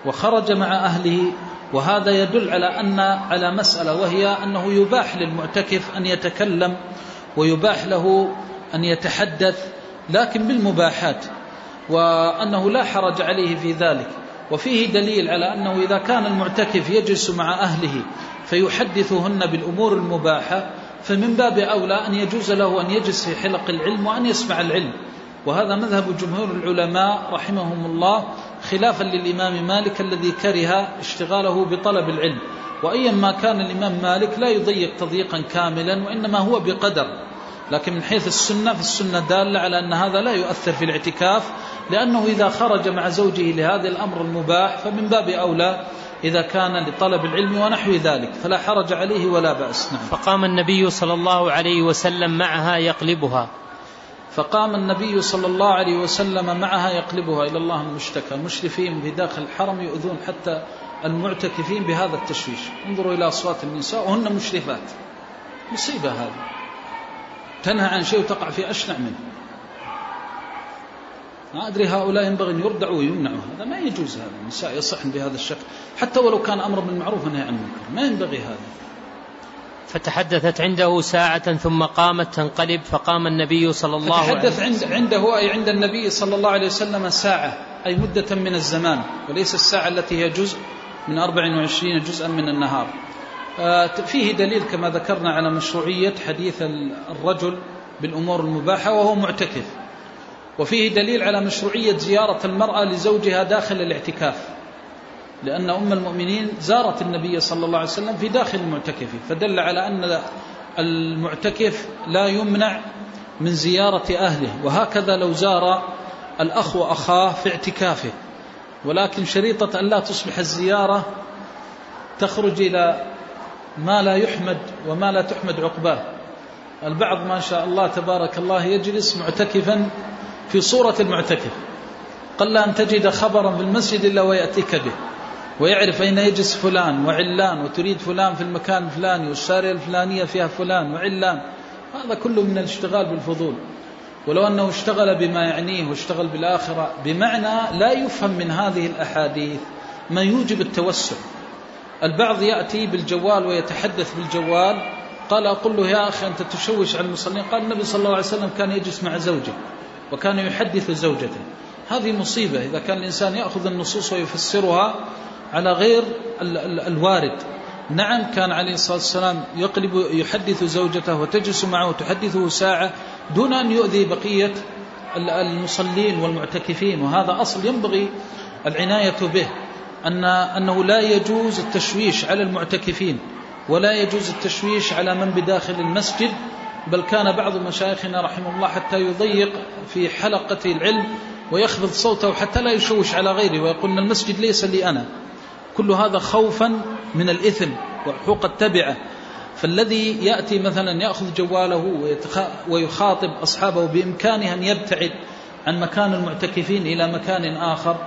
S2: وخرج مع أهله وهذا يدل على أن على مسألة وهي أنه يباح للمعتكف أن يتكلم ويباح له أن يتحدث لكن بالمباحات وأنه لا حرج عليه في ذلك. وفيه دليل على أنه إذا كان المعتكف يجلس مع أهله فيحدثهن بالأمور المباحة فمن باب أولى أن يجوز له أن يجلس في حلق العلم وأن يسمع العلم. وهذا مذهب جمهور العلماء رحمهم الله خلافا للإمام مالك الذي كره اشتغاله بطلب العلم. وأيما كان الإمام مالك لا يضيق تضييقا كاملا وإنما هو بقدر. لكن من حيث السنة فالسنة دالة على أن هذا لا يؤثر في الاعتكاف لأنه إذا خرج مع زوجه لهذا الأمر المباح فمن باب أولى إذا كان لطلب العلم ونحو ذلك فلا حرج عليه ولا بأس. نعم.
S1: فقام النبي صلى الله عليه وسلم معها يقلبها.
S2: فقام النبي صلى الله عليه وسلم معها يقلبها إلى الله المشتكى. المشرفين بداخل الحرم يؤذون حتى المعتكفين بهذا التشويش. انظروا إلى أصوات النساء وهن مشرفات. مصيبة هذه. تنهى عن شيء وتقع في أشنع منه. ما أدري هؤلاء ينبغي أن يردعوا ويمنعوا. هذا ما يجوز هذا. النساء يصحن بهذا الشكل. حتى ولو كان أمر بالمعروف ونهي عن المنكر. ما ينبغي هذا.
S1: فتحدثت عنده ساعة ثم قامت تنقلب فقام النبي صلى الله عليه وسلم
S2: عند عنده أي عند النبي صلى الله عليه وسلم ساعة. أي مدة من الزمان. وليس الساعة التي هي جزء من 24 جزءا من النهار. فيه دليل كما ذكرنا على مشروعية حديث الرجل بالأمور المباحة وهو معتكف. وفيه دليل على مشروعية زيارة المرأة لزوجها داخل الاعتكاف. لأن أم المؤمنين زارت النبي صلى الله عليه وسلم في داخل المعتكف. فدل على أن المعتكف لا يمنع من زيارة أهله. وهكذا لو زار الأخ وأخاه في اعتكافه. ولكن شريطة أن لا تصبح الزيارة تخرج إلى ما لا يحمد وما لا تحمد عقباه. البعض ما شاء الله تبارك الله يجلس معتكفا في صورة المعتكف. قل أن تجد خبرا في المسجد إلا ويأتيك به. ويعرف أين يجلس فلان وعلان وتريد فلان في المكان الفلاني والشارع الفلانية فيها فلان وعلان. هذا كله من الاشتغال بالفضول. ولو أنه اشتغل بما يعنيه واشتغل بالآخرة بمعنى لا يفهم من هذه الأحاديث ما يوجب التوسع البعض يأتي بالجوال ويتحدث بالجوال قال أقول له يا أخي أنت تشوش على المصلين؟ قال النبي صلى الله عليه وسلم كان يجلس مع زوجة وكان يحدث زوجته. هذه مصيبة إذا كان الإنسان يأخذ النصوص ويفسرها على غير الوارد. نعم كان عليه الصلاة والسلام يقلب يحدث زوجته وتجلس معه وتحدثه ساعة دون أن يؤذي بقية المصلين والمعتكفين وهذا أصل ينبغي العناية به. أن أنه لا يجوز التشويش على المعتكفين ولا يجوز التشويش على من بداخل المسجد بل كان بعض مشايخنا رحمه الله حتى يضيق في حلقة العلم ويخفض صوته حتى لا يشوش على غيره ويقول أن المسجد ليس لي أنا. كل هذا خوفا من الإثم وحقوق التبعة. فالذي يأتي مثلا يأخذ جواله ويخاطب أصحابه بإمكانه أن يبتعد عن مكان المعتكفين إلى مكان آخر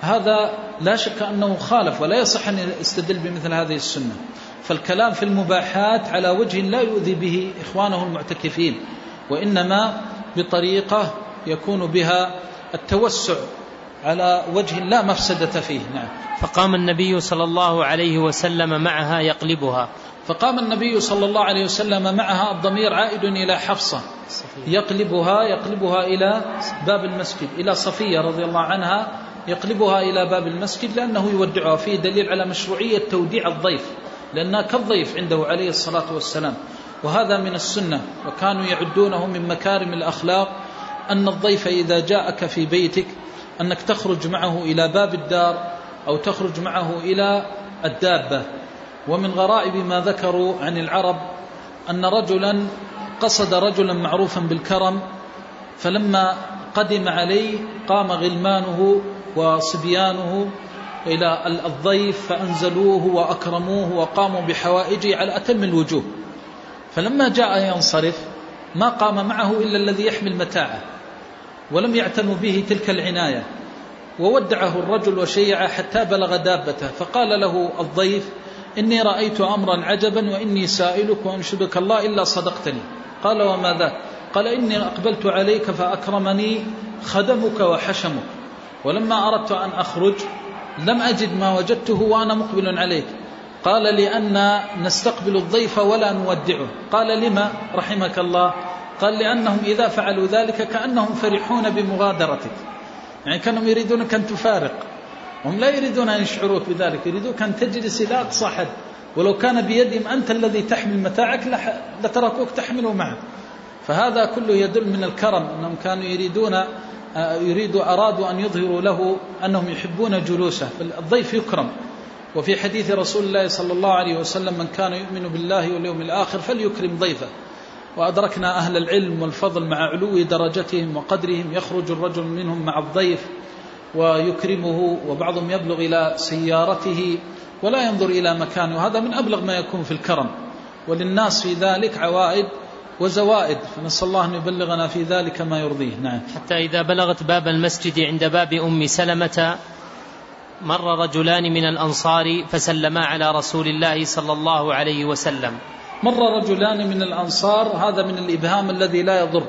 S2: هذا لا شك أنه خالف ولا يصح أن يستدل بمثل هذه السنة. فالكلام في المباحات على وجه لا يؤذي به إخوانه المعتكفين وإنما بطريقة يكون بها التوسع على وجه لا مفسدة فيه. نعم.
S1: فقام النبي صلى الله عليه وسلم معها يقلبها.
S2: فقام النبي صلى الله عليه وسلم معها الضمير عائد إلى حفصة. يقلبها يقلبها إلى باب المسجد إلى صفية رضي الله عنها يقلبها إلى باب المسجد لأنه يودعها فيه دليل على مشروعية توديع الضيف لأنها كالضيف عنده عليه الصلاة والسلام. وهذا من السنة وكانوا يعدونه من مكارم الأخلاق أن الضيف إذا جاءك في بيتك أنك تخرج معه إلى باب الدار أو تخرج معه إلى الدابة. ومن غرائب ما ذكروا عن العرب أن رجلا قصد رجلا معروفا بالكرم فلما قدم عليه قام غلمانه وصبيانه إلى الضيف فأنزلوه وأكرموه وقاموا بحوائجه على أتم الوجوه. فلما جاء ينصرف ما قام معه إلا الذي يحمل متاعه ولم يعتنوا به تلك العناية. وودعه الرجل وشيع حتى بلغ دابته. فقال له الضيف إني رأيت أمرا عجبا وإني سائلك وأنشدك الله إلا صدقتني. قال وما ذاك قال إني أقبلت عليك فأكرمني خدمك وحشمك. ولما أردت أن أخرج لم أجد ما وجدته وأنا مقبل عليك. قال لأن نستقبل الضيف ولا نودعه. قال لما؟ رحمك الله. قال لأنهم إذا فعلوا ذلك كأنهم فرحون بمغادرتك. يعني كانوا يريدونك أن تفارق. هم لا يريدون أن يشعروك بذلك. يريدونك أن تجلس إلى أقصى حد. ولو كان بيدهم أنت الذي تحمل متاعك لتركوك تحمله معك فهذا كله يدل من الكرم أنهم كانوا يريدون يريدوا أرادوا أن يظهروا له أنهم يحبون جلوسه. الضيف يكرم. وفي حديث رسول الله صلى الله عليه وسلم من كان يؤمن بالله واليوم الآخر فليكرم ضيفه. وأدركنا أهل العلم والفضل مع علو درجتهم وقدرهم. يخرج الرجل منهم مع الضيف ويكرمه وبعضهم يبلغ إلى سيارته ولا ينظر إلى مكانه. وهذا من أبلغ ما يكون في الكرم. وللناس في ذلك عوائد وزوائد فنسأل الله أن يبلغنا في ذلك ما يرضيه. نعم.
S1: حتى إذا بلغت باب المسجد عند باب أم سلمة مر رجلان من الأنصار فسلما على رسول الله صلى الله عليه وسلم.
S2: مر رجلان من الأنصار هذا من الإبهام الذي لا يضر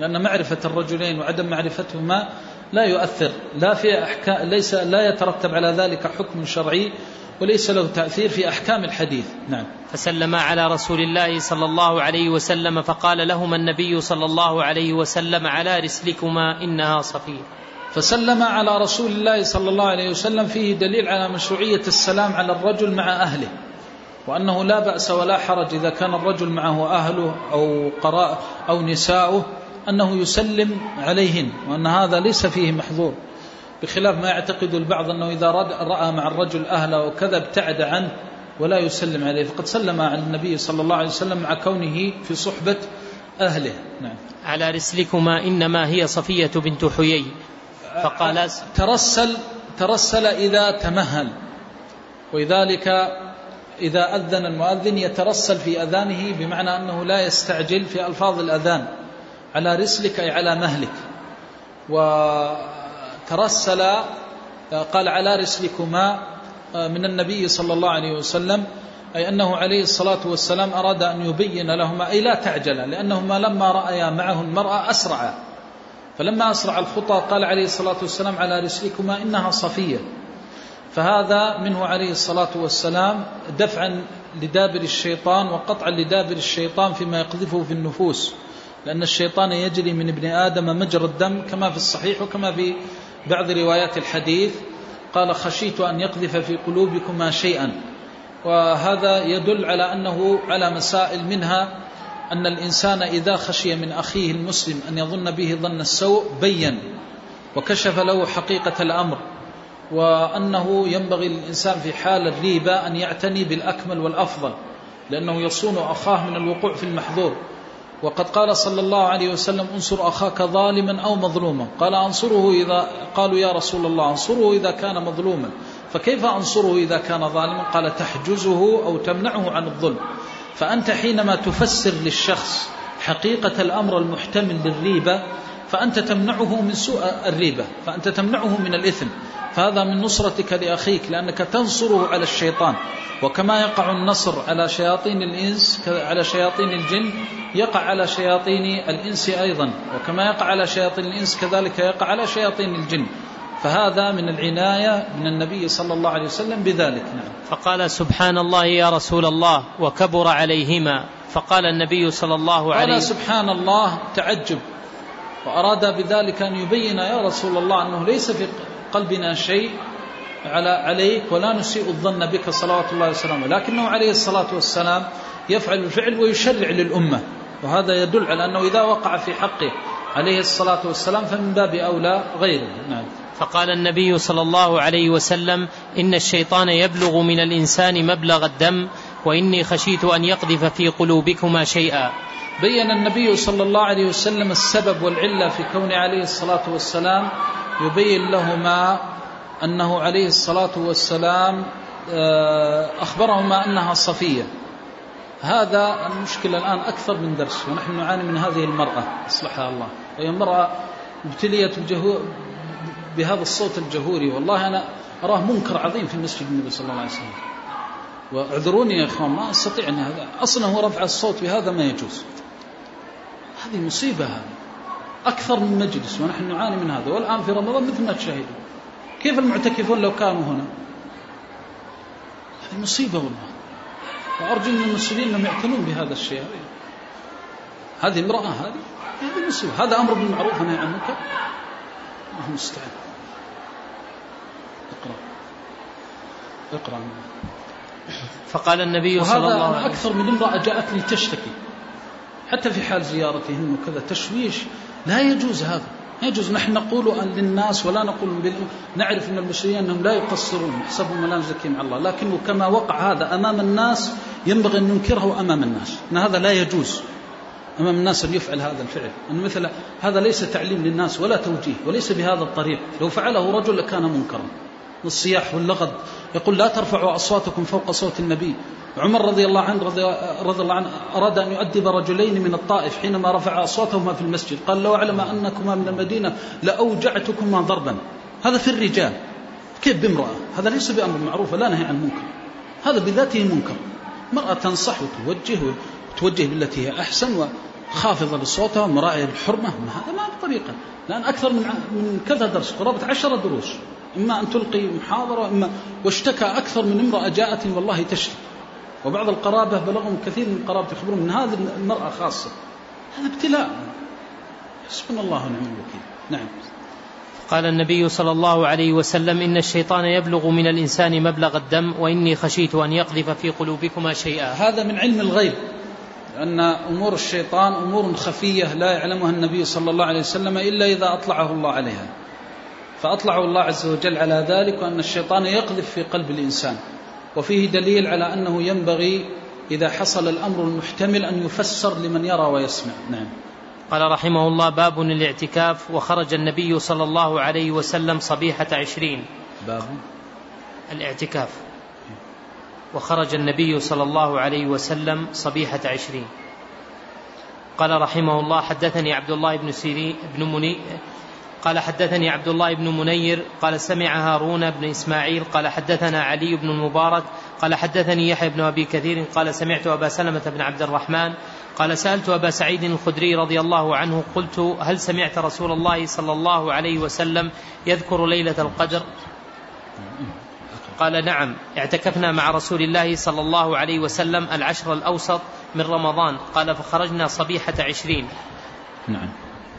S2: لأن معرفة الرجلين وعدم معرفتهما لا يؤثر لا في أحكام ليس لا يترتب على ذلك حكم شرعي وليس له تأثير في أحكام الحديث. نعم.
S1: فسلم على رسول الله صلى الله عليه وسلم فقال لهما النبي صلى الله عليه وسلم على رسلكما إنها صفية.
S2: فسلم على رسول الله صلى الله عليه وسلم فيه دليل على مشروعية السلام على الرجل مع أهله وأنه لا بأس ولا حرج إذا كان الرجل معه أهله أو قراء أو نساؤه أنه يسلم عليهن وأن هذا ليس فيه محظور. بخلاف ما يعتقد البعض أنه إذا رأى مع الرجل أهله وكذا ابتعد عنه ولا يسلم عليه. فقد سلم على النبي صلى الله عليه وسلم مع كونه في صحبة أهله. نعم.
S1: على رسلكما إنما هي صفية بنت حيي. فقال
S2: ترسل ترسل إذا تمهل. ولذلك إذا أذن المؤذن يترسل في أذانه بمعنى أنه لا يستعجل في ألفاظ الأذان. على رسلك أي على مهلك. وترسل قال على رسلكما من النبي صلى الله عليه وسلم أي أنه عليه الصلاة والسلام أراد أن يبين لهما أي لا تعجل لأنهما لما رأيا معه المرأة أسرعا فلما أسرع الخطى قال عليه الصلاة والسلام على رسلكما إنها صفية. فهذا منه عليه الصلاة والسلام دفعا لدابر الشيطان وقطعا لدابر الشيطان فيما يقذفه في النفوس لأن الشيطان يجري من ابن آدم مجرى الدم كما في الصحيح وكما في بعض روايات الحديث قال خشيت أن يقذف في قلوبكما شيئا. وهذا يدل على أنه على مسائل منها أن الإنسان إذا خشي من أخيه المسلم أن يظن به ظن السوء بين وكشف له حقيقة الأمر وأنه ينبغي للإنسان في حال الريبة أن يعتني بالأكمل والأفضل لأنه يصون أخاه من الوقوع في المحظور. وقد قال صلى الله عليه وسلم انصر أخاك ظالما أو مظلوما. قال أنصره إذا قالوا يا رسول الله أنصره إذا كان مظلوما. فكيف أنصره إذا كان ظالما؟ قال تحجزه أو تمنعه عن الظلم. فأنت حينما تفسر للشخص حقيقة الأمر المحتمل للريبة فأنت تمنعه من سوء الريبة فأنت تمنعه من الإثم. فهذا من نصرتك لأخيك لأنك تنصره على الشيطان. وكما يقع النصر على شياطين الإنس على شياطين الجن يقع على شياطين الإنس أيضا. وكما يقع على شياطين الإنس كذلك يقع على شياطين الجن. فهذا من العناية من النبي صلى الله عليه وسلم بذلك. نعم.
S1: فقال سبحان الله يا رسول الله وكبر عليهما. فقال النبي صلى الله عليه
S2: قال سبحان الله تعجب. وأراد بذلك أن يبين يا رسول الله أنه ليس في قلبنا شيء على عليك ولا نسيء الظن بك صلوات الله وسلامه. لكنه عليه الصلاة والسلام يفعل الفعل ويشرع للأمة. وهذا يدل على أنه إذا وقع في حقه عليه الصلاة والسلام فمن باب أولى غيره. نعم.
S1: فقال النبي صلى الله عليه وسلم إن الشيطان يبلغ من الإنسان مبلغ الدم وإني خشيت أن يقذف في قلوبكما شيئا.
S2: بين النبي صلى الله عليه وسلم السبب والعلة في كون عليه الصلاة والسلام يبين لهما أنه عليه الصلاة والسلام آه، أخبرهما أنها صفية. هذا المشكلة الآن أكثر من درس ونحن نعاني من هذه المرأة أصلحها الله. وهي امرأة ابتليت بهذا الصوت الجهوري. والله أنا أراه منكر عظيم في مسجد النبي صلى الله عليه وسلم. واعذروني يا إخوان ما أستطيع أن هذا أصلا هو رفع الصوت بهذا ما يجوز. هذه مصيبة هذه أكثر من مجلس ونحن نعاني من هذا والآن في رمضان مثل ما تشاهدون. كيف المعتكفون لو كانوا هنا؟ هذه مصيبة والله. وأرجو من المسلمين أنهم يعتنون بهذا الشيء. هذه امرأة هذه؟ هذه مصيبة. هذا أمر بالمعروف ونهي عن المنكر؟ الله المستعان اقرأ. اقرأ.
S1: فقال النبي صلى الله عليه وسلم
S2: أكثر من امرأة جاءتني تشتكي. حتى في حال زيارتهن وكذا تشويش. لا يجوز هذا. لا يجوز. نحن نقول للناس ولا نقول بالأم نعرف أن المسلمين أنهم لا يقصرون. نحسبهم ولا نزكيهم على الله. لكنه كما وقع هذا أمام الناس ينبغي أن ننكره أمام الناس. أن هذا لا يجوز. أمام الناس أن يفعل هذا الفعل. أن مثل هذا ليس تعليم للناس ولا توجيه وليس بهذا الطريق. لو فعله رجل لكان منكرا. والصياح واللغط يقول لا ترفعوا أصواتكم فوق صوت النبي. عمر رضي الله عنه رضي, رضي الله عنه أراد أن يؤدب رجلين من الطائف حينما رفع أصواتهما في المسجد. قال لو أعلم أنكما من المدينة لأوجعتكما ضربا. هذا في الرجال. كيف بامرأة؟ هذا ليس بأمر معروف ولا نهي عن منكر. هذا بذاته منكر. مرأة تنصح وتوجه وتوجه بالتي هي أحسن وخافضة لصوتها ومراعية للحرمة هذا ما بطريقة لأن أكثر من من كذا درس. قرابة عشرة دروس. إما أن تلقي محاضرة إما واشتكى أكثر من امرأة جاءتني والله تشتكي وبعض القرابة بلغهم كثير من القرابة يخبرون من هذه المرأة خاصة. هذا ابتلاء. حسبنا الله ونعم الوكيل. نعم.
S1: قال النبي صلى الله عليه وسلم إن الشيطان يبلغ من الإنسان مبلغ الدم وإني خشيت أن يقذف في قلوبكما شيئا.
S2: هذا من علم الغيب أن أمور الشيطان أمور خفية لا يعلمها النبي صلى الله عليه وسلم إلا إذا أطلعه الله عليها. فأطلعه الله عز وجل على ذلك وأن الشيطان يقذف في قلب الإنسان.
S3: وفيه دليل على أنه ينبغي إذا حصل الأمر المحتمل أن يفسر لمن يرى ويسمع. نعم.
S1: قال رحمه الله باب الاعتكاف وخرج النبي صلى الله عليه وسلم صبيحة عشرين.
S3: باب.
S1: الاعتكاف. وخرج النبي صلى الله عليه وسلم صبيحة عشرين. قال رحمه الله حدثني عبد الله بن سيرين بن مني قال حدثني عبد الله بن منير قال سمع هارون بن إسماعيل قال حدثنا علي بن المبارك قال حدثني يحيى بن أبي كثير قال سمعت أبا سلمة بن عبد الرحمن قال سألت أبا سعيد الخدري رضي الله عنه قلت هل سمعت رسول الله صلى الله عليه وسلم يذكر ليلة القدر؟ قال نعم اعتكفنا مع رسول الله صلى الله عليه وسلم العشر الأوسط من رمضان قال فخرجنا صبيحة عشرين.
S3: نعم.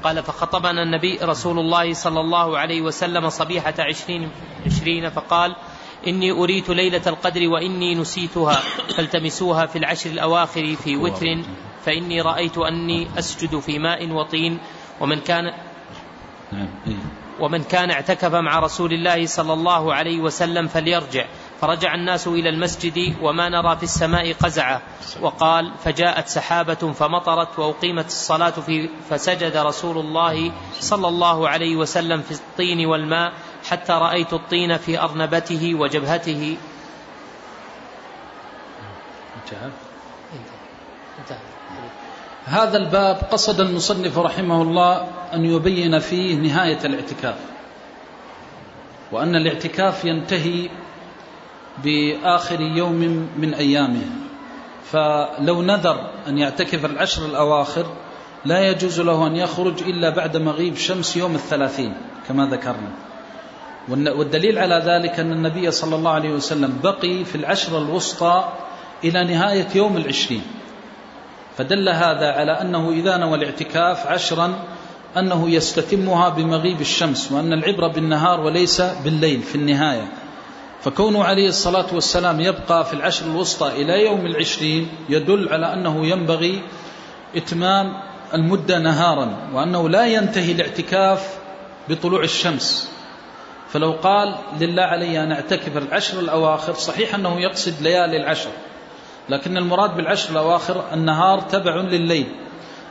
S1: قال فخطبنا النبي رسول الله صلى الله عليه وسلم صبيحة عشرين, عشرين فقال إني أريت ليلة القدر وإني نسيتها فالتمسوها في العشر الأواخر في وتر فإني رأيت أني أسجد في ماء وطين ومن كان نعم. إيه. ومن كان اعتكف مع رسول الله صلى الله عليه وسلم فليرجع فرجع الناس إلى المسجد وما نرى في السماء قزعة. وقال فجاءت سحابة فمطرت وأقيمت الصلاة في فسجد رسول الله صلى الله عليه وسلم في الطين والماء حتى رأيت الطين في أرنبته وجبهته.
S3: انتهى. انتهى. هذا الباب قصد المصنف رحمه الله أن يبين فيه نهاية الاعتكاف وأن الاعتكاف ينتهي بآخر يوم من أيامه. فلو نذر أن يعتكف العشر الأواخر لا يجوز له أن يخرج إلا بعد مغيب شمس يوم الثلاثين كما ذكرنا. والدليل على ذلك أن النبي صلى الله عليه وسلم بقي في العشر الوسطى إلى نهاية يوم العشرين. فدل هذا على أنه إذا نوى الاعتكاف عشرا أنه يستتمها بمغيب الشمس وأن العبرة بالنهار وليس بالليل في النهاية. فكونه عليه الصلاة والسلام يبقى في العشر الوسطى إلى يوم العشرين يدل على أنه ينبغي إتمام المدة نهارا وأنه لا ينتهي الاعتكاف بطلوع الشمس. فلو قال لله علي أن أعتكف العشر الأواخر صحيح أنه يقصد ليالي العشر لكن المراد بالعشر الأواخر النهار تبع لليل.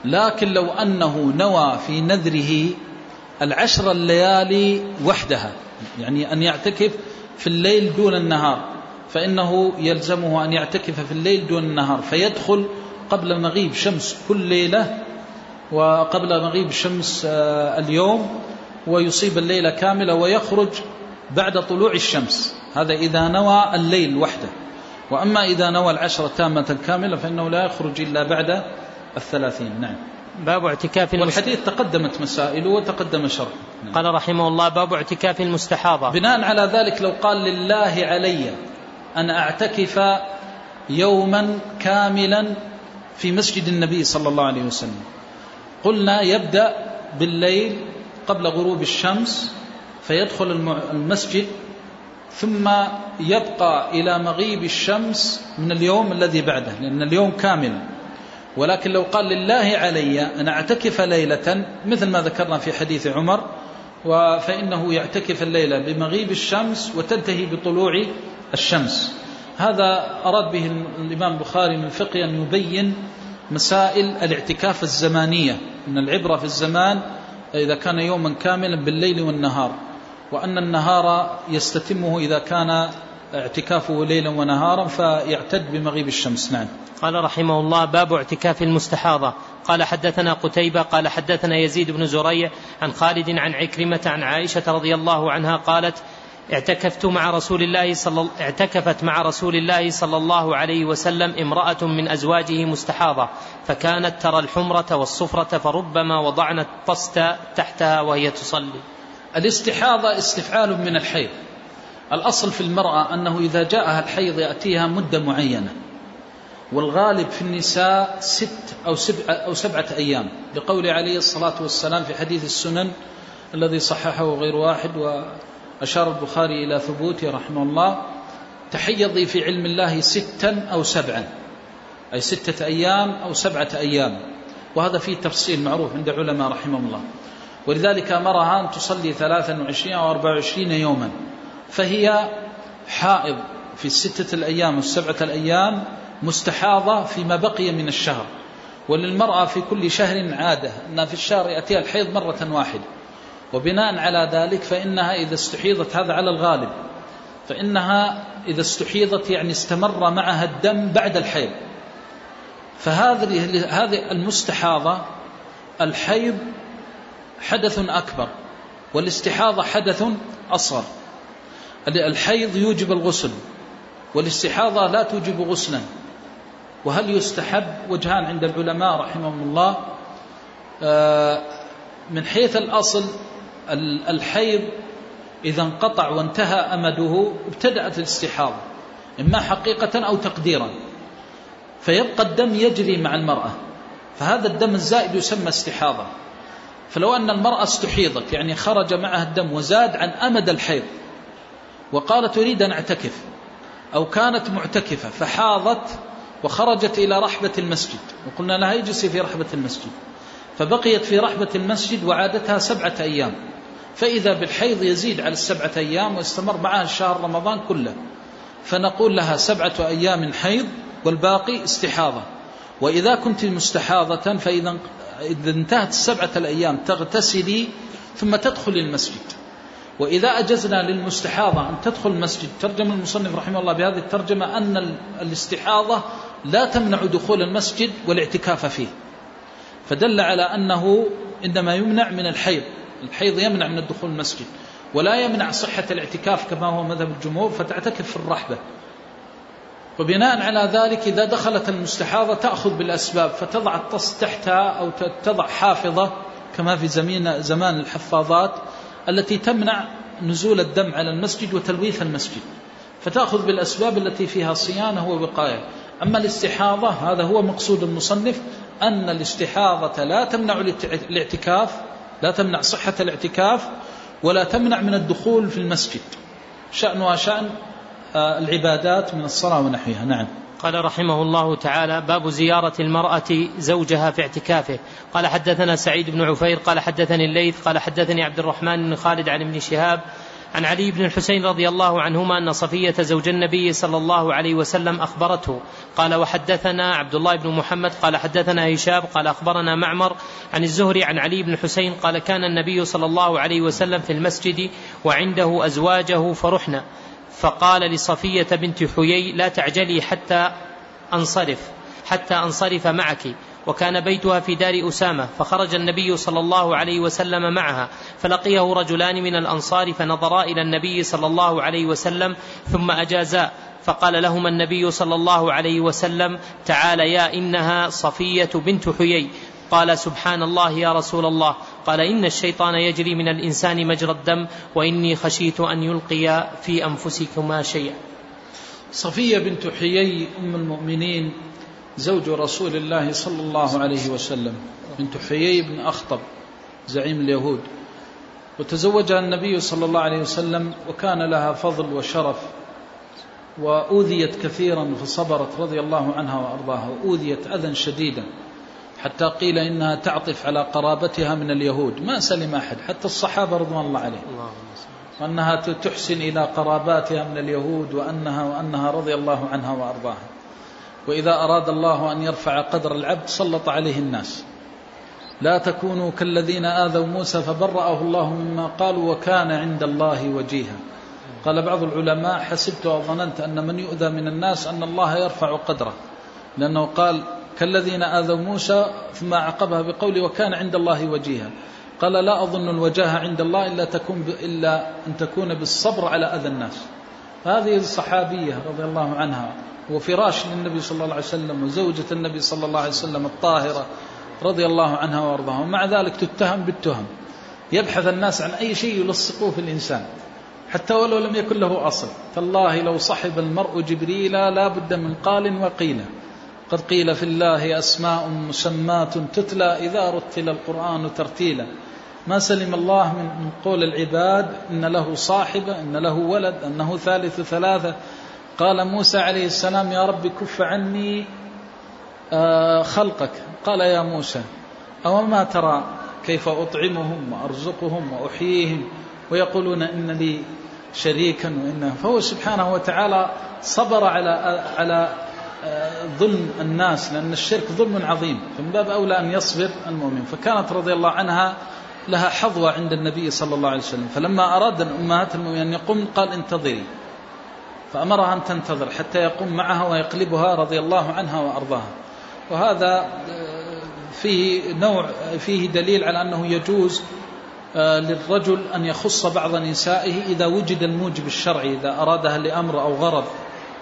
S3: لكن لو أنه نوى في نذره العشر الليالي وحدها يعني أن يعتكف في الليل دون النهار فإنه يلزمه أن يعتكف في الليل دون النهار فيدخل قبل مغيب شمس كل ليلة وقبل مغيب شمس آه، اليوم ويصيب الليلة كاملة ويخرج بعد طلوع الشمس. هذا إذا نوى الليل وحده. وأما إذا نوى العشرة تامة كاملة فإنه لا يخرج إلا بعد الثلاثين. نعم.
S1: باب اعتكاف
S3: والحديث تقدمت مسائله وتقدم شرح.
S1: نعم. قال رحمه الله باب اعتكاف المستحاضة.
S3: بناء على ذلك لو قال لله علي أن أعتكف يوما كاملا في مسجد النبي صلى الله عليه وسلم. قلنا يبدأ بالليل قبل غروب الشمس فيدخل المسجد ثم يبقى إلى مغيب الشمس من اليوم الذي بعده لأن اليوم كامل. ولكن لو قال لله علي أن أعتكف ليلة مثل ما ذكرنا في حديث عمر فإنه يعتكف الليلة بمغيب الشمس وتنتهي بطلوع الشمس. هذا أراد به الإمام البخاري من فقه أن يبين مسائل الاعتكاف الزمانية أن العبرة في الزمان إذا كان يوما كاملا بالليل والنهار وأن النهار يستتمه إذا كان اعتكافه ليلا ونهارا فيعتد بمغيب الشمس. نعم.
S1: قال رحمه الله باب اعتكاف المستحاضة. قال حدثنا قتيبة قال حدثنا يزيد بن زريع عن خالد عن عكرمة عن عائشة رضي الله عنها قالت اعتكفت مع رسول الله صلى اعتكفت مع رسول الله صلى الله عليه وسلم امرأة من أزواجه مستحاضة فكانت ترى الحمرة والصفرة فربما وضعنا الطست تحتها وهي تصلي.
S3: الاستحاضة استفعال من الحيض. الأصل في المرأة أنه إذا جاءها الحيض يأتيها مدة معينة والغالب في النساء ست أو, سبع أو سبعة أيام لقول عليه الصلاة والسلام في حديث السنن الذي صححه غير واحد وأشار البخاري إلى ثبوته رحمه الله تحيضي في علم الله ستا أو سبعا أي ستة أيام أو سبعة أيام. وهذا فيه تفصيل معروف عند علماء رحمه الله. ولذلك أمرها أن تصلي 23 أو 24 يوما. فهي حائض في الستة الأيام والسبعة الأيام مستحاضة فيما بقي من الشهر. وللمرأة في كل شهر عادة أن في الشهر يأتيها الحيض مرة واحدة. وبناء على ذلك فإنها إذا استحيضت هذا على الغالب فإنها إذا استحيضت يعني استمر معها الدم بعد الحيض. فهذه هذه المستحاضة الحيض حدث أكبر والاستحاضة حدث أصغر. الحيض يوجب الغسل والاستحاضة لا توجب غسلا. وهل يستحب؟ وجهان عند العلماء رحمهم الله. آه، من حيث الأصل الحيض إذا انقطع وانتهى أمده ابتدأت الاستحاضة إما حقيقة أو تقديرا. فيبقى الدم يجري مع المرأة فهذا الدم الزائد يسمى استحاضة. فلو أن المرأة استحيضت يعني خرج معها الدم وزاد عن أمد الحيض وقالت أريد أن أعتكف أو كانت معتكفة فحاضت وخرجت إلى رحبة المسجد وقلنا لها اجلسي في رحبة المسجد. فبقيت في رحبة المسجد وعادتها سبعة أيام. فإذا بالحيض يزيد على السبعة أيام واستمر معها شهر رمضان كله. فنقول لها سبعة أيام حيض والباقي استحاضة. وإذا كنت مستحاضة فإذا إذا انتهت السبعة الأيام تغتسلي ثم تدخل المسجد. وإذا أجزنا للمستحاضة أن تدخل المسجد ترجم المصنف رحمه الله بهذه الترجمة أن الاستحاضة لا تمنع دخول المسجد والاعتكاف فيه. فدل على أنه إنما يمنع من الحيض الحيض يمنع من الدخول المسجد ولا يمنع صحة الاعتكاف كما هو مذهب الجمهور فتعتكف في الرحبة. وبناء على ذلك إذا دخلت المستحاضة تأخذ بالأسباب فتضع الطس تحتها أو تضع حافظة كما في زمان الحفاظات التي تمنع نزول الدم على المسجد وتلويث المسجد فتأخذ بالأسباب التي فيها صيانة ووقاية. أما الاستحاضة هذا هو مقصود المصنف أن الاستحاضة لا تمنع الاعتكاف لا تمنع صحة الاعتكاف ولا تمنع من الدخول في المسجد. شأنها شأن آه، العبادات من الصلاة ونحوها. نعم.
S1: قال رحمه الله تعالى باب زيارة المرأة زوجها في اعتكافه. قال حدثنا سعيد بن عفير قال حدثني الليث قال حدثني عبد الرحمن بن خالد عن ابن شهاب عن علي بن الحسين رضي الله عنهما أن صفية زوج النبي صلى الله عليه وسلم أخبرته. قال وحدثنا عبد الله بن محمد قال حدثنا هشام قال أخبرنا معمر عن الزهري عن علي بن الحسين قال كان النبي صلى الله عليه وسلم في المسجد وعنده أزواجه فرحنا. فقال لصفية بنت حيي لا تعجلي حتى أنصرف حتى أنصرف معك. وكان بيتها في دار أسامة فخرج النبي صلى الله عليه وسلم معها فلقيه رجلان من الأنصار فنظرا إلى النبي صلى الله عليه وسلم ثم أجازا فقال لهما النبي صلى الله عليه وسلم تعال يا إنها صفية بنت حيي. قال سبحان الله يا رسول الله. قال إن الشيطان يجري من الإنسان مجرى الدم وإني خشيت أن يلقي في أنفسكما شيئا.
S3: صفية بنت حيي أم المؤمنين زوج رسول الله صلى الله عليه وسلم. بنت حيي بن أخطب زعيم اليهود. وتزوجها النبي صلى الله عليه وسلم وكان لها فضل وشرف وأوذيت كثيرا فصبرت رضي الله عنها وأرضاها وأوذيت أذى شديدا. حتى قيل إنها تعطف على قرابتها من اليهود. ما سلم أحد حتى الصحابة رضوان الله عليهم. وأنها تحسن إلى قراباتها من اليهود وأنها وأنها رضي الله عنها وأرضاها. وإذا أراد الله أن يرفع قدر العبد سلط عليه الناس. لا تكونوا كالذين آذوا موسى فبرأه الله مما قالوا وكان عند الله وجيها. قال بعض العلماء حسبت وظننت أن من يؤذى من الناس أن الله يرفع قدره. لأنه قال كالذين آذوا موسى ثم عقبها بقول وكان عند الله وجيها. قال لا أظن الوجاهة عند الله إلا, تكون إلا أن تكون بالصبر على أذى الناس. هذه الصحابية رضي الله عنها وفراش للنبي صلى الله عليه وسلم وزوجة النبي صلى الله عليه وسلم الطاهرة رضي الله عنها وارضاها ومع ذلك تتهم بالتهم. يبحث الناس عن أي شيء يلصقوه في الإنسان. حتى ولو لم يكن له أصل. تالله لو صحب المرء جبريل لا بد من قال وقيل. قد قيل في الله أسماء مسمات تتلى إذا رتل القرآن ترتيلا. ما سلم الله من قول العباد إن له صاحبة إن له ولد أنه ثالث ثلاثة. قال موسى عليه السلام يا رب كف عني آه، خلقك. قال يا موسى أو ما ترى كيف أطعمهم وأرزقهم وأحييهم ويقولون إن لي شريكا وإنه. فهو سبحانه وتعالى صبر على على ظلم الناس لأن الشرك ظلم عظيم فمن باب أولى أن يصبر المؤمن. فكانت رضي الله عنها لها حظوة عند النبي صلى الله عليه وسلم. فلما أراد الأمهات المؤمنين أن يقوم قال انتظري. فأمرها أن تنتظر حتى يقوم معها ويقلبها رضي الله عنها وأرضاها. وهذا آه، فيه نوع فيه دليل على أنه يجوز آه، للرجل أن يخص بعض نسائه إذا وجد الموجب الشرعي إذا أرادها لأمر أو غرض.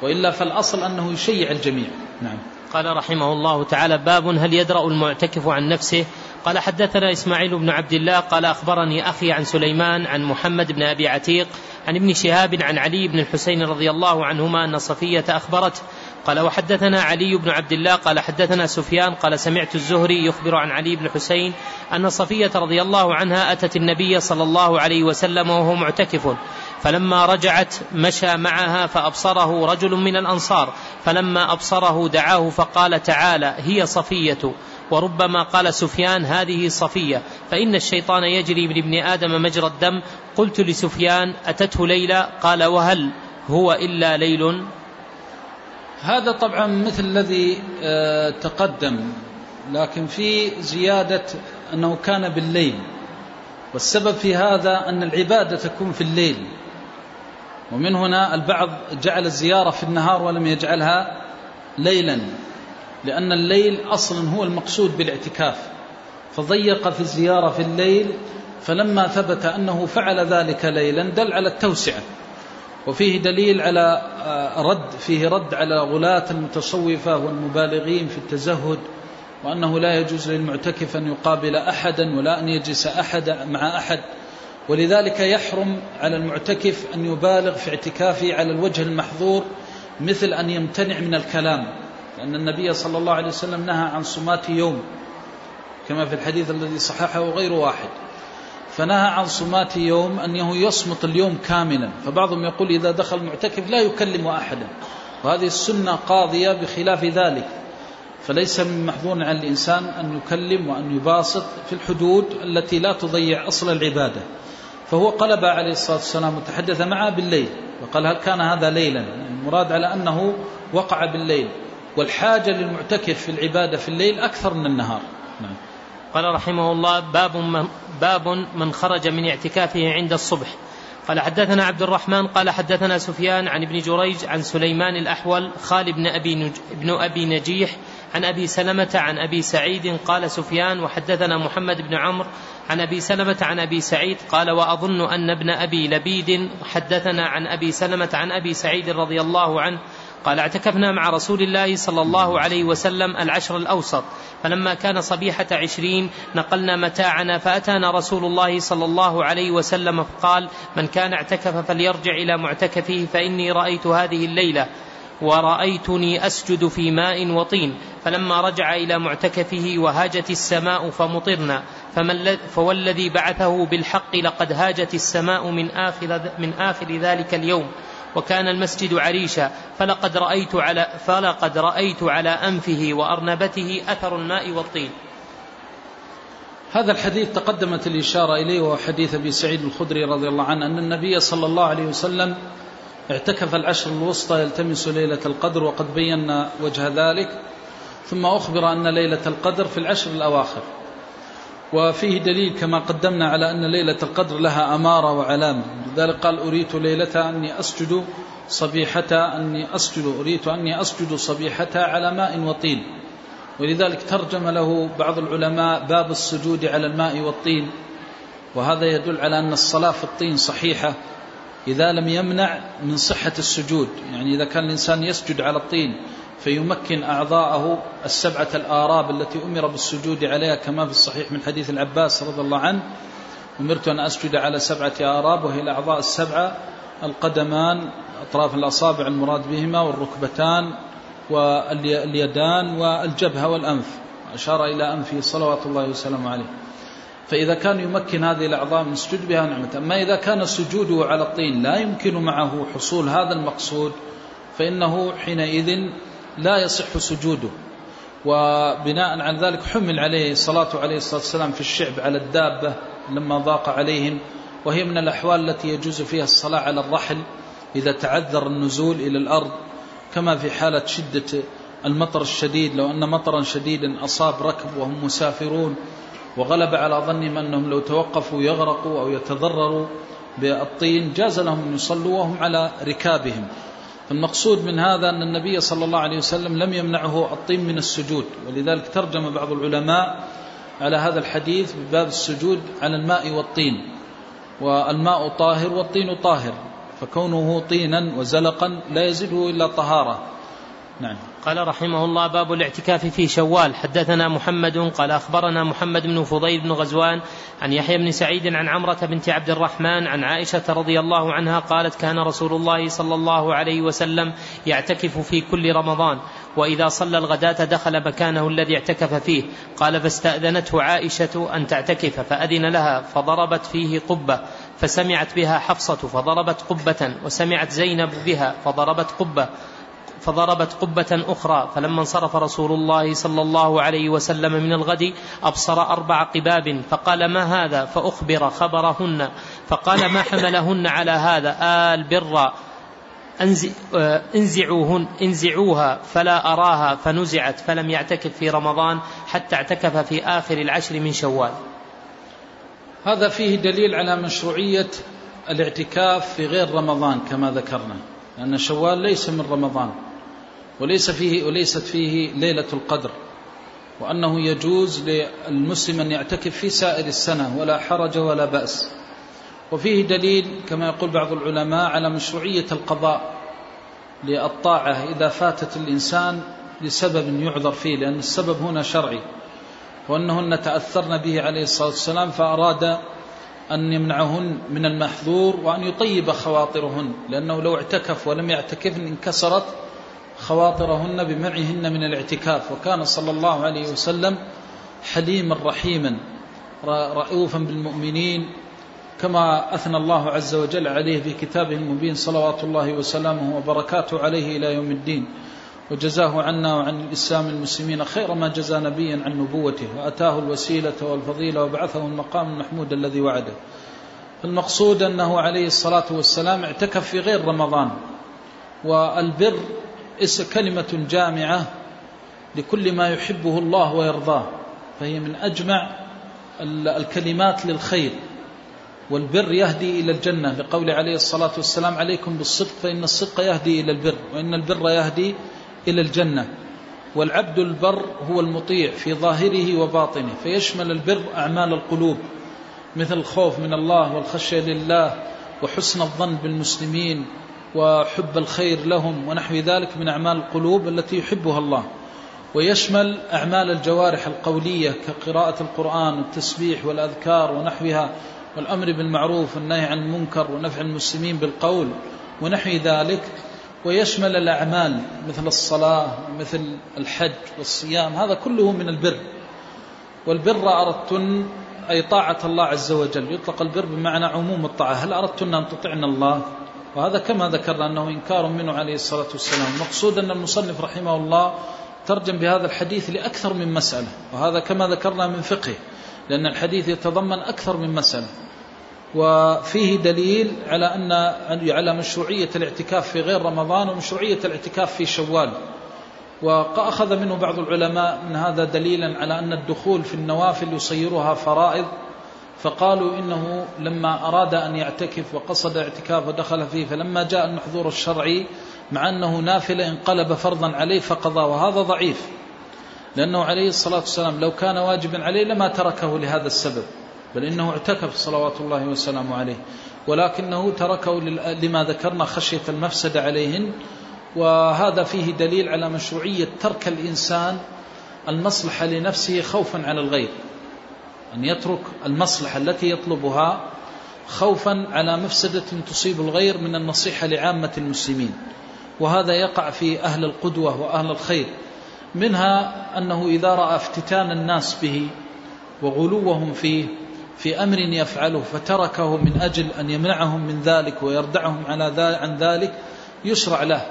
S3: وإلا فالأصل أنه يشيع الجميع. نعم.
S1: قال رحمه الله تعالى باب هل يدرأ المعتكف عن نفسه؟ قال حدثنا إسماعيل بن عبد الله قال أخبرني أخي عن سليمان عن محمد بن أبي عتيق عن ابن شهاب عن علي بن الحسين رضي الله عنهما أن صفية أخبرته قال وحدثنا علي بن عبد الله قال حدثنا سفيان قال سمعت الزهري يخبر عن علي بن حسين أن صفية رضي الله عنها أتت النبي صلى الله عليه وسلم وهو معتكف. فلما رجعت مشى معها فأبصره رجل من الأنصار. فلما أبصره دعاه فقال تعالى هي صفية. وربما قال سفيان هذه صفية. فإن الشيطان يجري من ابن آدم مجرى الدم. قلت لسفيان أتته ليلى؟ قال وهل هو إلا ليل؟
S3: هذا طبعا مثل الذي آه، تقدم لكن في زيادة أنه كان بالليل. والسبب في هذا أن العبادة تكون في الليل. ومن هنا البعض جعل الزيارة في النهار ولم يجعلها ليلا لأن الليل أصلا هو المقصود بالاعتكاف. فضيق في الزيارة في الليل فلما ثبت أنه فعل ذلك ليلا دل على التوسعة. وفيه دليل على آه، رد فيه رد على غلاة المتصوفة والمبالغين في التزهد وأنه لا يجوز للمعتكف أن يقابل أحدا ولا أن يجلس أحد مع أحد. ولذلك يحرم على المعتكف أن يبالغ في اعتكافه على الوجه المحظور مثل أن يمتنع من الكلام لأن النبي صلى الله عليه وسلم نهى عن صمات يوم كما في الحديث الذي صححه غير واحد. فنهى عن صمات يوم أنه يصمت اليوم كاملا. فبعضهم يقول إذا دخل المعتكف لا يكلم أحدا. وهذه السنة قاضية بخلاف ذلك. فليس من محظور على الإنسان أن يكلم وأن يباسط في الحدود التي لا تضيع أصل العبادة. فهو قلب عليه الصلاة والسلام وتحدث معه بالليل. وقال هل كان هذا ليلا؟ المراد على أنه وقع بالليل. والحاجة للمعتكف في العبادة في الليل أكثر من النهار. نعم.
S1: قال رحمه الله باب من, باب من خرج من اعتكافه عند الصبح. قال حدثنا عبد الرحمن قال حدثنا سفيان عن ابن جريج عن سليمان الأحول خال بن أبي, نج ابن أبي نجيح عن أبي سلمة عن أبي سعيد قال سفيان وحدثنا محمد بن عمرو عن أبي سلمة عن أبي سعيد قال وأظن أن ابن أبي لبيد حدثنا عن أبي سلمة عن أبي سعيد رضي الله عنه قال اعتكفنا مع رسول الله صلى الله عليه وسلم العشر الأوسط فلما كان صبيحة عشرين نقلنا متاعنا فأتانا رسول الله صلى الله عليه وسلم فقال من كان اعتكف فليرجع إلى معتكفه فإني رأيت هذه الليلة ورأيتني أسجد في ماء وطين فلما رجع إلى معتكفه وهاجت السماء فمطرنا فوالذي بعثه بالحق لقد هاجت السماء من آخر, من آخر ذلك اليوم وكان المسجد عريشا فلقد رأيت على فلقد رأيت على أنفه وأرنبته أثر الماء والطين.
S3: هذا الحديث تقدمت الإشارة إليه وهو حديث أبي سعيد الخدري رضي الله عنه أن النبي صلى الله عليه وسلم اعتكف العشر الوسطى يلتمس ليلة القدر وقد بينا وجه ذلك ثم أخبر أن ليلة القدر في العشر الأواخر وفيه دليل كما قدمنا على أن ليلة القدر لها أمارة وعلامة لذلك قال أريت ليلة أني أسجد صبيحة أني أسجد أريت أني أسجد صبيحة على ماء وطين. ولذلك ترجم له بعض العلماء باب السجود على الماء والطين. وهذا يدل على أن الصلاة في الطين صحيحة إذا لم يمنع من صحة السجود. يعني إذا كان الإنسان يسجد على الطين فيمكن أعضاءه السبعة الآراب التي أمر بالسجود عليها كما في الصحيح من حديث العباس رضي الله عنه أمرت أن أسجد على سبعة آراب وهي الأعضاء السبعة القدمان أطراف الأصابع المراد بهما والركبتان واليدان والجبهة والأنف. أشار إلى أنفه صلوات الله وسلامه عليه. فإذا كان يمكن هذه الأعضاء من السجود بها نعمة. أما إذا كان سجوده على الطين لا يمكن معه حصول هذا المقصود فإنه حينئذ لا يصح سجوده. وبناء على ذلك حمل عليه الصلاة عليه الصلاة والسلام في الشعب على الدابة لما ضاق عليهم. وهي من الأحوال التي يجوز فيها الصلاة على الرحل إذا تعذر النزول إلى الأرض كما في حالة شدة المطر الشديد. لو أن مطرا شديدا أصاب ركب وهم مسافرون وغلب على ظنهم أنهم لو توقفوا يغرقوا أو يتضرروا بالطين جاز لهم أن يصلوا وهم على ركابهم. فالمقصود من هذا أن النبي صلى الله عليه وسلم لم يمنعه الطين من السجود ولذلك ترجم بعض العلماء على هذا الحديث بباب السجود على الماء والطين والماء طاهر والطين طاهر فكونه طينا وزلقا لا يزيده إلا طهارة.
S1: نعم. قال رحمه الله باب الاعتكاف في شوال. حدثنا محمد قال أخبرنا محمد بن فضيل بن غزوان عن يحيى بن سعيد عن عمرة بنت عبد الرحمن عن عائشة رضي الله عنها قالت كان رسول الله صلى الله عليه وسلم يعتكف في كل رمضان وإذا صلى الغداة دخل مكانه الذي اعتكف فيه. قال فاستأذنته عائشة أن تعتكف فأذن لها فضربت فيه قبة فسمعت بها حفصة فضربت قبة وسمعت زينب بها فضربت قبة. فضربت قبة أخرى فلما انصرف رسول الله صلى الله عليه وسلم من الغد أبصر أربع قباب فقال ما هذا؟ فأخبر خبرهن فقال ما حملهن على هذا؟ آل بر انزعوهن انزعوها فلا أراها فنزعت فلم يعتكف في رمضان حتى اعتكف في آخر العشر من شوال.
S3: هذا فيه دليل على مشروعية الاعتكاف في غير رمضان كما ذكرنا لأن شوال ليس من رمضان. وليس فيه وليست فيه ليلة القدر وأنه يجوز للمسلم أن يعتكف في سائر السنة ولا حرج ولا بأس. وفيه دليل كما يقول بعض العلماء على مشروعية القضاء للطاعة إذا فاتت الإنسان لسبب يعذر فيه لأن السبب هنا شرعي وأنهن تأثرن به عليه الصلاة والسلام فأراد أن يمنعهن من المحظور وأن يطيب خواطرهن لأنه لو اعتكف ولم يعتكفن انكسرت خواطرهن بمنعهن من الاعتكاف. وكان صلى الله عليه وسلم حليما رحيما رؤوفا بالمؤمنين كما أثنى الله عز وجل عليه في كتابه المبين صلوات الله وسلامه وبركاته عليه إلى يوم الدين. وجزاه عنا وعن الإسلام المسلمين خير ما جزى نبيا عن نبوته وأتاه الوسيلة والفضيلة وبعثه المقام المحمود الذي وعده. المقصود أنه عليه الصلاة والسلام اعتكف في غير رمضان. والبر كلمة جامعة لكل ما يحبه الله ويرضاه فهي من أجمع الكلمات للخير والبر يهدي إلى الجنة. لقول عليه الصلاة والسلام عليكم بالصدق فإن الصدق يهدي إلى البر وإن البر يهدي إلى الجنة. والعبد البر هو المطيع في ظاهره وباطنه فيشمل البر أعمال القلوب مثل الخوف من الله والخشية لله وحسن الظن بالمسلمين. وحب الخير لهم ونحو ذلك من أعمال القلوب التي يحبها الله. ويشمل أعمال الجوارح القولية كقراءة القرآن والتسبيح والأذكار ونحوها والأمر بالمعروف والنهي عن المنكر ونفع المسلمين بالقول ونحو ذلك. ويشمل الأعمال مثل الصلاة مثل الحج والصيام هذا كله من البر. والبر أردتن أي طاعة الله عز وجل يطلق البر بمعنى عموم الطاعة. هل أردتن أن تطعن الله؟ وهذا كما ذكرنا أنه إنكار منه عليه الصلاة والسلام. المقصود أن المصنف رحمه الله ترجم بهذا الحديث لأكثر من مسألة وهذا كما ذكرنا من فقه لأن الحديث يتضمن أكثر من مسألة. وفيه دليل على أن على مشروعية الاعتكاف في غير رمضان ومشروعية الاعتكاف في شوال. وأخذ منه بعض العلماء من هذا دليلا على أن الدخول في النوافل يصيرها فرائض فقالوا إنه لما أراد أن يعتكف وقصد اعتكاف ودخل فيه فلما جاء المحظور الشرعي مع أنه نافلة انقلب فرضا عليه فقضى. وهذا ضعيف لأنه عليه الصلاة والسلام لو كان واجبا عليه لما تركه لهذا السبب. بل إنه اعتكف صلوات الله وسلامه عليه. ولكنه تركه لما ذكرنا خشية المفسدة عليهن. وهذا فيه دليل على مشروعية ترك الإنسان المصلحة لنفسه خوفا على الغير. أن يترك المصلحة التي يطلبها خوفا على مفسدة تصيب الغير من النصيحة لعامة المسلمين. وهذا يقع في أهل القدوة وأهل الخير منها أنه إذا رأى افتتان الناس به وغلوهم فيه في أمر يفعله فتركه من أجل أن يمنعهم من ذلك ويردعهم على عن ذلك يشرع له.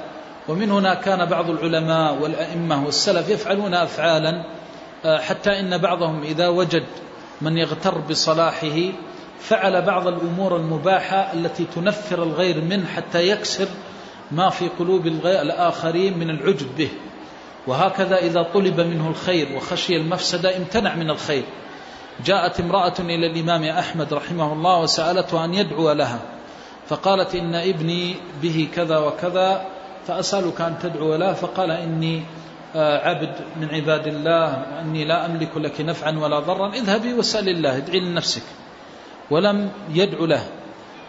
S3: ومن هنا كان بعض العلماء والأئمة والسلف يفعلون أفعالا آه، حتى إن بعضهم إذا وجد من يغتر بصلاحه فعل بعض الأمور المباحة التي تنفر الغير منه حتى يكسر ما في قلوب الآخرين من العجب به. وهكذا إذا طلب منه الخير وخشي المفسدة امتنع من الخير. جاءت امرأة إلى الإمام أحمد رحمه الله وسألته أن يدعو لها. فقالت إن ابني به كذا وكذا فأسألك أن تدعو له فقال إني عبد من عباد الله أني لا أملك لك نفعا ولا ضرا اذهبي واسأل الله ادعي لنفسك. ولم يدعو له.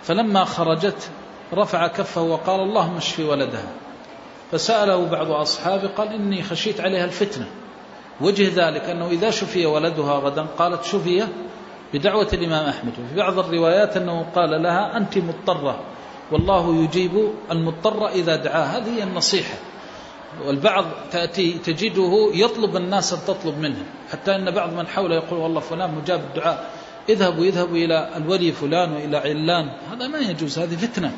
S3: فلما خرجت رفع كفه وقال اللهم اشفي ولدها فسأله بعض أصحابه قال إني خشيت عليها الفتنة. وجه ذلك أنه إذا شفي ولدها غدا قالت شفي بدعوة الإمام أحمد. وفي بعض الروايات أنه قال لها أنت مضطرة. والله يجيب المضطر إذا دعاه. هذه النصيحة. والبعض تأتي تجده يطلب الناس أن تطلب منه حتى أن بعض من حوله يقول والله فلان مجاب الدعاء اذهبوا يذهبوا إلى الولي فلان وإلى علان. هذا ما يجوز هذه فتنة.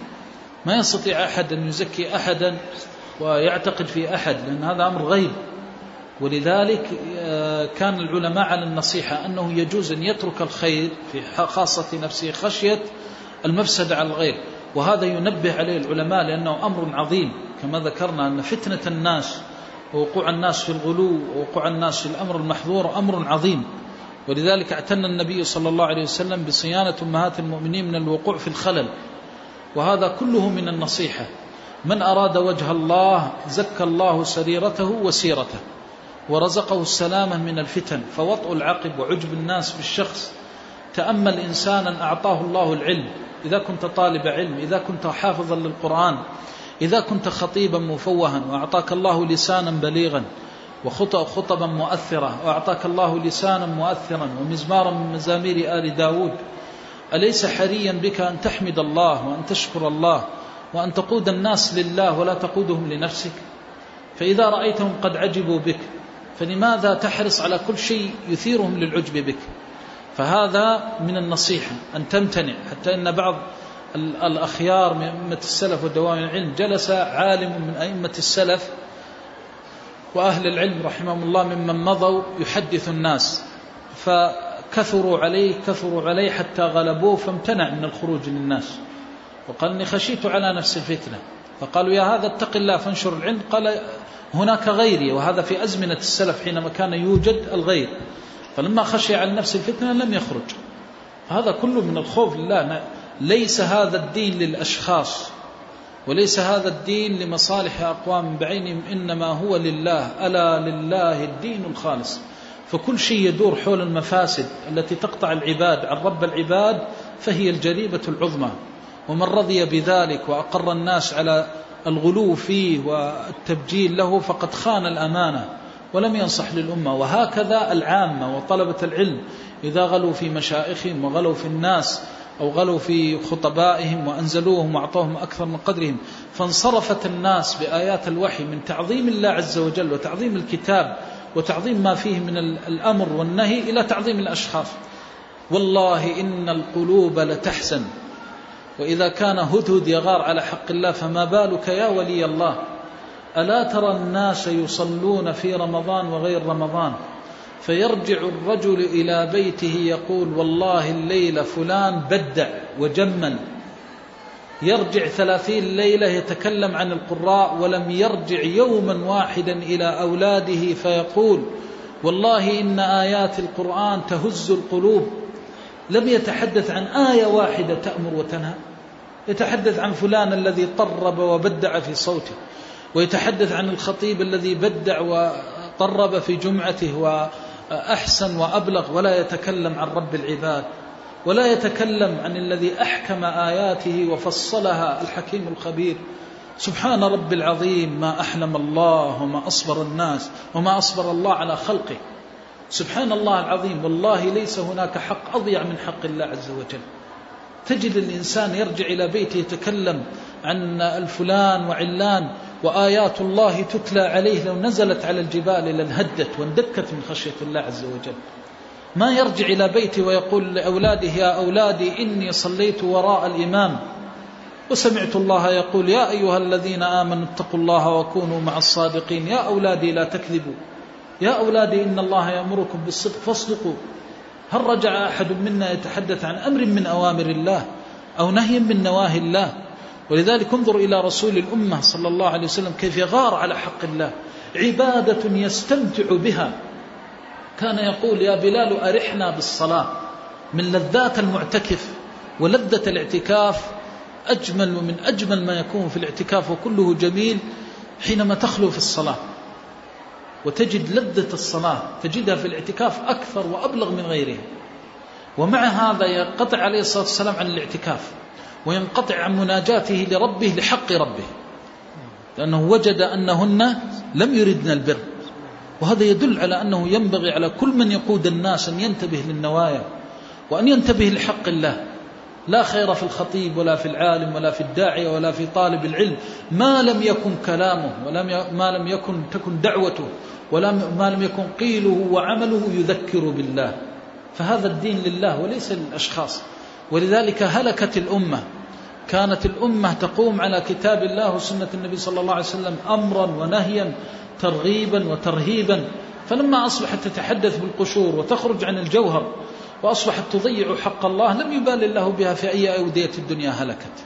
S3: ما يستطيع أحد أن يزكي أحدا ويعتقد في أحد لأن هذا أمر غيب. ولذلك آه، كان العلماء على النصيحة أنه يجوز أن يترك الخير في خاصة نفسه خشية المفسدة على الغير. وهذا ينبه عليه العلماء لأنه أمر عظيم. كما ذكرنا أن فتنة الناس ووقوع الناس في الغلو ووقوع الناس في الأمر المحظور أمر عظيم. ولذلك اعتنى النبي صلى الله عليه وسلم بصيانة أمهات المؤمنين من الوقوع في الخلل. وهذا كله من النصيحة. من أراد وجه الله زكى الله سريرته وسيرته ورزقه السلامة من الفتن فوطء العقب وعجب الناس بالشخص تأمل إنسانا أعطاه الله العلم. إذا كنت طالب علم إذا كنت حافظا للقرآن إذا كنت خطيبا مفوها وأعطاك الله لسانا بليغا وخطبا مؤثرة وأعطاك الله لسانا مؤثرا ومزمارا من مزامير آل داود أليس حريا بك أن تحمد الله وأن تشكر الله وأن تقود الناس لله ولا تقودهم لنفسك؟ فإذا رأيتهم قد عجبوا بك فلماذا تحرص على كل شيء يثيرهم للعجب بك؟ فهذا من النصيحة أن تمتنع حتى أن بعض الأخيار من أئمة السلف ودوام العلم. جلس عالم من أئمة السلف وأهل العلم رحمهم الله ممن مضوا يحدث الناس. فكثروا عليه كثروا عليه حتى غلبوه فامتنع من الخروج للناس. وقال إني خشيت على نفس الفتنة. فقالوا يا هذا اتق الله فانشر العلم. قال هناك غيري وهذا في أزمنة السلف حينما كان يوجد الغير. فلما خشي على نفس الفتنة لم يخرج. هذا كله من الخوف لله. ليس هذا الدين للأشخاص وليس هذا الدين لمصالح أقوام بعينهم إنما هو لله ألا لله الدين الخالص. فكل شيء يدور حول المفاسد التي تقطع العباد عن رب العباد فهي الجريمة العظمى. ومن رضي بذلك وأقر الناس على الغلو فيه والتبجيل له فقد خان الأمانة ولم ينصح للأمة. وهكذا العامة وطلبة العلم إذا غلوا في مشائخهم وغلوا في الناس أو غلوا في خطبائهم وأنزلوهم وأعطوهم أكثر من قدرهم. فانصرفت الناس بآيات الوحي من تعظيم الله عز وجل وتعظيم الكتاب وتعظيم ما فيه من الأمر والنهي إلى تعظيم الأشخاص. والله إن القلوب لتحزن. وإذا كان هدهد يغار على حق الله فما بالك يا ولي الله؟ ألا ترى الناس يصلون في رمضان وغير رمضان؟ فيرجع الرجل إلى بيته يقول والله الليلة فلان بدع وجمل يرجع ثلاثين ليلة يتكلم عن القراء ولم يرجع يوما واحدا إلى أولاده فيقول والله إن آيات القرآن تهز القلوب. لم يتحدث عن آية واحدة تأمر وتنهى. يتحدث عن فلان الذي طرب وبدع في صوته. ويتحدث عن الخطيب الذي بدع وطرب في جمعته وأحسن وأبلغ ولا يتكلم عن رب العباد ولا يتكلم عن الذي أحكم آياته وفصلها الحكيم الخبير. سبحان رب العظيم ما أحلم الله وما أصبر الناس وما أصبر الله على خلقه. سبحان الله العظيم والله ليس هناك حق أضيع من حق الله عز وجل. تجد الإنسان يرجع إلى بيته يتكلم عن الفلان وعلان وآيات الله تتلى عليه لو نزلت على الجبال لانهدت واندكت من خشية الله عز وجل. ما يرجع إلى بيته ويقول لأولاده يا أولادي إني صليت وراء الإمام. وسمعت الله يقول يا أيها الذين آمنوا اتقوا الله وكونوا مع الصادقين. يا أولادي لا تكذبوا. يا أولادي إن الله يأمركم بالصدق فاصدقوا. هل رجع أحد منا يتحدث عن أمر من أوامر الله أو نهي من نواهي الله؟ ولذلك انظر إلى رسول الأمة صلى الله عليه وسلم كيف يغار على حق الله. عبادة يستمتع بها. كان يقول يا بلال أرحنا بالصلاة. من لذات المعتكف ولذة الاعتكاف أجمل ومن أجمل ما يكون في الاعتكاف وكله جميل حينما تخلو في الصلاة. وتجد لذة الصلاة. تجدها في الاعتكاف أكثر وأبلغ من غيرها. ومع هذا ينقطع عليه الصلاة والسلام عن الاعتكاف. وينقطع عن مناجاته لربه لحق ربه. لأنه وجد أنهن لم يردن البر. وهذا يدل على أنه ينبغي على كل من يقود الناس أن ينتبه للنوايا وأن ينتبه لحق الله. لا خير في الخطيب ولا في العالم ولا في الداعية ولا في طالب العلم. ما لم يكن كلامه ولا ما لم يكن تكن دعوته ولا ما لم يكن قيله وعمله يذكر بالله. فهذا الدين لله وليس للأشخاص. ولذلك هلكت الأمة. كانت الأمة تقوم على كتاب الله وسنة النبي صلى الله عليه وسلم أمرا ونهيا ترغيبا وترهيبا. فلما أصبحت تتحدث بالقشور وتخرج عن الجوهر وأصبحت تضيع حق الله لم يبال الله بها في أي أودية الدنيا هلكت.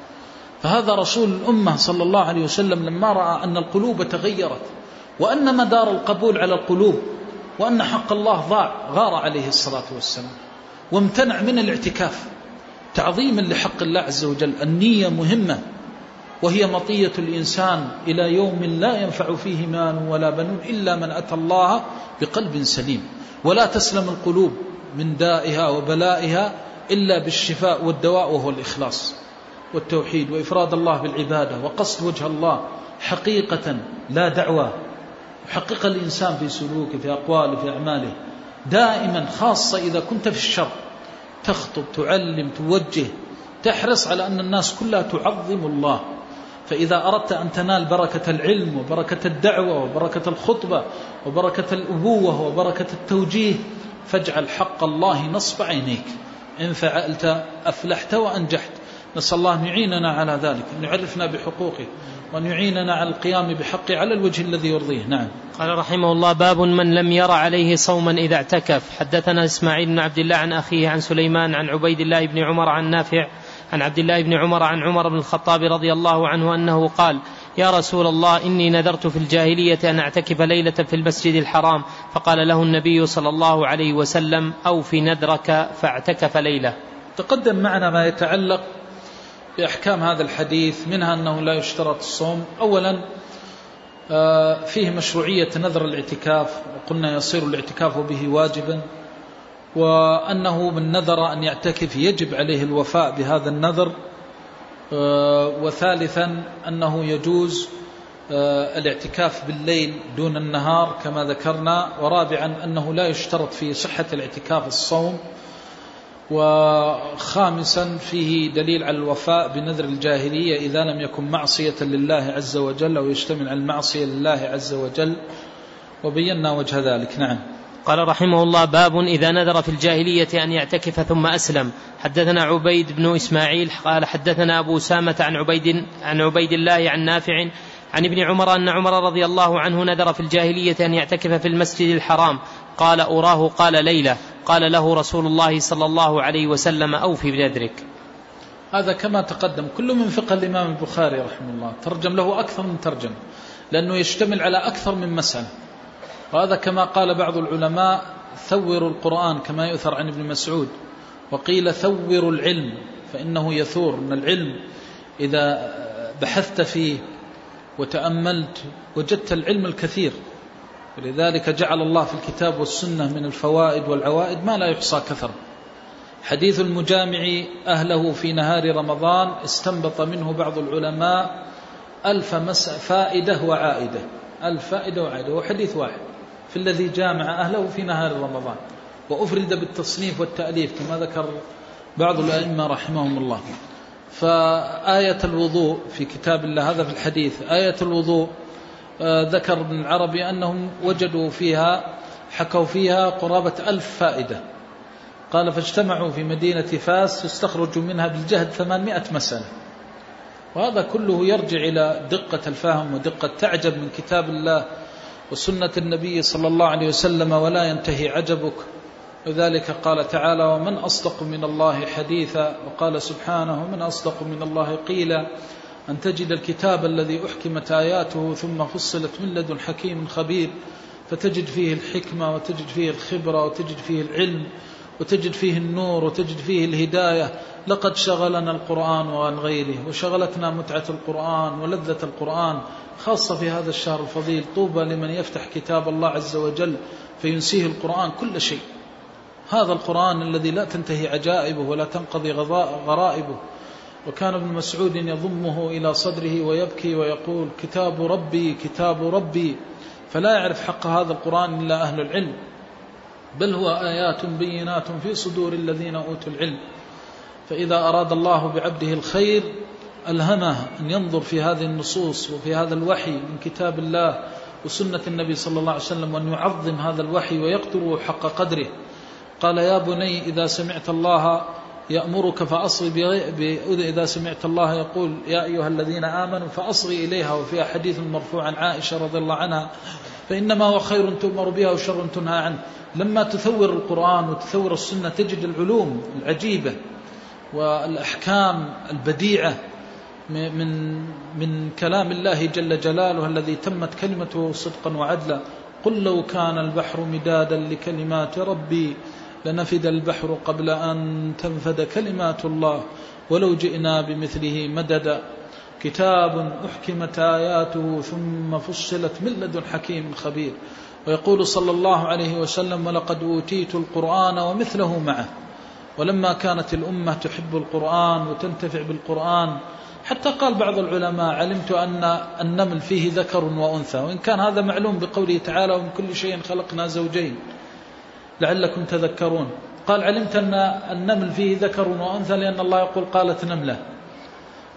S3: فهذا رسول الأمة صلى الله عليه وسلم لما رأى أن القلوب تغيرت وأن مدار القبول على القلوب وأن حق الله ضاع غار عليه الصلاة والسلام وامتنع من الاعتكاف. تعظيما لحق الله عز وجل. النية مهمة وهي مطية الإنسان إلى يوم لا ينفع فيه مال ولا بنون إلا من أتى الله بقلب سليم. ولا تسلم القلوب من دائها وبلائها إلا بالشفاء والدواء وهو الإخلاص والتوحيد. وإفراد الله بالعبادة وقصد وجه الله حقيقة لا دعوة. يحقق الإنسان في سلوكه في أقواله في أعماله. دائما خاصة إذا كنت في الشر. تخطب تعلم توجه تحرص على أن الناس كلها تعظم الله. فإذا أردت أن تنال بركة العلم وبركة الدعوة وبركة الخطبة وبركة الأبوة وبركة التوجيه فاجعل حق الله نصب عينيك. إن فعلت أفلحت وأنجحت. نسأل الله أن يعيننا على ذلك أن يعرفنا بحقوقه. وأن يعيننا على القيام بحقه على الوجه الذي يرضيه. نعم.
S1: قال رحمه الله باب من لم ير عليه صوما إذا اعتكف. حدثنا إسماعيل بن عبد الله عن أخيه عن سليمان عن عبيد الله بن عمر عن نافع عن عبد الله بن عمر عن عمر بن الخطاب رضي الله عنه أنه قال يا رسول الله إني نذرت في الجاهلية أن أعتكف ليلة في المسجد الحرام فقال له النبي صلى الله عليه وسلم أو في نذرك فاعتكف ليلة.
S3: تقدم معنا ما يتعلق بأحكام هذا الحديث منها أنه لا يشترط الصوم. أولا آه، فيه مشروعية نذر الاعتكاف. وقلنا يصير الاعتكاف به واجبا وأنه من نذر أن يعتكف يجب عليه الوفاء بهذا النذر. آه، وثالثا أنه يجوز آه، الاعتكاف بالليل دون النهار كما ذكرنا. ورابعا أنه لا يشترط في صحة الاعتكاف الصوم. وخامسا فيه دليل على الوفاء بنذر الجاهلية إذا لم يكن معصية لله عز وجل أو يشتمل على المعصية لله عز وجل وبينا وجه ذلك. نعم.
S1: قال رحمه الله باب إذا نذر في الجاهلية أن يعتكف ثم أسلم. حدثنا عبيد بن إسماعيل قال حدثنا أبو سامة عن عبيد, عن عبيد الله عن نافع عن ابن عمر أن عمر رضي الله عنه نذر في الجاهلية أن يعتكف في المسجد الحرام. قال أراه قال ليلة قال له رسول الله صلى الله عليه وسلم أوفي بنذرك.
S3: هذا كما تقدم كل من فقه الإمام البخاري رحمه الله ترجم له أكثر من ترجم لأنه يشتمل على أكثر من مسألة. وهذا كما قال بعض العلماء ثوروا القرآن كما يؤثر عن ابن مسعود وقيل ثوروا العلم فإنه يثور أن العلم إذا بحثت فيه وتأملت وجدت العلم الكثير. ولذلك جعل الله في الكتاب والسنة من الفوائد والعوائد ما لا يحصى كثر. حديث المجامع أهله في نهار رمضان استنبط منه بعض العلماء ألف فائدة وعائدة. ألف فائدة وعائدة. وحديث واحد. في الذي جامع أهله في نهار رمضان. وأفرد بالتصنيف والتأليف كما ذكر بعض الأئمة رحمهم الله. فآية الوضوء في كتاب الله هذا في الحديث آية الوضوء ذكر ابن العربي أنهم وجدوا فيها حكوا فيها قرابة ألف فائدة. قال فاجتمعوا في مدينة فاس فاستخرجوا منها بالجهد ثمانمائة مسألة. وهذا كله يرجع إلى دقة الفهم ودقة تعجب من كتاب الله وسنة النبي صلى الله عليه وسلم ولا ينتهي عجبك.
S2: وذلك قال تعالى ومن أصدق من الله حديثا؟ وقال سبحانه ومن أصدق من الله قيلا؟ أن تجد الكتاب الذي أحكمت آياته ثم فصلت من لدن حكيم خبير فتجد فيه الحكمة وتجد فيه الخبرة وتجد فيه العلم وتجد فيه النور وتجد فيه الهداية. لقد شغلنا القرآن وعن غيره وشغلتنا متعة القرآن ولذة القرآن خاصة في هذا الشهر الفضيل. طوبى لمن يفتح كتاب الله عز وجل فينسيه القرآن كل شيء. هذا القرآن الذي لا تنتهي عجائبه ولا تنقضي غرائبه. وكان ابن مسعود يضمه إلى صدره ويبكي ويقول كتاب ربي كتاب ربي. فلا يعرف حق هذا القرآن إلا أهل العلم. بل هو آيات بينات في صدور الذين أوتوا العلم. فإذا أراد الله بعبده الخير ألهمه أن ينظر في هذه النصوص وفي هذا الوحي من كتاب الله وسنة النبي صلى الله عليه وسلم وأن يعظم هذا الوحي ويقدره حق قدره. قال يا بني إذا سمعت الله يأمرك فأصغي إذا سمعت الله يقول يا أيها الذين آمنوا فأصغي إليها وفيها حديث مرفوع عن عائشة رضي الله عنها فإنما هو خير تؤمر بها وشر تنهى عنه. لما تثور القرآن وتثور السنة تجد العلوم العجيبة والأحكام البديعة من من كلام الله جل جلاله الذي تمت كلمته صدقا وعدلا. قل لو كان البحر مدادا لكلمات ربي لنفد البحر قبل أن تنفد كلمات الله ولو جئنا بمثله مددا. كتاب أحكمت آياته ثم فصلت من لدن حكيم خبير. ويقول صلى الله عليه وسلم ولقد أوتيت القرآن ومثله معه. ولما كانت الأمة تحب القرآن وتنتفع بالقرآن حتى قال بعض العلماء علمت أن النمل فيه ذكر وأنثى. وإن كان هذا معلوم بقوله تعالى ومن كل شيء خلقنا زوجين. لعلكم تذكرون. قال علمت أن النمل فيه ذكر وأنثى لأن الله يقول قالت نملة.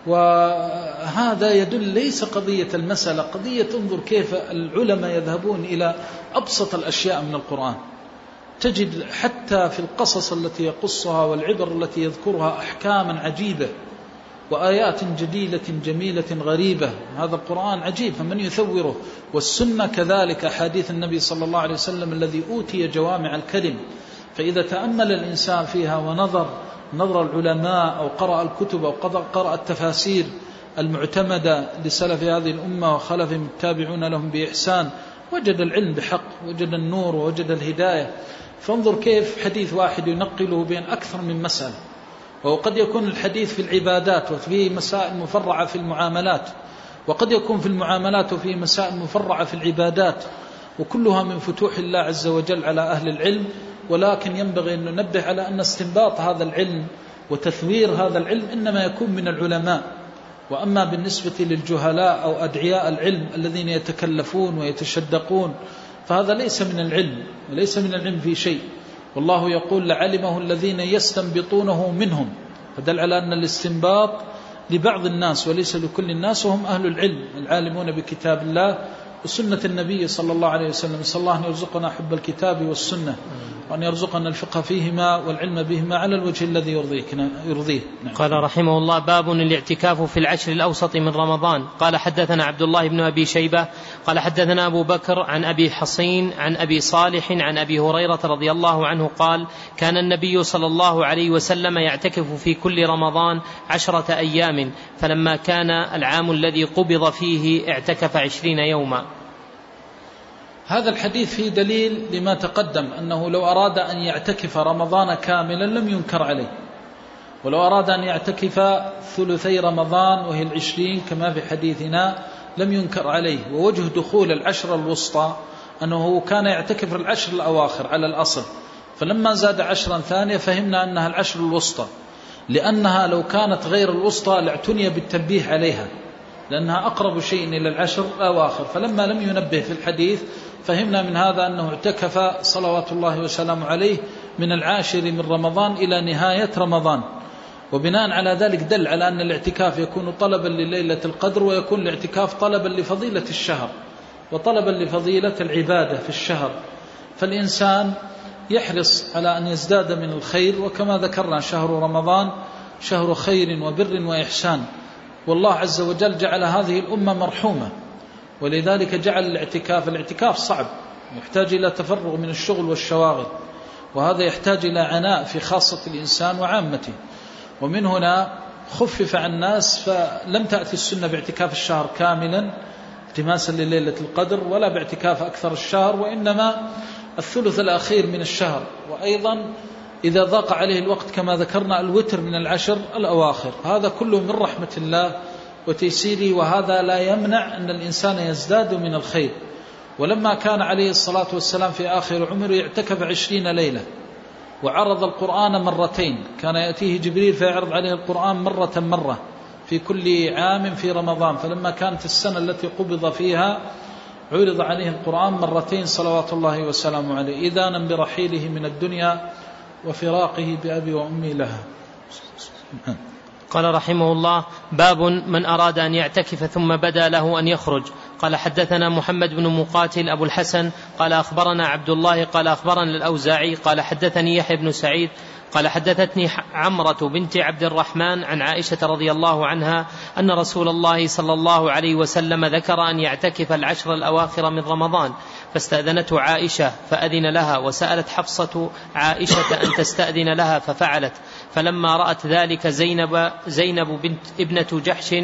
S2: وهذا يدل ليس قضية المسألة قضية انظر كيف العلماء يذهبون إلى أبسط الأشياء من القرآن. تجد حتى في القصص التي يقصها والعبر التي يذكرها أحكاما عجيبة. وآيات جديدة جميلة غريبة. هذا القرآن عجيب فمن يثوره؟ والسنة كذلك أحاديث النبي صلى الله عليه وسلم الذي أوتي جوامع الكلم. فإذا تأمل الإنسان فيها ونظر نظر العلماء أو قرأ الكتب أو قرأ التفاسير المعتمدة لسلف هذه الأمة وخلفهم التابعون لهم بإحسان وجد العلم بحق وجد النور ووجد الهداية. فانظر كيف حديث واحد ينقله بين أكثر من مسألة. وقد يكون الحديث في العبادات وفيه مسائل مفرعة في المعاملات وقد يكون في المعاملات وفيه مسائل مفرعة في العبادات وكلها من فتوح الله عز وجل على أهل العلم ولكن ينبغي أن ننبه على أن استنباط هذا العلم وتثوير هذا العلم إنما يكون من العلماء. وأما بالنسبة للجهلاء أو أدعياء العلم الذين يتكلفون ويتشدقون فهذا ليس من العلم وليس من العلم في شيء. والله يقول لعلمه الذين يستنبطونه منهم. فدل على أن الاستنباط لبعض الناس وليس لكل الناس وهم أهل العلم العالمون بكتاب الله وسنة النبي صلى الله عليه وسلم. صلى الله أن يرزقنا حب الكتاب والسنة وأن يرزقنا الفقه فيهما والعلم بهما على الوجه الذي يرضيه.
S1: نعم. قال رحمه الله باب الاعتكاف في العشر الأوسط من رمضان. قال حدثنا عبد الله بن أبي شيبة قال حدثنا أبو بكر عن أبي حصين عن أبي صالح عن أبي هريرة رضي الله عنه قال كان النبي صلى الله عليه وسلم يعتكف في كل رمضان عشرة أيام فلما كان العام الذي قبض فيه اعتكف عشرين يوما.
S2: هذا الحديث فيه دليل لما تقدم أنه لو أراد أن يعتكف رمضان كاملا لم ينكر عليه. ولو أراد أن يعتكف ثلثي رمضان وهي العشرين كما في حديثنا لم ينكر عليه ووجه دخول العشر الوسطى أنه كان يعتكف العشر الأواخر على الأصل. فلما زاد عشرا ثانية فهمنا أنها العشر الوسطى لأنها لو كانت غير الوسطى لاعتني بالتنبيه عليها لأنها أقرب شيء إلى العشر الأواخر. فلما لم ينبه في الحديث فهمنا من هذا أنه اعتكف صلوات الله وسلامه عليه من العاشر من رمضان إلى نهاية رمضان. وبناء على ذلك دل على أن الاعتكاف يكون طلبا لليلة القدر ويكون الاعتكاف طلبا لفضيلة الشهر وطلبا لفضيلة العبادة في الشهر. فالإنسان يحرص على أن يزداد من الخير وكما ذكرنا شهر رمضان شهر خير وبر وإحسان. والله عز وجل جعل هذه الأمة مرحومة ولذلك جعل الاعتكاف الاعتكاف صعب يحتاج إلى تفرغ من الشغل والشواغل وهذا يحتاج إلى عناء في خاصة الإنسان وعامته. ومن هنا خفف عن الناس فلم تأتي السنة باعتكاف الشهر كاملا التماسا لليلة القدر ولا باعتكاف أكثر الشهر وإنما الثلث الأخير من الشهر. وأيضا إذا ضاق عليه الوقت كما ذكرنا الوتر من العشر الأواخر. هذا كله من رحمة الله وتيسيره وهذا لا يمنع أن الإنسان يزداد من الخير. ولما كان عليه الصلاة والسلام في آخر عمره يعتكف عشرين ليلة. وعرض القرآن مرتين. كان يأتيه جبريل فيعرض عليه القرآن مرة مرة في كل عام في رمضان. فلما كانت السنة التي قبض فيها عرض عليه القرآن مرتين صلوات الله وسلامه عليه. إذانا برحيله من الدنيا وفراقه بأبي وأمي لها.
S1: قال رحمه الله باب من أراد أن يعتكف ثم بدا له أن يخرج. قال حدثنا محمد بن مقاتل أبو الحسن قال أخبرنا عبد الله قال أخبرنا الأوزاعي قال حدثني يحيى بن سعيد قال حدثتني عمرة بنت عبد الرحمن عن عائشة رضي الله عنها أن رسول الله صلى الله عليه وسلم ذكر أن يعتكف العشر الأواخر من رمضان فاستأذنته عائشة فأذن لها وسألت حفصة عائشة أن تستأذن لها ففعلت فلما رأت ذلك زينب زينب بنت ابنة جحش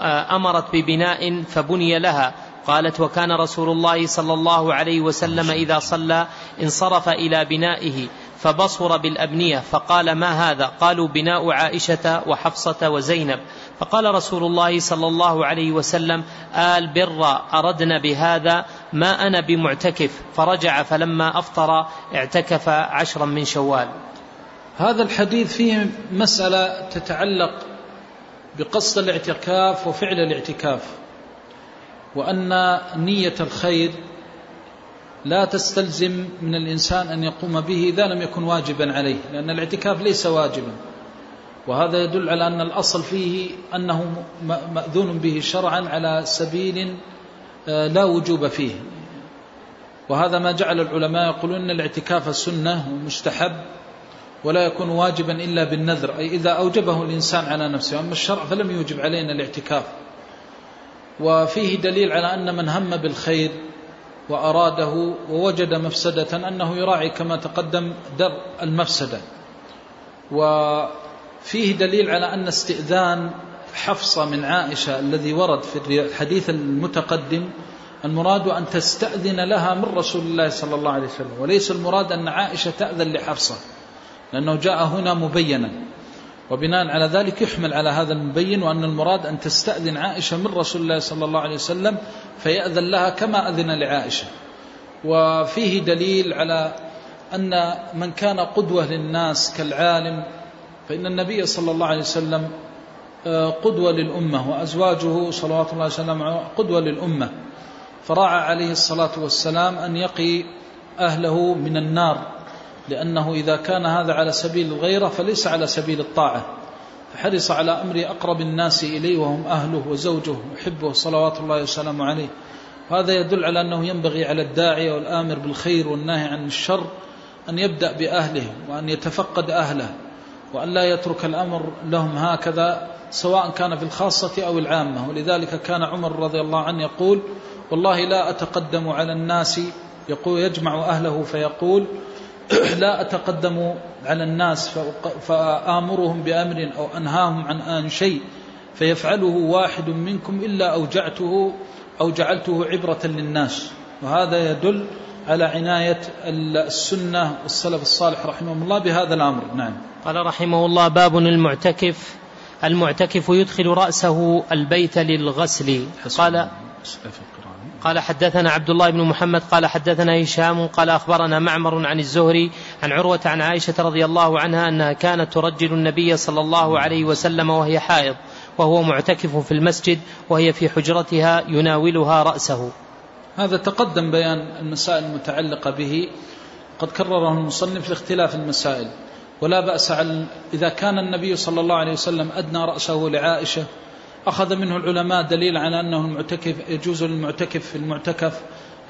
S1: أمرت ببناء فبني لها. قالت وكان رسول الله صلى الله عليه وسلم إذا صلى انصرف إلى بنائه فبصر بالأبنية فقال ما هذا؟ قالوا بناء عائشة وحفصة وزينب. فقال رسول الله صلى الله عليه وسلم آل بر أردنا بهذا ما أنا بمعتكف. فرجع فلما أفطر اعتكف عشرا من شوال.
S2: هذا الحديث فيه مسألة تتعلق بقصد الاعتكاف وفعل الاعتكاف. وأن نية الخير لا تستلزم من الإنسان أن يقوم به إذا لم يكن واجبا عليه لأن الاعتكاف ليس واجبا. وهذا يدل على أن الأصل فيه أنه مأذون به شرعا على سبيل آه، لا وجوب فيه. وهذا ما جعل العلماء يقولون أن الاعتكاف سنة ومستحب. ولا يكون واجبا إلا بالنذر أي إذا أوجبه الإنسان على نفسه أما الشرع فلم يوجب علينا الاعتكاف. وفيه دليل على أن من هم بالخير وأراده ووجد مفسدة أنه يراعي كما تقدم در المفسدة. وفيه دليل على أن استئذان حفصة من عائشة الذي ورد في الحديث المتقدم المراد أن تستأذن لها من رسول الله صلى الله عليه وسلم وليس المراد أن عائشة تأذن لحفصة. لأنه جاء هنا مبينا. وبناء على ذلك يحمل على هذا المبين وأن المراد أن تستأذن عائشة من رسول الله صلى الله عليه وسلم فيأذن لها كما أذن لعائشة. وفيه دليل على أن من كان قدوة للناس كالعالم فإن النبي صلى الله عليه وسلم آه، قدوة للأمة وأزواجه صلوات الله وسلم قدوة للأمة. فراعى عليه الصلاة والسلام أن يقي أهله من النار. لأنه إذا كان هذا على سبيل الغيرة فليس على سبيل الطاعة. فحرص على أمر أقرب الناس إليه وهم أهله وزوجه وحبه صلوات الله وسلامه عليه. وهذا يدل على أنه ينبغي على الداعية والآمر بالخير والناهي عن الشر أن يبدأ بأهله وأن يتفقد أهله وأن لا يترك الأمر لهم هكذا سواء كان في الخاصة أو العامة. ولذلك كان عمر رضي الله عنه يقول والله لا أتقدم على الناس يقول يجمع أهله فيقول لا أتقدم على الناس فآمرهم بأمر أو أنهاهم عن آن شيء فيفعله واحد منكم إلا أوجعته أو جعلته عبرة للناس. وهذا يدل على عناية السنة والسلف الصالح رحمه الله بهذا الأمر. نعم.
S1: قال رحمه الله باب المعتكف. المعتكف يدخل رأسه البيت للغسل. قال قال حدثنا عبد الله بن محمد قال حدثنا هشام قال أخبرنا معمر عن الزهري عن عروة عن عائشة رضي الله عنها أنها كانت ترجل النبي صلى الله عليه وسلم وهي حائض وهو معتكف في المسجد وهي في حجرتها يناولها رأسه.
S2: هذا تقدم بيان المسائل المتعلقة به. قد كرره المصنف لاختلاف المسائل ولا بأس على إذا كان النبي صلى الله عليه وسلم أدنى رأسه لعائشة أخذ منه العلماء دليل على أنه المعتكف يجوز للمعتكف في المعتكف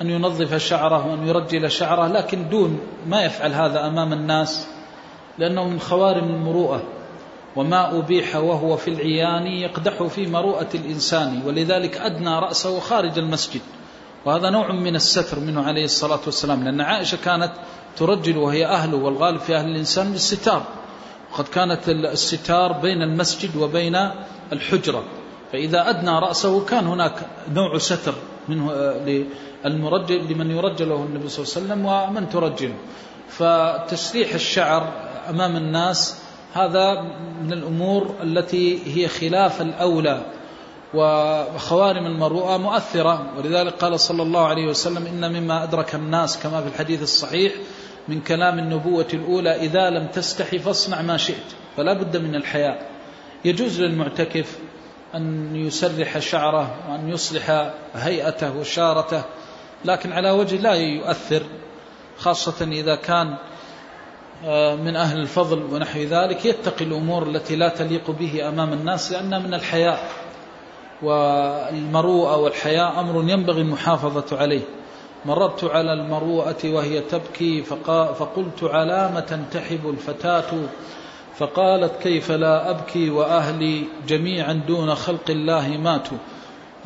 S2: أن ينظف شعره وأن يرجل شعره لكن دون ما يفعل هذا أمام الناس لأنه من خوارم المروءة. وما أبيح وهو في العيان يقدح في مروءة الإنسان ولذلك أدنى رأسه خارج المسجد. وهذا نوع من الستر منه عليه الصلاة والسلام لأن عائشة كانت ترجل وهي أهله والغالب في أهل الإنسان بالستار. وقد كانت الستار بين المسجد وبين الحجرة. فإذا أدنى رأسه كان هناك نوع ستر منه آه، للمرجل لمن يرجل له النبي صلى الله عليه وسلم ومن ترجل فتسريح الشعر أمام الناس هذا من الأمور التي هي خلاف الأولى وخوارم المروءة مؤثرة. ولذلك قال صلى الله عليه وسلم إن مما أدرك الناس كما في الحديث الصحيح من كلام النبوة الأولى إذا لم تستحي فاصنع ما شئت فلا بد من الحياء. يجوز للمعتكف أن يسرح شعره وأن يصلح هيئته وشارته لكن على وجه لا يؤثر خاصة إذا كان آه، من أهل الفضل ونحو ذلك يتقي الأمور التي لا تليق به أمام الناس لأنها من الحياء والمروءة والحياء أمر ينبغي المحافظة عليه. مررت على المروءة وهي تبكي فقلت على ما تنتحب الفتاة فقالت كيف لا أبكي وأهلي جميعا دون خلق الله ماتوا.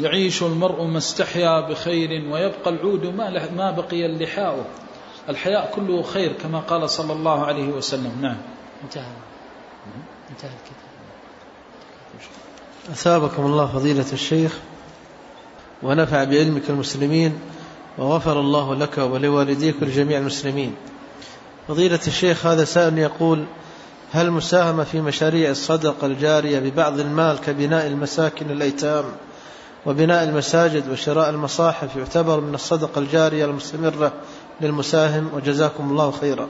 S2: يعيش المرء ما استحيا بخير ويبقى العود ما, ما بقي اللحاء. الحياء كله خير كما قال صلى الله عليه وسلم. نعم. انتهى. انتهى الكتاب.
S4: أثابكم الله فضيلة الشيخ. ونفع بعلمك المسلمين وغفر الله لك ولوالديك ولجميع المسلمين. فضيلة الشيخ هذا سائل يقول هل مساهمة في مشاريع الصدقة الجارية ببعض المال كبناء المساكن الأيتام وبناء المساجد وشراء المصاحف يعتبر من الصدقة الجارية المستمرة للمساهم؟ وجزاكم الله خيرا.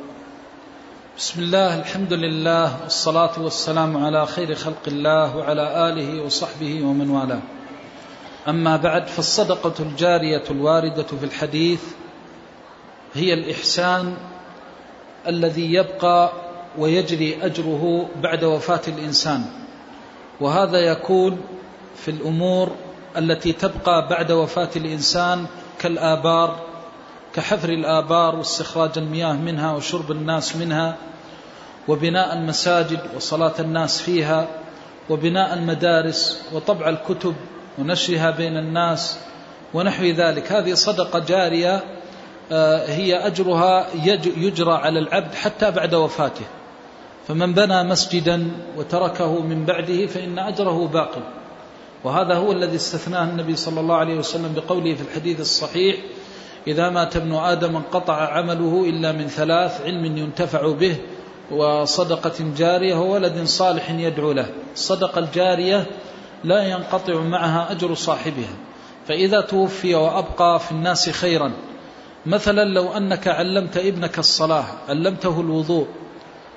S2: بسم الله الحمد لله والصلاة والسلام على خير خلق الله وعلى آله وصحبه ومن والاه. أما بعد فالصدقة الجارية الواردة في الحديث هي الإحسان الذي يبقى ويجري أجره بعد وفاة الإنسان. وهذا يكون في الأمور التي تبقى بعد وفاة الإنسان كالآبار كحفر الآبار واستخراج المياه منها وشرب الناس منها وبناء المساجد وصلاة الناس فيها وبناء المدارس وطبع الكتب ونشرها بين الناس ونحو ذلك. هذه صدقة جارية آه، هي أجرها يجرى على العبد حتى بعد وفاته. فمن بنى مسجدا وتركه من بعده فإن أجره باق. وهذا هو الذي استثناه النبي صلى الله عليه وسلم بقوله في الحديث الصحيح إذا مات ابن آدم انقطع عمله إلا من ثلاث علم ينتفع به وصدقة جارية وولد صالح يدعو له. الصدقة الجارية لا ينقطع معها أجر صاحبها. فإذا توفي وأبقى في الناس خيرا. مثلا لو أنك علمت ابنك الصلاة علمته الوضوء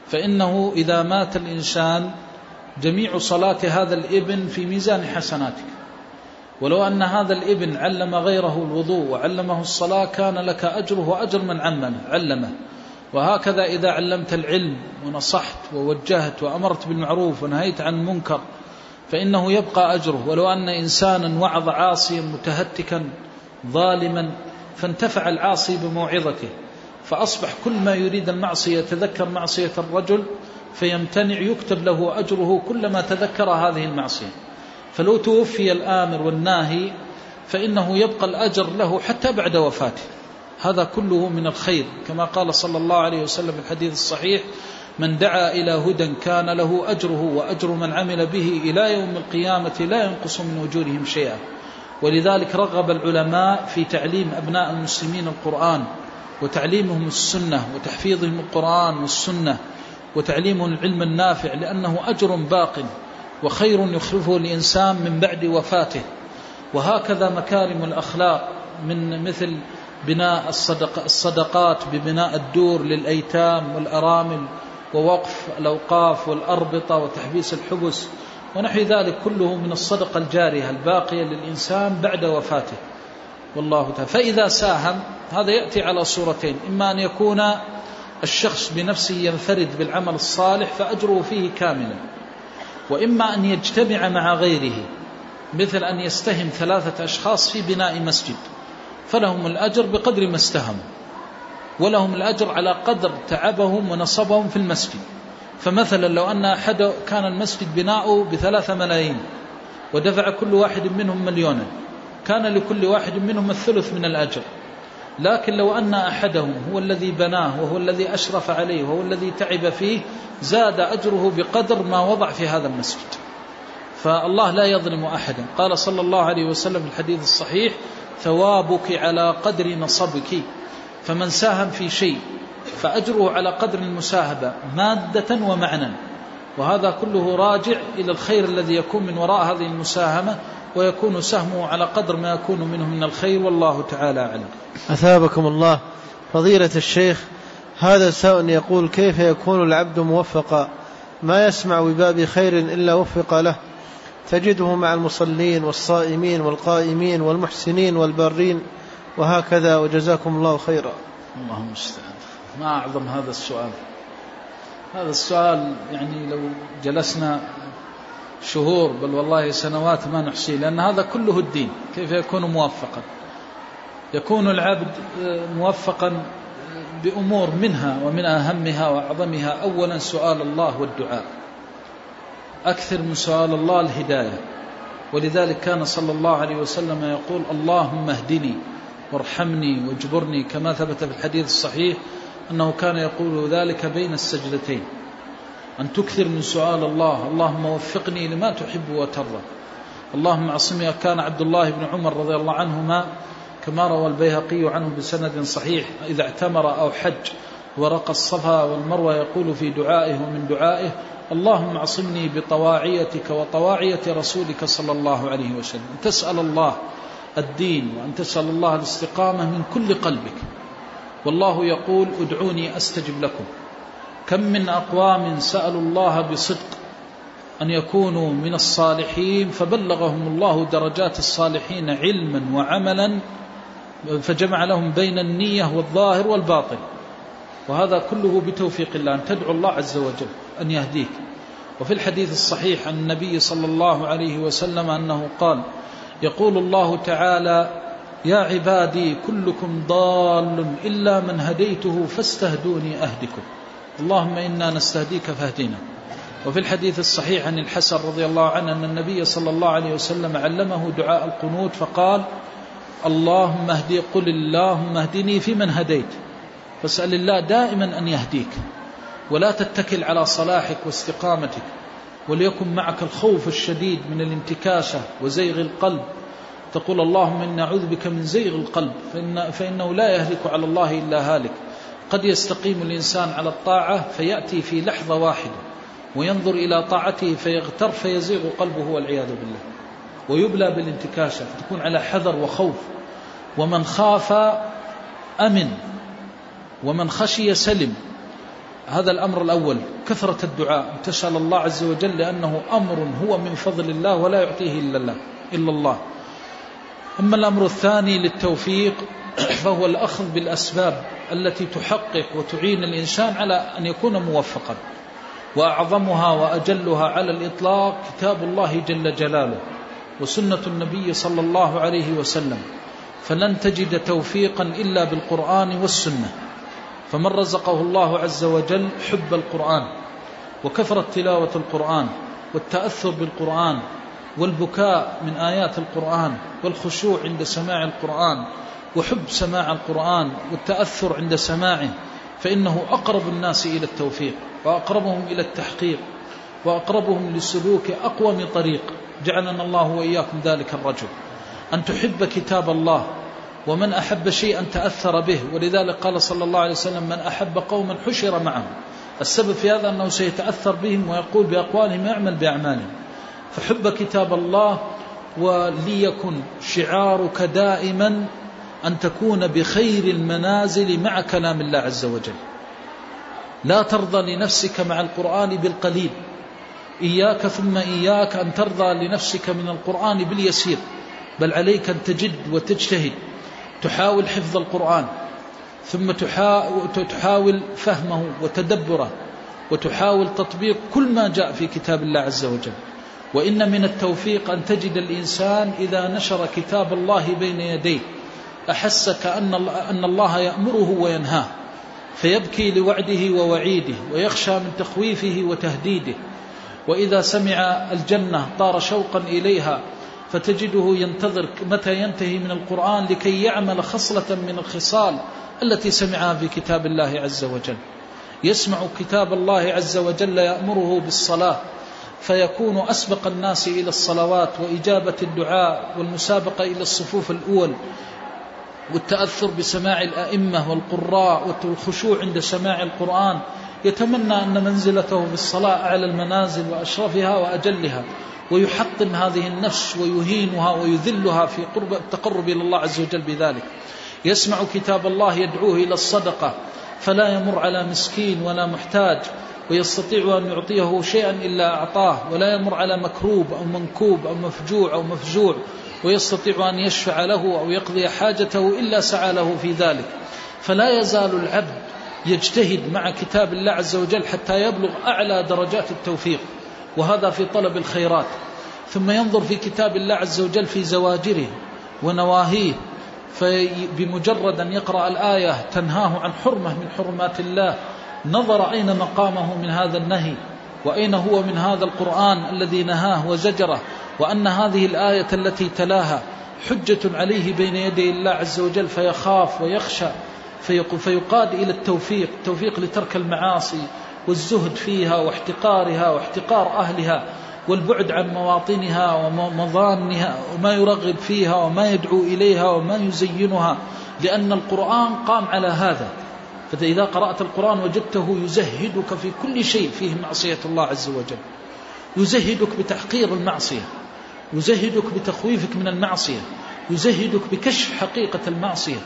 S2: فإنه إذا مات الإنسان جميع صلاة هذا الإبن في ميزان حسناتك. ولو أن هذا الإبن علم غيره الوضوء وعلمه الصلاة كان لك أجره وأجر من عمل علمه. وهكذا إذا علمت العلم ونصحت ووجهت وأمرت بالمعروف ونهيت عن المنكر فإنه يبقى أجره. ولو أن إنسانا وعظ عاصيا متهتكا ظالما فانتفع العاصي بموعظته. فأصبح كل ما يريد المعصية يتذكر معصية الرجل فيمتنع يكتب له أجره كلما تذكر هذه المعصية. فلو توفي الآمر والناهي فإنه يبقى الأجر له حتى بعد وفاته. هذا كله من الخير كما قال صلى الله عليه وسلم في الحديث الصحيح من دعا إلى هدى كان له أجره وأجر من عمل به إلى يوم القيامة لا ينقص من أجورهم شيئا. ولذلك رغب العلماء في تعليم أبناء المسلمين القرآن. وتعليمهم السنة وتحفيظهم القرآن والسنة وتعليمهم العلم النافع لأنه أجر باق وخير يخلفه الإنسان من بعد وفاته. وهكذا مكارم الأخلاق من مثل بناء الصدق الصدقات ببناء الدور للأيتام والأرامل ووقف الأوقاف والأربطة وتحبيس الحبس ونحو ذلك كله من الصدقة الجارية الباقية للإنسان بعد وفاته. والله تعالى. فإذا ساهم هذا يأتي على صورتين. إما أن يكون الشخص بنفسه ينفرد بالعمل الصالح فأجره فيه كاملا. وإما أن يجتمع مع غيره مثل أن يستهم ثلاثة أشخاص في بناء مسجد. فلهم الأجر بقدر ما استهموا. ولهم الأجر على قدر تعبهم ونصبهم في المسجد. فمثلا لو أن أحد كان المسجد بناؤه بثلاثة ملايين ودفع كل واحد منهم مليونا. كان لكل واحد منهم الثلث من الأجر. لكن لو أن أحدهم هو الذي بناه وهو الذي أشرف عليه وهو الذي تعب فيه زاد أجره بقدر ما وضع في هذا المسجد. فالله لا يظلم أحدا قال صلى الله عليه وسلم في الحديث الصحيح ثوابك على قدر نصبك. فمن ساهم في شيء فأجره على قدر المساهبة مادة ومعنى. وهذا كله راجع إلى الخير الذي يكون من وراء هذه المساهمة ويكون سهمه على قدر ما يكون منه من الخير والله تعالى أعلم.
S4: أثابكم الله. فضيلة الشيخ هذا سائل يقول كيف يكون العبد موفقا؟ ما يسمع بباب خير إلا وفق له. تجده مع المصلين والصائمين والقائمين والمحسنين والبارين وهكذا وجزاكم الله خيرا.
S2: اللهم المستعان ما أعظم هذا السؤال. هذا السؤال يعني لو جلسنا شهور بل والله سنوات ما نحصيه لأن هذا كله الدين كيف يكون موفقا؟ يكون العبد موفقا بأمور منها ومن أهمها وأعظمها. أولا سؤال الله والدعاء. أكثر من سؤال الله الهداية. ولذلك كان صلى الله عليه وسلم يقول اللهم اهدني وارحمني واجبرني كما ثبت في الحديث الصحيح أنه كان يقول ذلك بين السجدتين. أن تكثر من سؤال الله. اللهم وفقني لما تحب وترضى. اللهم عصمي كان عبد الله بن عمر رضي الله عنهما كما روى البيهقي عنه بسند صحيح. إذا اعتمر أو حج ورقى الصفا والمروة يقول في دعائه ومن دعائه اللهم اعصمني بطواعيتك وطواعية رسولك صلى الله عليه وسلم. أن تسأل الله الدين وأن تسأل الله الاستقامة من كل قلبك. والله يقول ادعوني أستجب لكم. كم من أقوام سألوا الله بصدق أن يكونوا من الصالحين فبلغهم الله درجات الصالحين علما وعملا فجمع لهم بين النية والظاهر والباطن. وهذا كله بتوفيق الله. أن تدعو الله عز وجل أن يهديك. وفي الحديث الصحيح عن النبي صلى الله عليه وسلم أنه قال يقول الله تعالى يا عبادي كلكم ضال إلا من هديته فاستهدوني أهدكم. اللهم إنا نستهديك فاهدنا وفي الحديث الصحيح عن الحسن رضي الله عنه أن النبي صلى الله عليه وسلم علمه دعاء القنوت فقال اللهم اهدي قل اللهم اهدني فيمن هديت. فاسأل الله دائما أن يهديك. ولا تتكل على صلاحك واستقامتك. وليكن معك الخوف الشديد من الانتكاسة وزيغ القلب. تقول اللهم إنا نعوذ بك من زيغ القلب. فإن فإنه لا يهلك على الله إلا هالك. قد يستقيم الإنسان على الطاعة فيأتي في لحظة واحدة وينظر إلى طاعته فيغتر فيزيغ قلبه والعياذ بالله. ويبلى بالانتكاسة فتكون على حذر وخوف. ومن خاف أمن ومن خشي سلم. هذا الأمر الأول كثرة الدعاء. تسأل الله عز وجل لأنه أمر هو من فضل الله ولا يعطيه إلا الله, إلا الله. أما الأمر الثاني للتوفيق فهو الأخذ بالأسباب. التي تحقق وتعين الإنسان على أن يكون موفقا. وأعظمها وأجلها على الإطلاق كتاب الله جل جلاله وسنة النبي صلى الله عليه وسلم. فلن تجد توفيقا إلا بالقرآن والسنة. فمن رزقه الله عز وجل حب القرآن وكثرة تلاوة القرآن والتأثر بالقرآن والبكاء من آيات القرآن والخشوع عند سماع القرآن وحب سماع القرآن والتأثر عند سماعه فإنه أقرب الناس إلى التوفيق وأقربهم إلى التحقيق وأقربهم لسلوك أقوم طريق. جعلنا الله وإياكم ذلك الرجل. أن تحب كتاب الله ومن أحب شيئا تأثر به. ولذلك قال صلى الله عليه وسلم من أحب قوما حشر معهم. السبب في هذا أنه سيتأثر بهم ويقول بأقوالهم يعمل بأعمالهم. فحب كتاب الله وليكن شعارك دائما أن تكون بخير المنازل مع كلام الله عز وجل. لا ترضى لنفسك مع القرآن بالقليل. إياك ثم إياك أن ترضى لنفسك من القرآن باليسير. بل عليك أن تجد وتجتهد. تحاول حفظ القرآن. ثم تحاول فهمه وتدبره. وتحاول تطبيق كل ما جاء في كتاب الله عز وجل. وإن من التوفيق أن تجد الإنسان إذا نشر كتاب الله بين يديه. أحس كأن أن الله يأمره وينهاه فيبكي لوعده ووعيده ويخشى من تخويفه وتهديده. وإذا سمع الجنة طار شوقا إليها فتجده ينتظر متى ينتهي من القرآن لكي يعمل خصلة من الخصال التي سمعها في كتاب الله عز وجل. يسمع كتاب الله عز وجل يأمره بالصلاة فيكون أسبق الناس إلى الصلوات وإجابة الدعاء والمسابقة إلى الصفوف الأول. والتأثر بسماع الأئمة والقراء والخشوع عند سماع القرآن. يتمنى أن منزلته في الصلاة أعلى المنازل وأشرفها وأجلها ويحطم هذه النفس ويهينها ويذلها في قرب التقرب إلى الله عز وجل بذلك. يسمع كتاب الله يدعوه إلى الصدقة فلا يمر على مسكين ولا محتاج ويستطيع أن يعطيه شيئا إلا أعطاه ولا يمر على مكروب أو منكوب أو مفجوع أو مفجوع. ويستطيع أن يشفع له أو يقضي حاجته إلا سعى له في ذلك. فلا يزال العبد يجتهد مع كتاب الله عز وجل حتى يبلغ أعلى درجات التوفيق وهذا في طلب الخيرات. ثم ينظر في كتاب الله عز وجل في زواجره ونواهيه فبمجرد أن يقرأ الآية تنهاه عن حرمة من حرمات الله نظر أين مقامه من هذا النهي وأين هو من هذا القرآن الذي نهاه وزجره وأن هذه الآية التي تلاها حجة عليه بين يدي الله عز وجل فيخاف ويخشى فيقاد إلى التوفيق التوفيق لترك المعاصي والزهد فيها واحتقارها واحتقار أهلها والبعد عن مواطنها ومظانها وما يرغب فيها وما يدعو إليها وما يزينها لأن القرآن قام على هذا. فإذا قرأت القرآن وجدته يزهدك في كل شيء فيه معصية الله عز وجل يزهدك بتحقير المعصية. يزهدك بتخويفك من المعصية يزهدك بكشف حقيقة المعصية.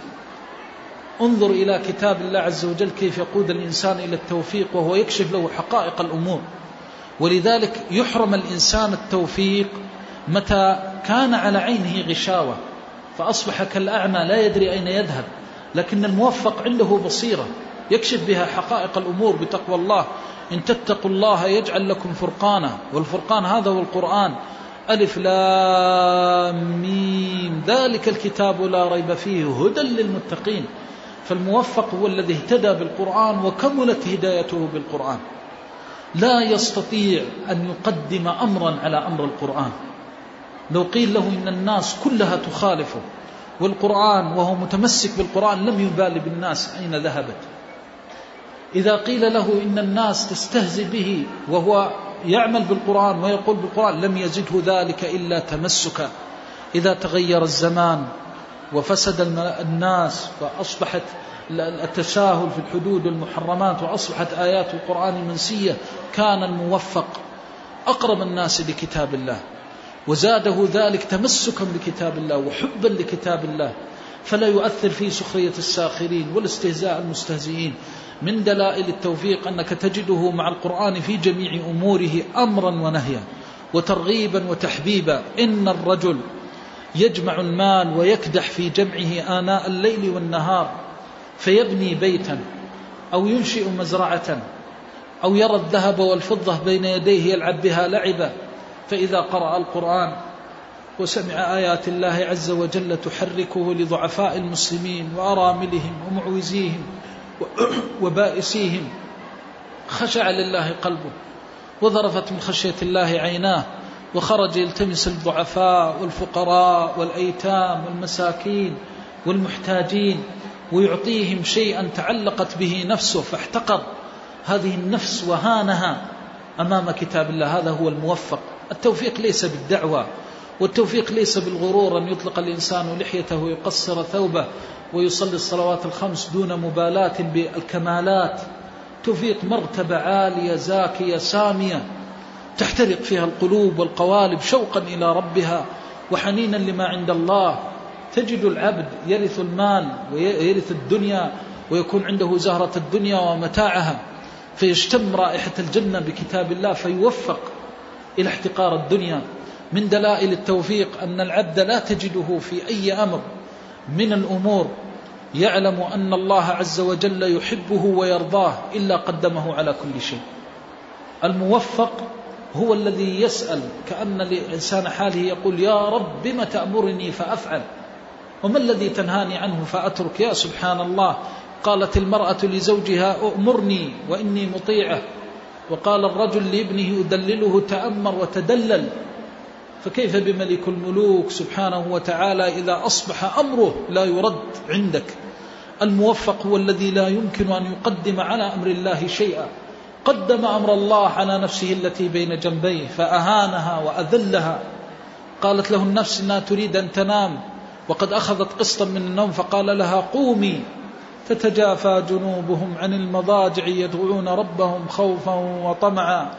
S2: انظر إلى كتاب الله عز وجل كيف يقود الإنسان إلى التوفيق وهو يكشف له حقائق الأمور. ولذلك يحرم الإنسان التوفيق متى كان على عينه غشاوة فأصبح كالأعمى لا يدري أين يذهب لكن الموفق عنده بصيرة يكشف بها حقائق الأمور بتقوى الله. إن تتقوا الله يجعل لكم فرقانا والفرقان هذا هو القرآن. ألف لام ميم. ذلك الكتاب لا ريب فيه هدى للمتقين. فالموفق هو الذي اهتدى بالقرآن وكملت هدايته بالقرآن. لا يستطيع أن يقدم أمرا على أمر القرآن. لو قيل له إن الناس كلها تخالفه والقرآن وهو متمسك بالقرآن لم يبال بالناس أين ذهبت. إذا قيل له إن الناس تستهزئ به وهو يعمل بالقرآن ويقول بالقرآن لم يزده ذلك إلا تمسكا. إذا تغير الزمان وفسد الناس وأصبحت التساهل في الحدود والمحرمات وأصبحت آيات القرآن منسية كان الموفق أقرب الناس لكتاب الله. وزاده ذلك تمسكا بكتاب الله وحبا لكتاب الله. فلا يؤثر في سخرية الساخرين والاستهزاء المستهزئين. من دلائل التوفيق أنك تجده مع القرآن في جميع أموره أمرا ونهيا وترغيبا وتحبيبا. إن الرجل يجمع المال ويكدح في جمعه آناء الليل والنهار فيبني بيتا أو ينشئ مزرعة أو يرى الذهب والفضة بين يديه يلعب بها لعبا. فإذا قرأ القرآن وسمع آيات الله عز وجل تحركه لضعفاء المسلمين وأراملهم ومعوزيهم وبائسيهم. خشع لله قلبه وذرفت من خشية الله عيناه وخرج يلتمس الضعفاء والفقراء والأيتام والمساكين والمحتاجين ويعطيهم شيئا تعلقت به نفسه فاحتقر. هذه النفس وهانها أمام كتاب الله هذا هو الموفق. التوفيق ليس بالدعوة والتوفيق ليس بالغرور أن يطلق الإنسان لحيته ويقصر ثوبه. ويصلي الصلوات الخمس دون مبالاة بالكمالات. توفيق مرتبة عالية زاكية سامية. تحترق فيها القلوب والقوالب شوقا إلى ربها وحنينا لما عند الله. تجد العبد يرث المال ويرث الدنيا ويكون عنده زهرة الدنيا ومتاعها. فيشتم رائحة الجنة بكتاب الله فيوفق إلى احتقار الدنيا. من دلائل التوفيق أن العبد لا تجده في أي أمر. من الأمور يعلم أن الله عز وجل يحبه ويرضاه إلا قدمه على كل شيء. الموفق هو الذي يسأل كأن الإنسان حاله يقول يا رب بم تأمرني فأفعل؟ وما الذي تنهاني عنه فأترك؟ يا سبحان الله قالت المرأة لزوجها أؤمرني وإني مطيعة. وقال الرجل لابنه أدلله تأمر وتدلل. فكيف بملك الملوك سبحانه وتعالى إذا أصبح أمره لا يرد عندك؟ الموفق هو الذي لا يمكن أن يقدم على أمر الله شيئا. قدم أمر الله على نفسه التي بين جنبيه فأهانها وأذلها. قالت له النفس إنها تريد أن تنام وقد أخذت قسطا من النوم فقال لها قومي تتجافى جنوبهم عن المضاجع يدعون ربهم خوفا وطمعا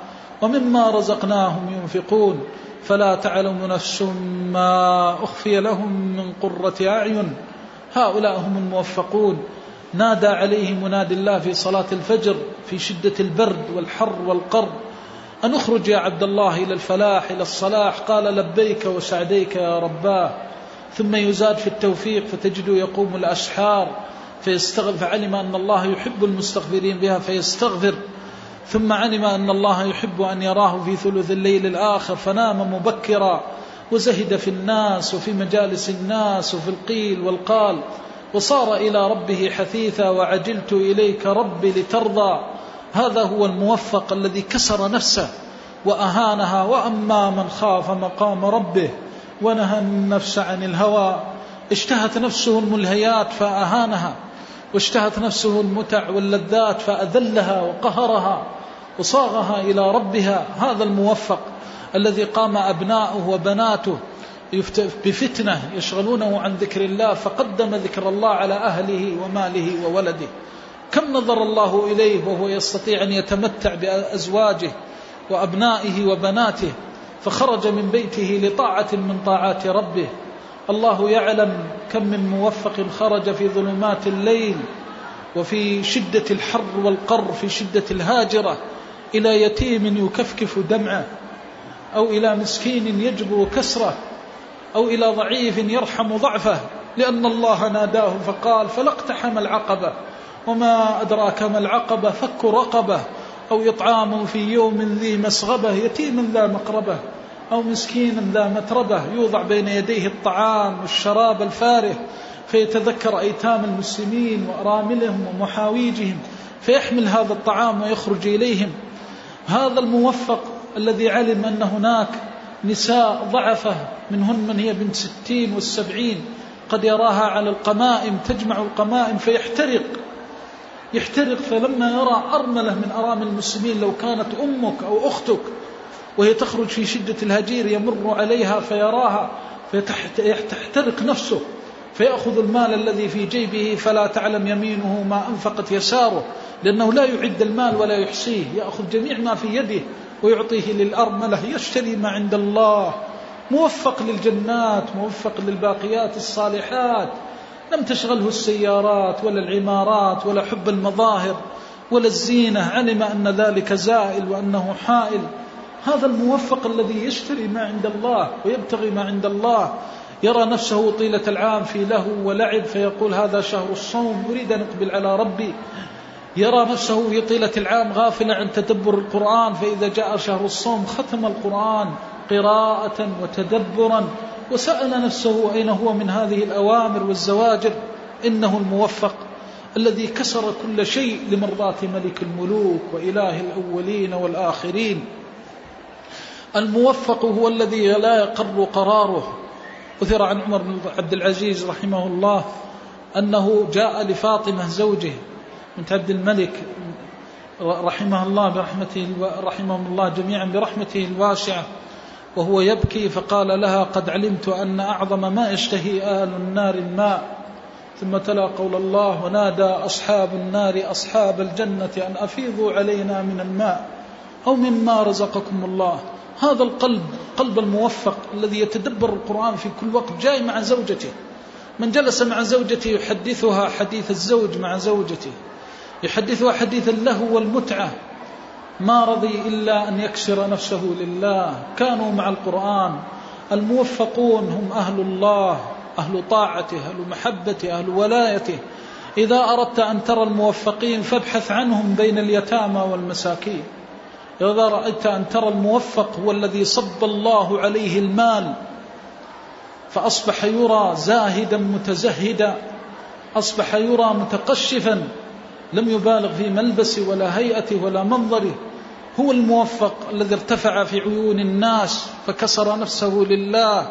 S2: ومما رزقناهم ينفقون. فلا تعلم نفس ما أخفي لهم من قرة أعين. هؤلاء هم الموفقون. نادى عليه منادي الله في صلاة الفجر في شدة البرد والحر والقر أن اخرج يا عبد الله إلى الفلاح إلى الصلاح. قال لبيك وسعديك يا رباه. ثم يزاد في التوفيق فتجده يقوم الأسحار فيستغفر فعلم أن الله يحب المستغفرين بها فيستغفر. ثم علم أن الله يحب أن يراه في ثلث الليل الآخر فنام مبكرا وزهد في الناس وفي مجالس الناس وفي القيل والقال وصار إلى ربه حثيثا وعجلت إليك ربي لترضى. هذا هو الموفق الذي كسر نفسه وأهانها وأما من خاف مقام ربه ونهى النفس عن الهوى. اشتهت نفسه الملهيات فأهانها واشتهت نفسه المتع واللذات فأذلها وقهرها. وصاغها إلى ربها. هذا الموفق الذي قام أبناؤه وبناته بفتنة يشغلونه عن ذكر الله فقدم ذكر الله على أهله وماله وولده. كم نظر الله إليه وهو يستطيع أن يتمتع بأزواجه وأبنائه وبناته فخرج من بيته لطاعة من طاعات ربه. الله يعلم كم من موفق خرج في ظلمات الليل وفي شدة الحر والقر في شدة الهاجرة. إلى يتيم يكفكف دمعه أو إلى مسكين يجبر كسره أو إلى ضعيف يرحم ضعفه لأن الله ناداه فقال فلاقتحم العقبة وما أدراك ما العقبة فك رقبة أو إطعام في يوم ذي مسغبة يتيم ذا مقربة أو مسكين ذا متربة يوضع بين يديه الطعام والشراب الفارح فيتذكر أيتام المسلمين وأراملهم ومحاويجهم فيحمل هذا الطعام ويخرج إليهم. هذا الموفق الذي علم أن هناك نساء ضعفة منهن من هي بنت ستين والسبعين قد يراها على القمائم تجمع القمائم فيحترق. يحترق فلما يرى أرملة من أرامل المسلمين لو كانت أمك أو أختك وهي تخرج في شدة الهجير يمر عليها فيراها فيحترق نفسه. فيأخذ المال الذي في جيبه فلا تعلم يمينه ما أنفقت يساره. لأنه لا يعد المال ولا يحصيه. يأخذ جميع ما في يده ويعطيه للأرملة. يشتري ما عند الله. موفق للجنات موفق للباقيات الصالحات. لم تشغله السيارات ولا العمارات ولا حب المظاهر ولا الزينة. علم أن ذلك زائل وأنه حائل. هذا الموفق الذي يشتري ما عند الله ويبتغي ما عند الله. يرى نفسه طيلة العام في له ولعب فيقول هذا شهر الصوم أريد أن أقبل على ربي. يرى نفسه في طيلة العام غافلا عن تدبر القرآن فإذا جاء شهر الصوم ختم القرآن قراءة وتدبرا. وسأل نفسه أين هو من هذه الأوامر والزواجر؟ إنه الموفق الذي كسر كل شيء لمرضاة ملك الملوك وإله الأولين والآخرين. الموفق هو الذي لا يقر قراره. أثر عن عمر بن عبد العزيز رحمه الله أنه جاء لفاطمة زوجه بنت عبد الملك رحمه الله برحمته رحمهم الله جميعا برحمته الواسعة وهو يبكي فقال لها قد علمت أن أعظم ما يشتهي أهل النار الماء ثم تلا قول الله ونادى أصحاب النار أصحاب الجنة أن أفيضوا علينا من الماء أو مما رزقكم الله هذا القلب قلب الموفق الذي يتدبر القرآن في كل وقت جاي مع زوجته. من جلس مع زوجته يحدثها حديث الزوج مع زوجته. يحدثها حديث اللهو والمتعة. ما رضي إلا أن يكسر نفسه لله. كانوا مع القرآن. الموفقون هم أهل الله أهل طاعته أهل محبته أهل ولايته. إذا أردت أن ترى الموفقين فابحث عنهم بين اليتامى والمساكين. إذا رأيت أن ترى الموفق هو الذي صب الله عليه المال فأصبح يرى زاهدا متزهدا أصبح يرى متقشفا لم يبالغ في ملبسه ولا هيئته ولا منظره هو الموفق الذي ارتفع في عيون الناس فكسر نفسه لله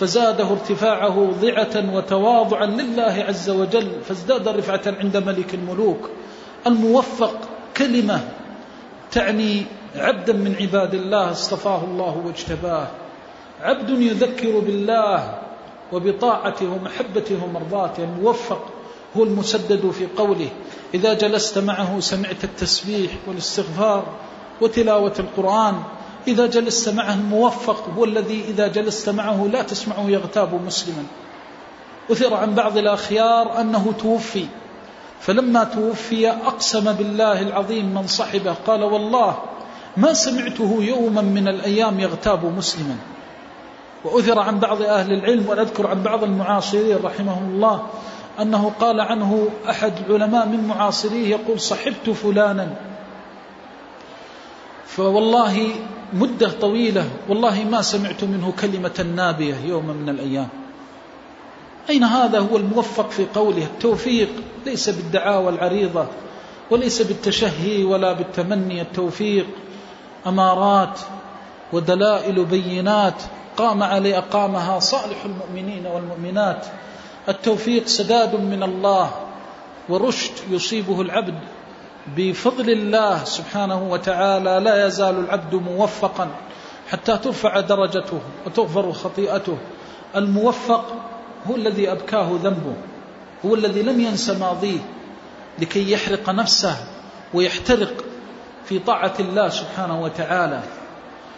S2: فزاده ارتفاعه ضعة وتواضعا لله عز وجل فازداد رفعة عند ملك الملوك. الموفق كلمة تعني عبدا من عباد الله اصطفاه الله واجتباه. عبد يذكر بالله وبطاعته ومحبته ومرضاته الموفق هو المسدد في قوله إذا جلست معه سمعت التسبيح والاستغفار وتلاوة القرآن. إذا جلست معه الموفق هو الذي إذا جلست معه لا تسمعه يغتاب مسلما. أثر عن بعض الأخيار أنه توفي. فلما توفي أقسم بالله العظيم من صحبه قال والله ما سمعته يوما من الأيام يغتاب مسلما. وأثر عن بعض أهل العلم ونذكر عن بعض المعاصرين رحمهم الله أنه قال عنه أحد العلماء من معاصريه يقول صحبت فلانا. فوالله مدة طويلة والله ما سمعت منه كلمة نابية يوما من الأيام. أين هذا هو الموفق في قوله؟ التوفيق ليس بالدعاوى العريضة وليس بالتشهي ولا بالتمني التوفيق أمارات ودلائل بينات قام عليه أقامها صالح المؤمنين والمؤمنات. التوفيق سداد من الله ورشد يصيبه العبد. بفضل الله سبحانه وتعالى لا يزال العبد موفقا حتى ترفع درجته وتغفر خطيئته. الموفق هو الذي أبكاه ذنبه هو الذي لم ينس ماضيه لكي يحرق نفسه ويحترق في طاعة الله سبحانه وتعالى.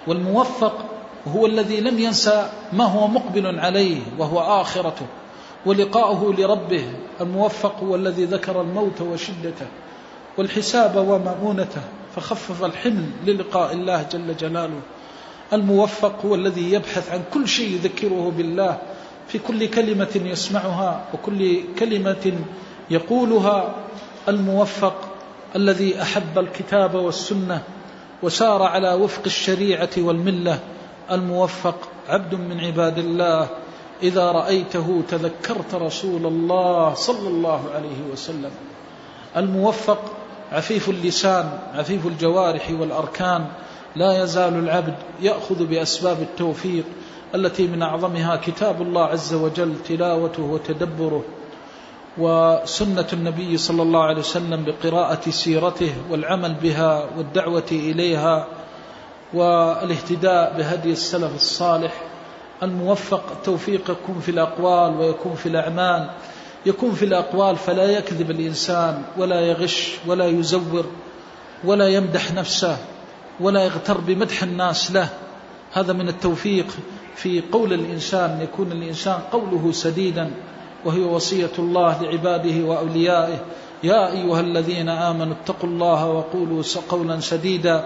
S2: والموفق هو الذي لم ينسى ما هو مقبل عليه وهو آخرته. ولقاؤه لربه الموفق هو الذي ذكر الموت وشدته والحساب ومؤونته فخفف الحمل للقاء الله جل جلاله. الموفق هو الذي يبحث عن كل شيء يذكره بالله في كل كلمة يسمعها وكل كلمة يقولها. الموفق الذي أحب الكتاب والسنة وسار على وفق الشريعة والملة الموفق عبد من عباد الله إذا رأيته تذكرت رسول الله صلى الله عليه وسلم. الموفق عفيف اللسان عفيف الجوارح والأركان لا يزال العبد يأخذ بأسباب التوفيق التي من أعظمها كتاب الله عز وجل تلاوته وتدبره. وسنة النبي صلى الله عليه وسلم بقراءة سيرته والعمل بها والدعوة إليها والاهتداء بهدي السلف الصالح الموفق التوفيق يكون في الأقوال ويكون في الأعمال. يكون في الأقوال فلا يكذب الإنسان ولا يغش ولا يزور ولا يمدح نفسه ولا يغتر بمدح الناس له. هذا من التوفيق في قول الإنسان يكون الإنسان قوله سديدا. وهي وصية الله لعباده وأوليائه. يا أيها الذين آمنوا اتقوا الله وقولوا قولا سديدا.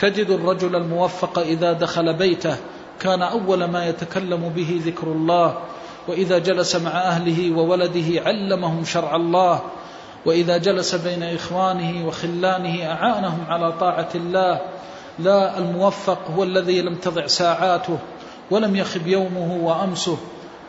S2: تجد الرجل الموفق إذا دخل بيته. كان أول ما يتكلم به ذكر الله. وإذا جلس مع أهله وولده علمهم شرع الله. وإذا جلس بين إخوانه وخلانه أعانهم على طاعة الله. لا الموفق هو الذي لم تضع ساعاته. ولم يخب يومه وأمسه.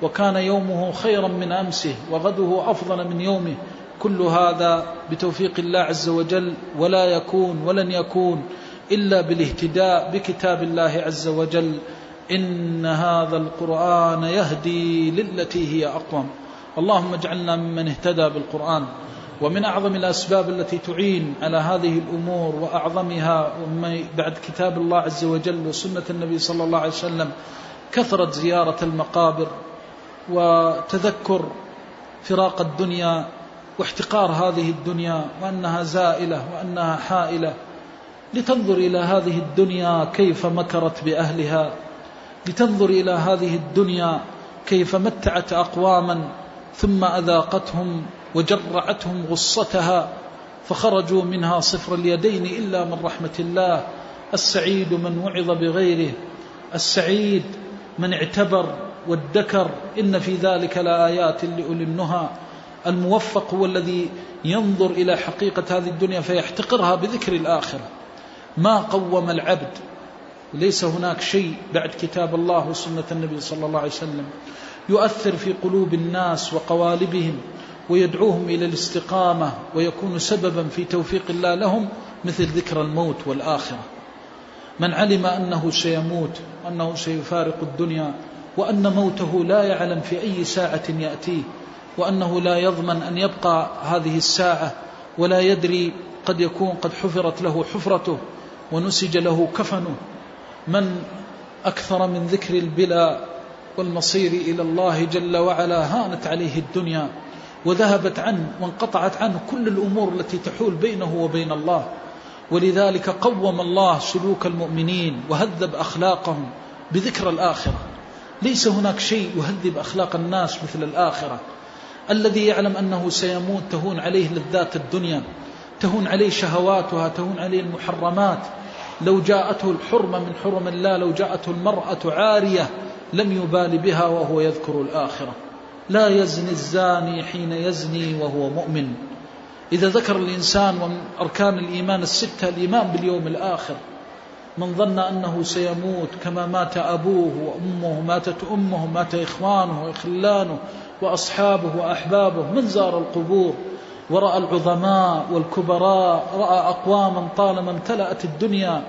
S2: وكان يومه خيرا من أمسه وغده أفضل من يومه. كل هذا بتوفيق الله عز وجل ولا يكون ولن يكون إلا بالاهتداء بكتاب الله عز وجل. إن هذا القرآن يهدي للتي هي أقوم. اللهم اجعلنا ممن اهتدى بالقرآن ومن أعظم الأسباب التي تعين على هذه الأمور وأعظمها بعد كتاب الله عز وجل وسنة النبي صلى الله عليه وسلم كثرة زيارة المقابر وتذكر فراق الدنيا واحتقار هذه الدنيا وأنها زائلة وأنها حائلة. لتنظر إلى هذه الدنيا كيف مكرت بأهلها. لتنظر إلى هذه الدنيا كيف متعت أقواما ثم أذاقتهم وجرعتهم غصتها فخرجوا منها صفر اليدين إلا من رحمة الله. السعيد من وعظ بغيره. السعيد من اعتبر وادكر إن في ذلك لآيات لأولي النهى الموفق هو الذي ينظر إلى حقيقة هذه الدنيا فيحتقرها بذكر الآخرة. ما قوم العبد. ليس هناك شيء بعد كتاب الله وسنة النبي صلى الله عليه وسلم. يؤثر في قلوب الناس وقوالبهم ويدعوهم إلى الاستقامة ويكون سببا في توفيق الله لهم مثل ذكر الموت والآخرة. من علم أنه سيموت وأنه سيفارق الدنيا وأن موته لا يعلم في أي ساعة يأتيه وأنه لا يضمن أن يبقى هذه الساعة ولا يدري قد يكون قد حفرت له حفرته ونسج له كفنه. من أكثر من ذكر البلا والمصير إلى الله جل وعلا هانت عليه الدنيا وذهبت عنه وانقطعت عنه كل الأمور التي تحول بينه وبين الله. ولذلك قوم الله سلوك المؤمنين وهذب أخلاقهم بذكر الآخرة. ليس هناك شيء يهذب أخلاق الناس مثل الآخرة. الذي يعلم أنه سيموت تهون عليه لذات الدنيا تهون عليه شهواتها تهون عليه المحرمات. لو جاءته الحرمة من حرم الله لو جاءته المرأة عارية لم يبال بها وهو يذكر الآخرة. لا يزني الزاني حين يزني وهو مؤمن. إذا ذكر الإنسان ومن أركان الإيمان الستة الإيمان باليوم الآخر. من ظن أنه سيموت كما مات أبوه وأمه ماتت أمه مات إخوانه وإخلانه وأصحابه وأحبابه من زار القبور. ورأى العظماء والكبراء رأى أقواما طالما امتلأت الدنيا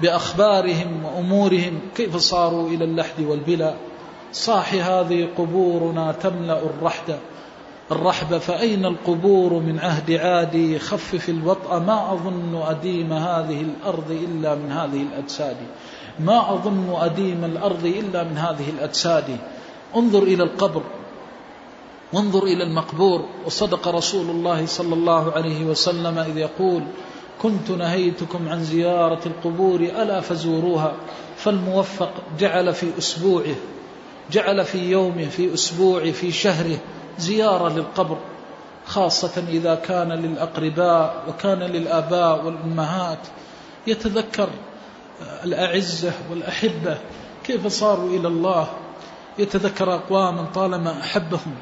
S2: بأخبارهم وأمورهم. كيف صاروا إلى اللحد والبلا؟ صاح هذه قبورنا تملأ الرحد. الرحب فأين القبور من عهد عادي؟ خفف الوطأ ما أظن أديم هذه الأرض إلا من هذه الأجساد. ما أظن أديم الأرض إلا من هذه الأجساد. انظر إلى القبر وانظر إلى المقبور. وصدق رسول الله صلى الله عليه وسلم إذ يقول كنت نهيتكم عن زيارة القبور ألا فزوروها؟ فالموفق جعل في أسبوعه جعل في يومه في أسبوعه في شهره. زيارة للقبر خاصة إذا كان للأقرباء وكان للآباء والأمهات. يتذكر الأعزة والأحبة كيف صاروا إلى الله. يتذكر أقواما طالما أحبهم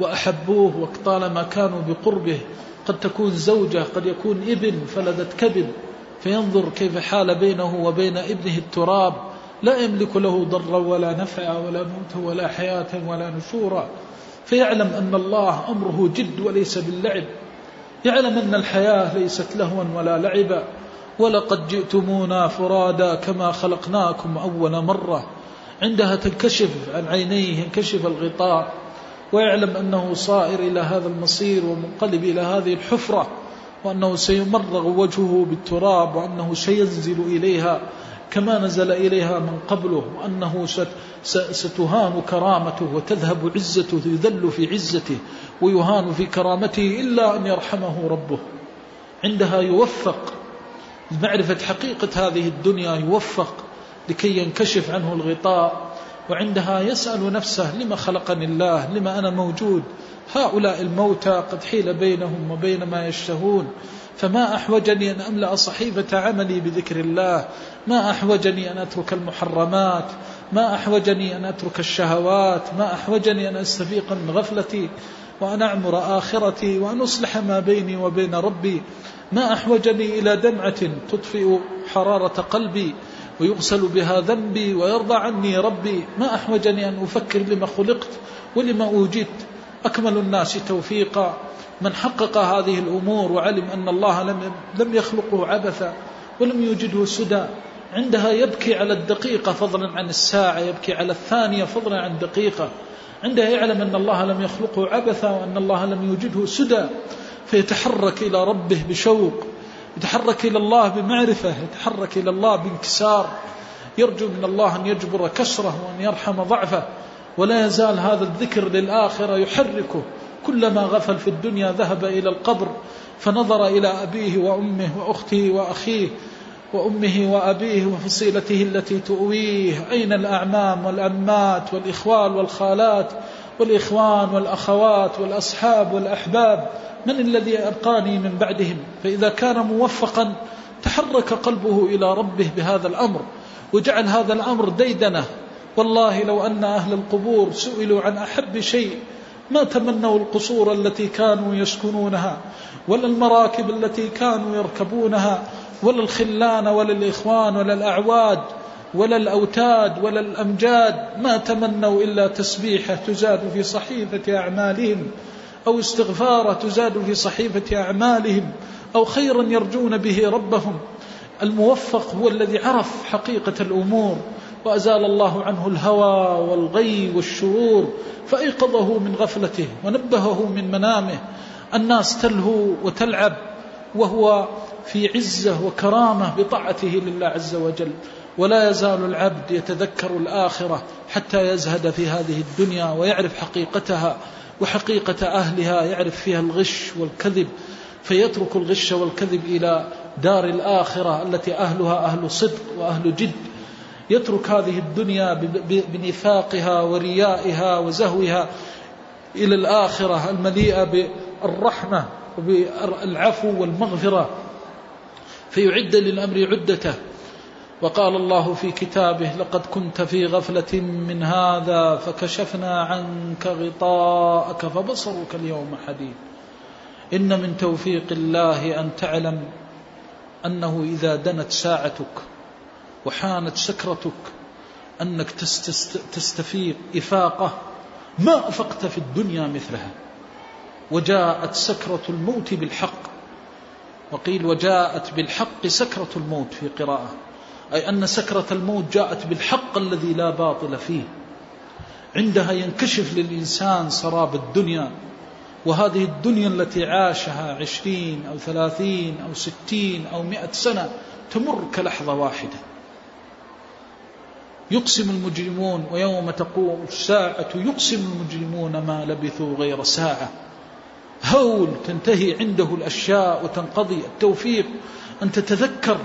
S2: وأحبوه وطالما كانوا بقربه. قد تكون زوجة قد يكون ابن فلدت كبد فينظر كيف حال بينه وبين ابنه التراب. لا يملك له ضرا ولا نفعا ولا موتا ولا حياة ولا نشورا. فيعلم أن الله أمره جد وليس باللعب. يعلم أن الحياة ليست لهوا ولا لعبا. ولقد جئتمونا فرادا كما خلقناكم أول مرة. عندها تنكشف عن عينيه ينكشف الغطاء. ويعلم أنه صائر إلى هذا المصير ومنقلب إلى هذه الحفرة. وأنه سيمرغ وجهه بالتراب وأنه سينزل إليها. كما نزل إليها من قبله وأنه ستهان كرامته وتذهب عزته يذل في عزته ويهان في كرامته إلا أن يرحمه ربه. عندها يوفق. لمعرفة حقيقة هذه الدنيا يوفق لكي ينكشف عنه الغطاء. وعندها يسأل نفسه لما خلقني الله؟ لما أنا موجود؟ هؤلاء الموتى قد حيل بينهم وبين ما يشتهون. فما أحوجني أن أملأ صحيفة عملي بذكر الله؟ ما أحوجني أن أترك المحرمات ما أحوجني أن أترك الشهوات ما أحوجني أن أستفيق من غفلتي وأن أعمر آخرتي وأن أصلح ما بيني وبين ربي. ما أحوجني إلى دمعة تطفئ حرارة قلبي ويغسل بها ذنبي ويرضى عني ربي. ما أحوجني أن أفكر لما خلقت ولما أوجدت. أكمل الناس توفيقا. من حقق هذه الأمور وعلم أن الله لم يخلقه عبثا ولم يوجده سدى. عندها يبكي على الدقيقة فضلا عن الساعة يبكي على الثانية فضلا عن دقيقة. عندها يعلم أن الله لم يخلقه عبثا وأن الله لم يوجده سدى فيتحرك إلى ربه بشوق يتحرك إلى الله بمعرفة يتحرك إلى الله بانكسار. يرجو من الله أن يجبر كسره وأن يرحم ضعفه. ولا يزال هذا الذكر للآخرة يحركه. كلما غفل في الدنيا ذهب إلى القبر فنظر إلى أبيه وأمه وأخته وأخيه. وأمه وأبيه وفصيلته التي تؤويه أين الأعمام والأمات والإخوال والخالات والإخوان والأخوات والأصحاب والأحباب؟ من الذي أبقاني من بعدهم؟ فإذا كان موفقا تحرك قلبه إلى ربه بهذا الأمر وجعل هذا الأمر ديدنة. والله لو أن أهل القبور سئلوا عن أحب شيء ما تمنوا القصور التي كانوا يسكنونها ولا المراكب التي كانوا يركبونها ولا الخلان ولا الإخوان ولا الأعواد ولا الأوتاد ولا الأمجاد ما تمنوا إلا تسبيحة تزاد في صحيفة أعمالهم أو استغفارة تزاد في صحيفة أعمالهم أو خيرا يرجون به ربهم. الموفق هو الذي عرف حقيقة الأمور وأزال الله عنه الهوى والغي والشرور فأيقظه من غفلته ونبهه من منامه. الناس تلهو وتلعب وهو في عزة وكرامة بطاعته لله عز وجل. ولا يزال العبد يتذكر الآخرة حتى يزهد في هذه الدنيا ويعرف حقيقتها وحقيقة أهلها يعرف فيها الغش والكذب. فيترك الغش والكذب إلى دار الآخرة التي أهلها أهل صدق وأهل جد. يترك هذه الدنيا بنفاقها وريائها وزهوها إلى الآخرة المليئة بالرحمة وبالعفو والمغفرة. فيعد للأمر عدته. وقال الله في كتابه لقد كنت في غفلة من هذا فكشفنا عنك غطاءك فبصرك اليوم حديد. إن من توفيق الله أن تعلم أنه إذا دنت ساعتك وحانت سكرتك أنك تستفيق إفاقة ما أفقت في الدنيا مثلها. وجاءت سكرة الموت بالحق. وقيل وجاءت بالحق سكرة الموت في قراءة. أي أن سكرة الموت جاءت بالحق الذي لا باطل فيه. عندها ينكشف للإنسان سراب الدنيا. وهذه الدنيا التي عاشها عشرين أو ثلاثين أو ستين أو مئة سنة تمر كلحظة واحدة. يقسم المجرمون ويوم تقوم الساعة يقسم المجرمون ما لبثوا غير ساعة. هول تنتهي عنده الأشياء وتنقضي التوفيق. أن تتذكر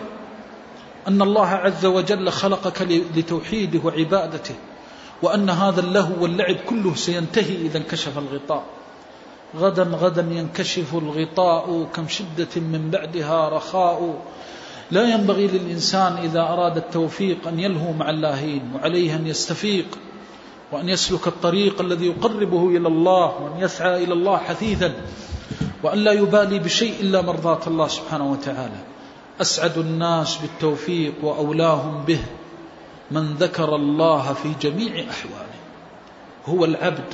S2: أن الله عز وجل خلقك لتوحيده وعبادته وأن هذا اللهو واللعب كله سينتهي إذا انكشف الغطاء. غدا غدا ينكشف الغطاء كم شدة من بعدها رخاء. لا ينبغي للإنسان إذا أراد التوفيق أن يلهو مع اللاهين وعليه أن يستفيق. وأن يسلك الطريق الذي يقربه إلى الله وأن يسعى إلى الله حثيثا وأن لا يبالي بشيء إلا مرضاة الله سبحانه وتعالى. أسعد الناس بالتوفيق وأولاهم به من ذكر الله في جميع أحواله. هو العبد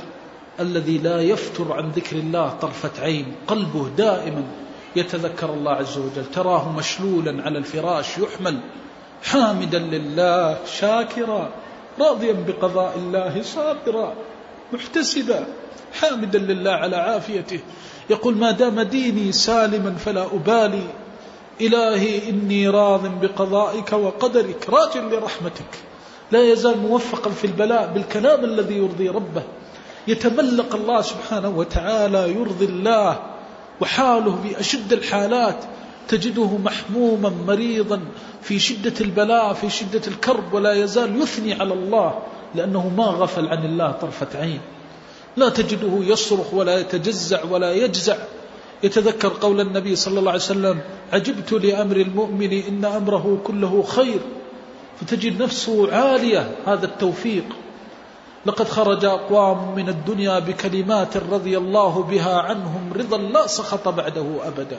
S2: الذي لا يفتر عن ذكر الله طرفة عين قلبه دائما يتذكر الله عز وجل. تراه مشلولا على الفراش يحمل حامدا لله شاكرا. راضيا بقضاء الله صابرا محتسبا حامدا لله على عافيته. يقول ما دام ديني سالما فلا أبالي. إلهي إني راض بقضائك وقدرك راج لرحمتك. لا يزال موفقا في البلاء بالكلام الذي يرضي ربه. يتملق الله سبحانه وتعالى يرضي الله وحاله بأشد الحالات. تجده محموما مريضا في شدة البلاء في شدة الكرب ولا يزال يثني على الله لأنه ما غفل عن الله طرفة عين. لا تجده يصرخ ولا يتجزع ولا يجزع. يتذكر قول النبي صلى الله عليه وسلم عجبت لأمر المؤمن إن أمره كله خير. فتجد نفسه عالية هذا التوفيق. لقد خرج أقوام من الدنيا بكلمات رضي الله بها عنهم رضا لا سخط بعده أبدا.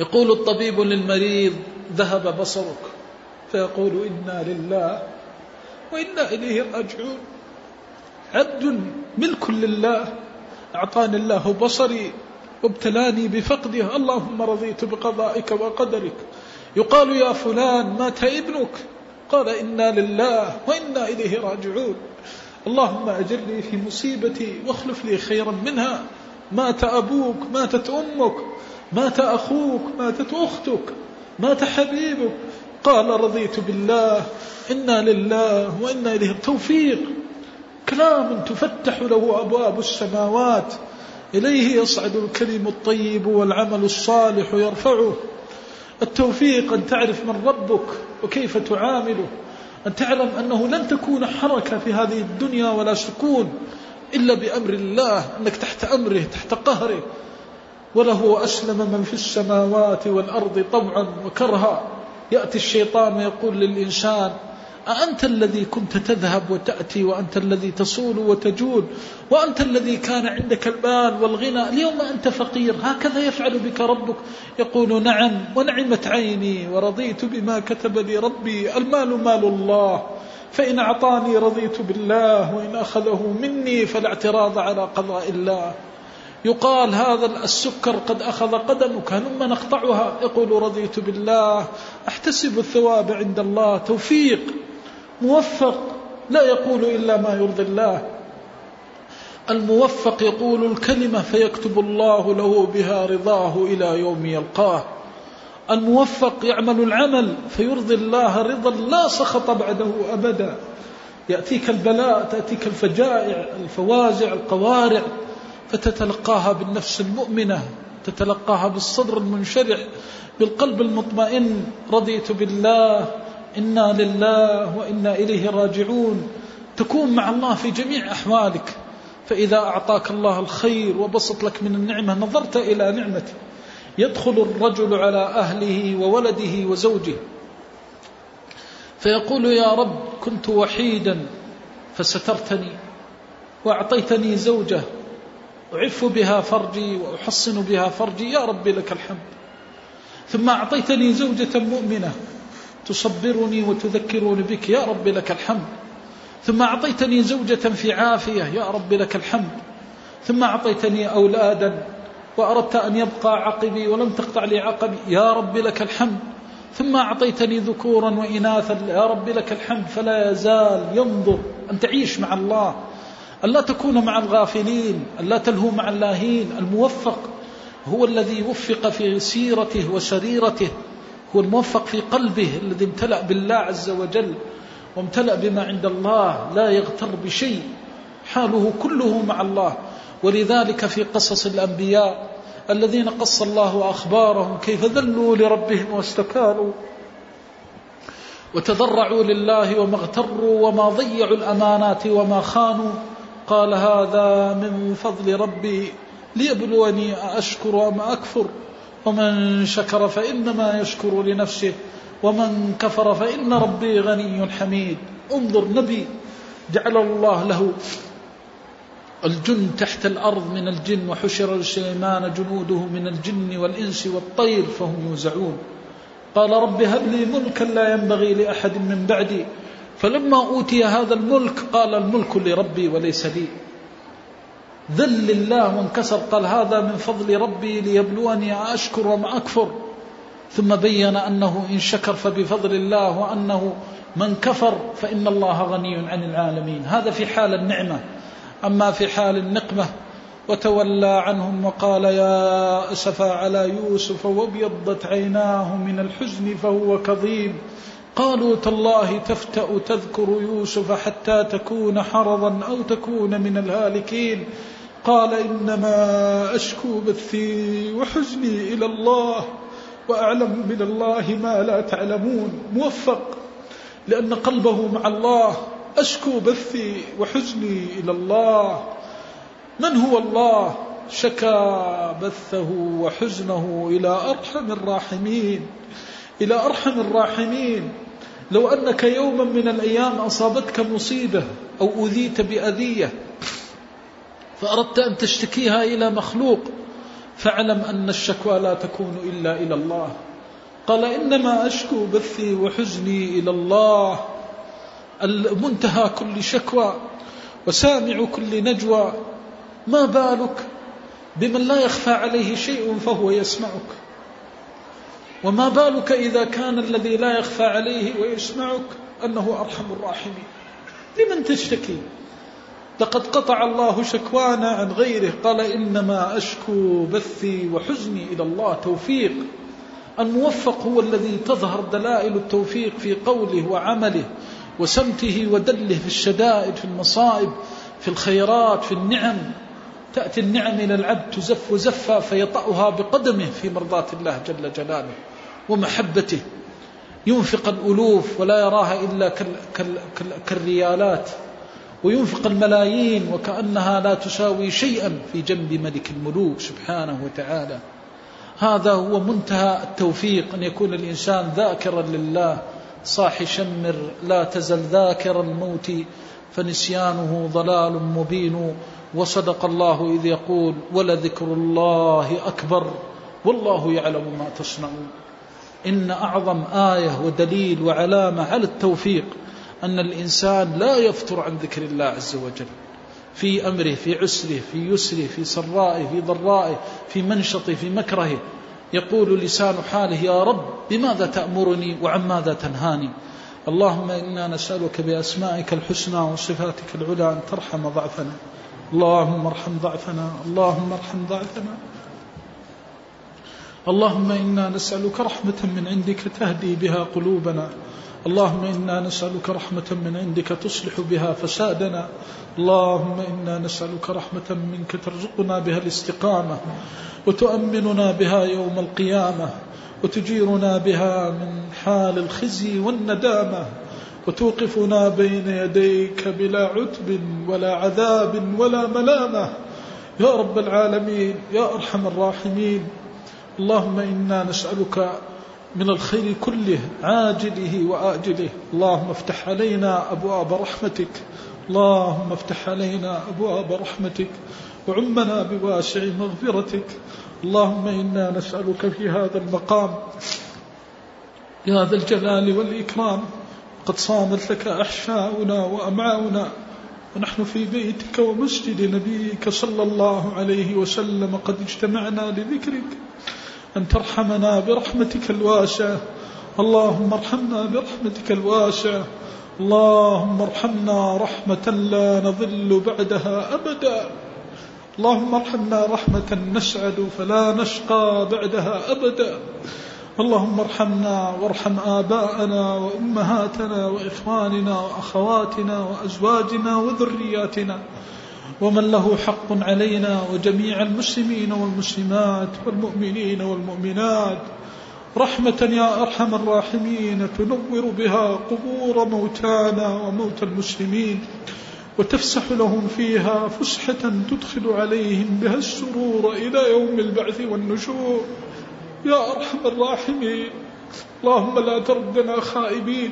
S2: يقول الطبيب للمريض ذهب بصرك. فيقول إنا لله وإنا إليه راجعون. عبد ملك لله أعطاني الله بصري وابتلاني بفقده اللهم رضيت بقضائك وقدرك. يقال يا فلان مات ابنك. قال إنا لله وإنا إليه راجعون. اللهم أجرني في مصيبتي واخلف لي خيرا منها. مات أبوك ماتت أمك. مات أخوك ماتت أختك مات حبيبك. قال رضيت بالله إنا لله وإنا إليه. توفيق. كلام تفتح له أبواب السماوات. إليه يصعد الكلم الطيب والعمل الصالح يرفعه. التوفيق أن تعرف من ربك وكيف تعامله. أن تعلم أنه لن تكون حركة في هذه الدنيا ولا سكون إلا بأمر الله أنك تحت أمره تحت قهره. وله أسلم من في السماوات والأرض طوعا وكرها. يأتي الشيطان ويقول للإنسان أأنت الذي كنت تذهب وتأتي وأنت الذي تصول وتجود وأنت الذي كان عندك المال والغنى اليوم أنت فقير هكذا يفعل بك ربك. يقول نعم ونعمت عيني ورضيت بما كتب لي ربي. المال مال الله فإن أعطاني رضيت بالله وإن أخذه مني فلا اعتراض على قضاء الله. يقال هذا السكر قد أخذ قدمك هلما نقطعها. يقول رضيت بالله أحتسب الثواب عند الله. توفيق موفق. لا يقول إلا ما يرضي الله. الموفق يقول الكلمة فيكتب الله له بها رضاه إلى يوم يلقاه. الموفق يعمل العمل فيرضي الله رضا لا سخط بعده أبدا. يأتيك البلاء تأتيك الفجائع الفوازع القوارع. فتتلقاها بالنفس المؤمنة تتلقاها بالصدر المنشرح بالقلب المطمئن. رضيت بالله إنا لله وإنا إليه راجعون. تكون مع الله في جميع أحوالك. فإذا أعطاك الله الخير وبسط لك من النعمة نظرت إلى نعمته يدخل الرجل على أهله وولده وزوجه. فيقول يا رب كنت وحيدا فسترتني وأعطيتني زوجة أعف بها فرجي وأحصن بها فرجي يا رب لك الحمد. ثم أعطيتني زوجة مؤمنة تصبرني وتذكرني بك يا رب لك الحمد. ثم أعطيتني زوجة في عافية يا رب لك الحمد. ثم أعطيتني أولادا وأردت أن يبقى عقبي ولم تقطع لي عقبي يا رب لك الحمد. ثم أعطيتني ذكورا وإناثا يا رب لك الحمد. فلا يزال ينظر أن تعيش مع الله. أن لا تكون مع الغافلين أن لا تلهو مع اللاهين. الموفق هو الذي وفق في سيرته وسريرته هو الموفق في قلبه الذي امتلأ بالله عز وجل وامتلأ بما عند الله لا يغتر بشيء. حاله كله مع الله. ولذلك في قصص الأنبياء الذين قص الله أخبارهم كيف ذلوا لربهم واستكانوا. وتضرعوا لله وما اغتروا وما ضيعوا الأمانات وما خانوا. قال هذا من فضل ربي ليبلوني أشكر أم أكفر. ومن شكر فإنما يشكر لنفسه ومن كفر فإن ربي غني حميد. انظر نبي جعل الله له الجن تحت الأرض من الجن وحشر لسليمان جنوده من الجن والإنس والطير فهم يوزعون. قال رب هب لي ملكا لا ينبغي لأحد من بعدي فلما أوتي هذا الملك قال الملك لربي وليس لي. ذل الله وانكسر قال هذا من فضل ربي ليبلوني أشكر وم أكفر. ثم بين أنه إن شكر فبفضل الله وأنه من كفر فإن الله غني عن العالمين. هذا في حال النعمة. أما في حال النقمة وتولى عنهم وقال يا أسفى على يوسف وابيضت عيناه من الحزن فهو كظيم. قالوا تالله تفتأ تذكر يوسف حتى تكون حرضا أو تكون من الهالكين. قال إنما أشكو بثي وحزني إلى الله وأعلم من الله ما لا تعلمون. موفق لأن قلبه مع الله. أشكو بثي وحزني إلى الله. من هو الله؟ شكا بثه وحزنه إلى أرحم الراحمين. إلى أرحم الراحمين. لو أنك يوما من الأيام أصابتك مصيبة أو أذيت بأذية فأردت أن تشتكيها إلى مخلوق فاعلم أن الشكوى لا تكون إلا إلى الله. قال إنما أشكو بثي وحزني إلى الله. المنتهى كل شكوى وسامع كل نجوى. ما بالك بمن لا يخفى عليه شيء فهو يسمعك؟ وما بالك إذا كان الذي لا يخفى عليه ويسمعك أنه أرحم الراحمين. لمن تشتكي؟ لقد قطع الله شكوانا عن غيره قال إنما أشكو بثي وحزني إلى الله توفيق. الموفق هو الذي تظهر دلائل التوفيق في قوله وعمله وسمته ودله في الشدائد في المصائب في الخيرات في النعم. تأتي النعم إلى العبد تزف زفا فيطأها بقدمه في مرضاة الله جل جلاله ومحبته. ينفق الألوف ولا يراها إلا كالريالات. وينفق الملايين وكأنها لا تساوي شيئا في جنب ملك الملوك سبحانه وتعالى. هذا هو منتهى التوفيق أن يكون الإنسان ذاكرا لله صاح شمر لا تزل ذاكر الموت فنسيانه ضلال مبين وصدق الله إذ يقول ولذكر الله أكبر والله يعلم ما تصنعون. إن أعظم آية ودليل وعلامة على التوفيق أن الإنسان لا يفتر عن ذكر الله عز وجل. في أمره في عسره في يسره في سرائه في ضرائه في منشطه في مكرهه. يقول لسان حاله يا رب بماذا تأمرني وعن ماذا تنهاني؟ اللهم إنا نسألك بأسمائك الحسنى وصفاتك العلى أن ترحم ضعفنا. اللهم ارحم ضعفنا اللهم ارحم ضعفنا. اللهم إنا نسألك رحمة من عندك تهدي بها قلوبنا. اللهم إنا نسألك رحمة من عندك تصلح بها فسادنا. اللهم إنا نسألك رحمة منك ترزقنا بها الاستقامة وتؤمننا بها يوم القيامة وتجيرنا بها من حال الخزي والندامة. وتوقفنا بين يديك بلا عتب ولا عذاب ولا ملامة. يا رب العالمين يا أرحم الراحمين. اللهم إنا نسألك من الخير كله عاجله وآجله. اللهم افتح علينا أبواب رحمتك. اللهم افتح علينا أبواب رحمتك. وعمنا بواسع مغفرتك. اللهم إنا نسألك في هذا المقام يا ذا الجلال والإكرام. قد صامت لك أحشاؤنا وأمعاؤنا. ونحن في بيتك ومسجد نبيك صلى الله عليه وسلم. قد اجتمعنا لذكرك أن ترحمنا برحمتك الواسعة. اللهم ارحمنا برحمتك الواسعة. اللهم ارحمنا رحمة لا نضل بعدها أبدا. اللهم ارحمنا رحمة نسعد فلا نشقى بعدها أبدا. اللهم ارحمنا وارحم آباءنا وأمهاتنا وإخواننا وأخواتنا وأزواجنا وذرياتنا ومن له حق علينا وجميع المسلمين والمسلمات والمؤمنين والمؤمنات. رحمة يا أرحم الراحمين تنور بها قبور موتانا وموتى المسلمين. وتفسح لهم فيها فسحة تدخل عليهم بها السرور إلى يوم البعث والنشور. يا أرحم الراحمين. اللهم لا تردنا خائبين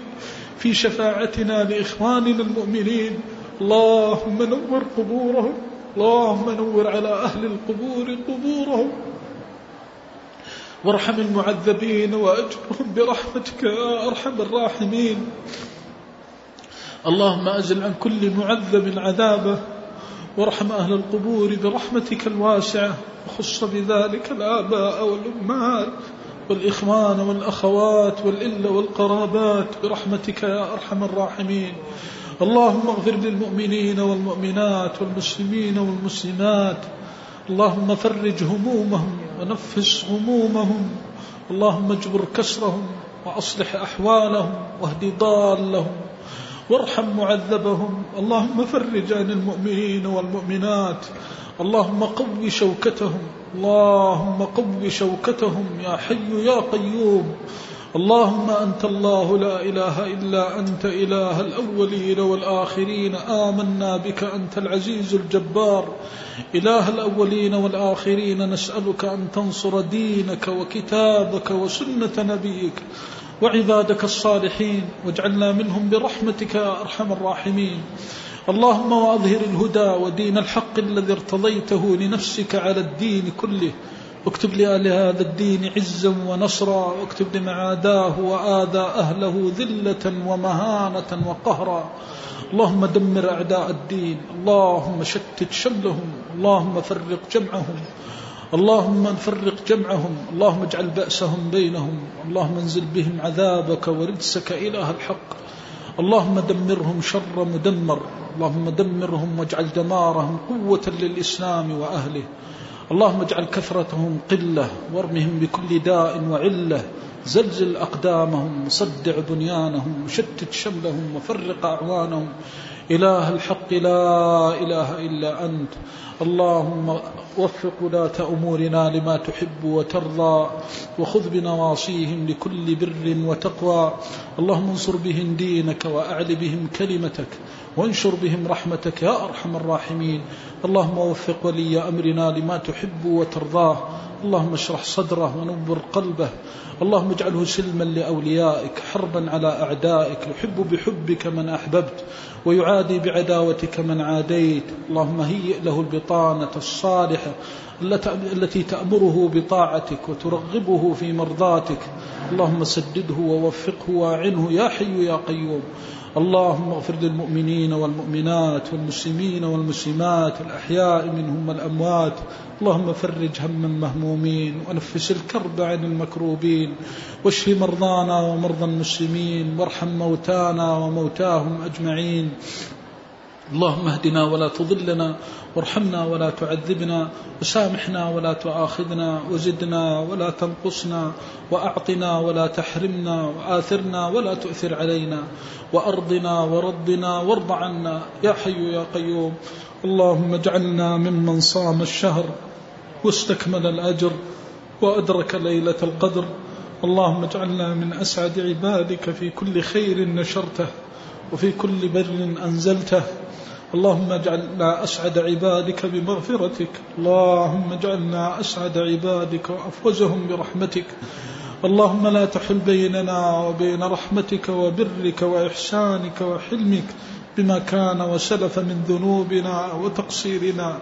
S2: في شفاعتنا لإخواننا المؤمنين. اللهم نور قبورهم. اللهم نور على أهل القبور قبورهم. وارحم المعذبين وأجرهم برحمتك يا أرحم الراحمين. اللهم أزل عن كل معذب عذابه. وارحم أهل القبور برحمتك الواسعة وخص بذلك الآباء والأمهات والإخوان والأخوات والإلة والقرابات برحمتك يا أرحم الراحمين. اللهم اغفر للمؤمنين والمؤمنات والمسلمين والمسلمات. اللهم فرج همومهم ونفس همومهم. اللهم اجبر كسرهم وأصلح أحوالهم واهد ضالهم. وارحم معذبهم. اللهم فرج عن المؤمنين والمؤمنات. اللهم قو شوكتهم. اللهم قو شوكتهم يا حي يا قيوم. اللهم أنت الله لا إله إلا أنت إله الأولين والآخرين. آمنا بك أنت العزيز الجبار. إله الأولين والآخرين نسألك أن تنصر دينك وكتابك وسنة نبيك. وعبادك الصالحين واجعلنا منهم برحمتك يا أرحم الراحمين. اللهم وأظهر الهدى ودين الحق الذي ارتضيته لنفسك على الدين كله. واكتب لأهل هذا الدين عزا ونصرا. واكتب لمعاداه وآذى أهله ذلة ومهانة وقهرا. اللهم دمر أعداء الدين. اللهم شتت شملهم. اللهم فرق جمعهم. اللهم فرق جمعهم اللهم اجعل بأسهم بينهم اللهم انزل بهم عذابك ورجسك إله الحق. اللهم دمرهم شر مدمر اللهم دمرهم واجعل دمارهم قوة للإسلام وأهله. اللهم اجعل كثرتهم قلة وارمهم بكل داء وعلة. زلزل أقدامهم صدع بنيانهم وشتت شملهم وفرق أعوانهم. إله الحق لا إله إلا أنت. اللهم وفق ولاة أمورنا لما تحب وترضى وخذ بنواصيهم لكل بر وتقوى. اللهم انصر بهم دينك وأعل بهم كلمتك وانشر بهم رحمتك يا أرحم الراحمين. اللهم وفق ولي أمرنا لما تحب وترضاه. اللهم اشرح صدره ونور قلبه. اللهم اجعله سلما لأوليائك حربا على أعدائك. يحب بحبك من أحببت ويعادي بعداوتك من عاديت. اللهم هيئ له البطانة الصالحة التي تأمره بطاعتك وترغبه في مرضاتك. اللهم سدده ووفقه واعنه يا حي يا قيوم. اللهم اغفر للمؤمنين والمؤمنات والمسلمين والمسلمات الأحياء منهم والأموات. اللهم فرج هم المهمومين ونفس الكرب عن المكروبين. واشف مرضانا ومرضى المسلمين وارحم موتانا وموتاهم أجمعين. اللهم اهدنا ولا تضلنا وارحمنا ولا تعذبنا وسامحنا ولا تؤاخذنا وزدنا ولا تنقصنا وأعطنا ولا تحرمنا وآثرنا ولا تؤثر علينا وأرضنا وردنا وارض عنا يا حي يا قيوم. اللهم اجعلنا ممن صام الشهر واستكمل الأجر وأدرك ليلة القدر. اللهم اجعلنا من أسعد عبادك في كل خير نشرته. وفي كل بر أنزلته. اللهم اجعلنا أسعد عبادك بمغفرتك. اللهم اجعلنا أسعد عبادك وأفوزهم برحمتك. اللهم لا تحل بيننا وبين رحمتك وبرك وإحسانك وحلمك بما كان وسلف من ذنوبنا وتقصيرنا.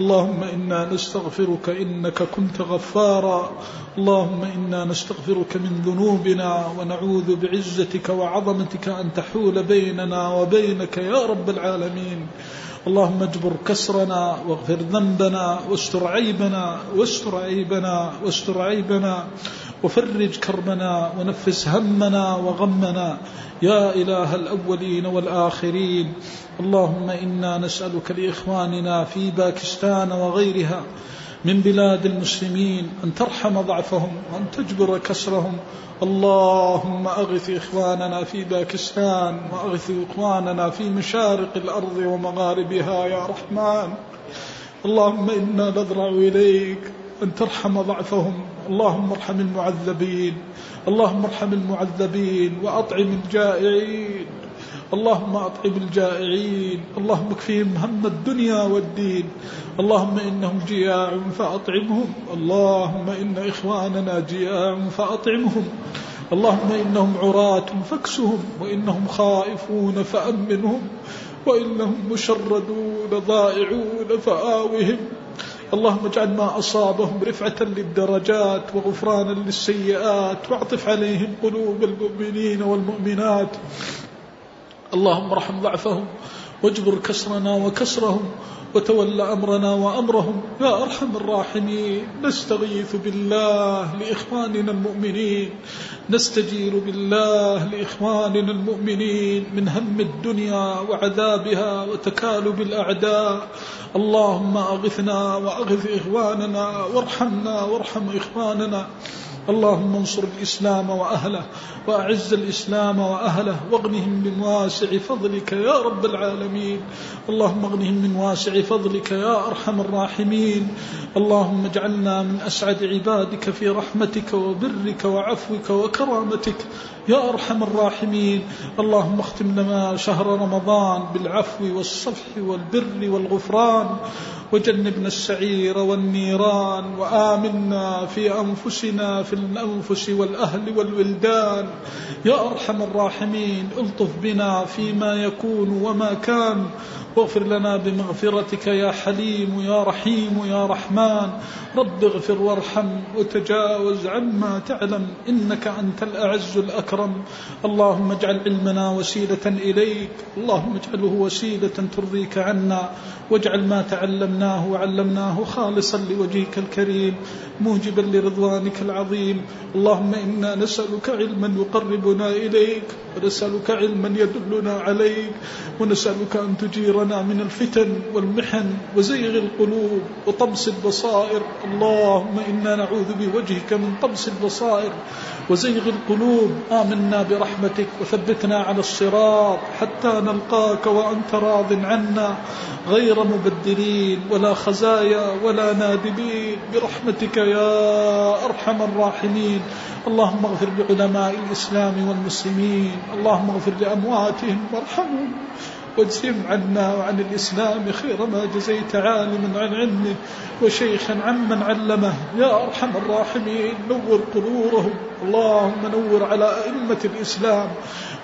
S2: اللهم إنا نستغفرك إنك كنت غفارا. اللهم إنا نستغفرك من ذنوبنا ونعوذ بعزتك وعظمتك أن تحول بيننا وبينك يا رب العالمين. اللهم اجبر كسرنا واغفر ذنبنا واستر عيبنا واستر عيبنا واستر عيبنا وفرج كربنا ونفس همنا وغمنا. يا إله الأولين والآخرين. اللهم إنا نسألك لإخواننا في باكستان وغيرها من بلاد المسلمين أن ترحم ضعفهم وأن تجبر كسرهم. اللهم أغث إخواننا في باكستان وأغث إخواننا في مشارق الأرض ومغاربها يا رحمن. اللهم إنا نضرع إليك أن ترحم ضعفهم. اللهم ارحم المعذبين. اللهم ارحم المعذبين وأطعم الجائعين. اللهم أطعم الجائعين اللهم اكفيهم هم الدنيا والدين اللهم إنهم جياع فأطعمهم اللهم إن إخواننا جياع فأطعمهم اللهم إنهم عراة فاكسهم وإنهم خائفون فأمنهم وإنهم مشردون ضائعون فآوهم. اللهم اجعل ما أصابهم رفعة للدرجات وغفرانا للسيئات واعطف عليهم قلوب المؤمنين والمؤمنات. اللهم ارحم ضعفهم واجبر كسرنا وكسرهم وتول أمرنا وأمرهم يا أرحم الراحمين. نستغيث بالله لإخواننا المؤمنين. نستجير بالله لإخواننا المؤمنين من هم الدنيا وعذابها وتكالب الأعداء. اللهم أغثنا وأغث إخواننا وارحمنا وارحم إخواننا. اللهم انصر الإسلام وأهله وأعز الإسلام وأهله واغنهم من واسع فضلك يا رب العالمين. اللهم اغنهم من واسع فضلك يا أرحم الراحمين. اللهم اجعلنا من أسعد عبادك في رحمتك وبرك وعفوك وكرامتك. يا أرحم الراحمين. اللهم اختم لنا شهر رمضان بالعفو والصفح والبر والغفران وجنبنا السعير والنيران وآمنا في أنفسنا في الأنفس والأهل والولدان. يا أرحم الراحمين ألطف بنا فيما يكون وما كان. واغفر لنا بمغفرتك يا حليم يا رحيم يا رحمن. رب اغفر وارحم وتجاوز عما تعلم إنك أنت الأعز الأكرم. اللهم اجعل علمنا وسيلة إليك اللهم اجعله وسيلة ترضيك عنا. واجعل ما تعلمناه وعلمناه خالصا لوجهك الكريم موجبا لرضوانك العظيم. اللهم إنا نسألك علما يقربنا إليك ونسألك علما يدلنا عليك ونسألك أن تجيرنا من الفتن والمحن وزيغ القلوب وطمس البصائر. اللهم إنا نعوذ بوجهك من طمس البصائر وزيغ القلوب. آمنا برحمتك وثبتنا على الصراط حتى نلقاك وأنت راض عنا غير مبدلين ولا خزايا ولا نادبين برحمتك يا أرحم الراحمين. اللهم اغفر لعلماء الإسلام والمسلمين. اللهم اغفر لأمواتهم وارحمهم. واجزم عنا وعن الإسلام خير ما جزيت عالما عن علمه وشيخا عمن علمه. يا أرحم الراحمين نور قبورهم. اللهم نور على أئمة الإسلام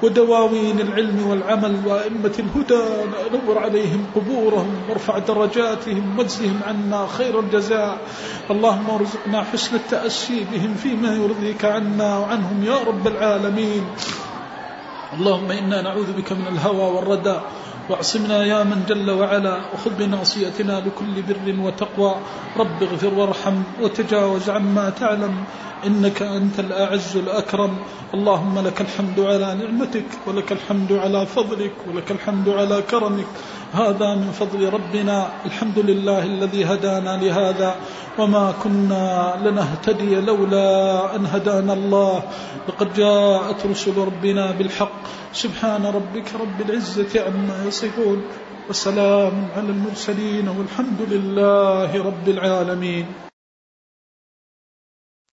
S2: ودواوين العلم والعمل وأئمة الهدى. نور عليهم قبورهم وارفع درجاتهم واجزهم عنا خير الجزاء. اللهم ارزقنا حسن التأسي بهم فيما يرضيك عنا وعنهم يا رب العالمين. اللهم إنا نعوذ بك من الهوى والردى واعصمنا يا من جل وعلا. وخذ بناصيتنا لكل بر وتقوى. رب اغفر وارحم وتجاوز عما تعلم. إنك أنت الأعز الأكرم. اللهم لك الحمد على نعمتك ولك الحمد على فضلك ولك الحمد على كرمك. هذا من فضل ربنا الحمد لله الذي هدانا لهذا وما كنا لنهتدي لولا أن هدانا الله. لقد جاءت رسل ربنا بالحق سبحان ربك رب العزة عما يصفون وسلام على المرسلين والحمد لله رب العالمين.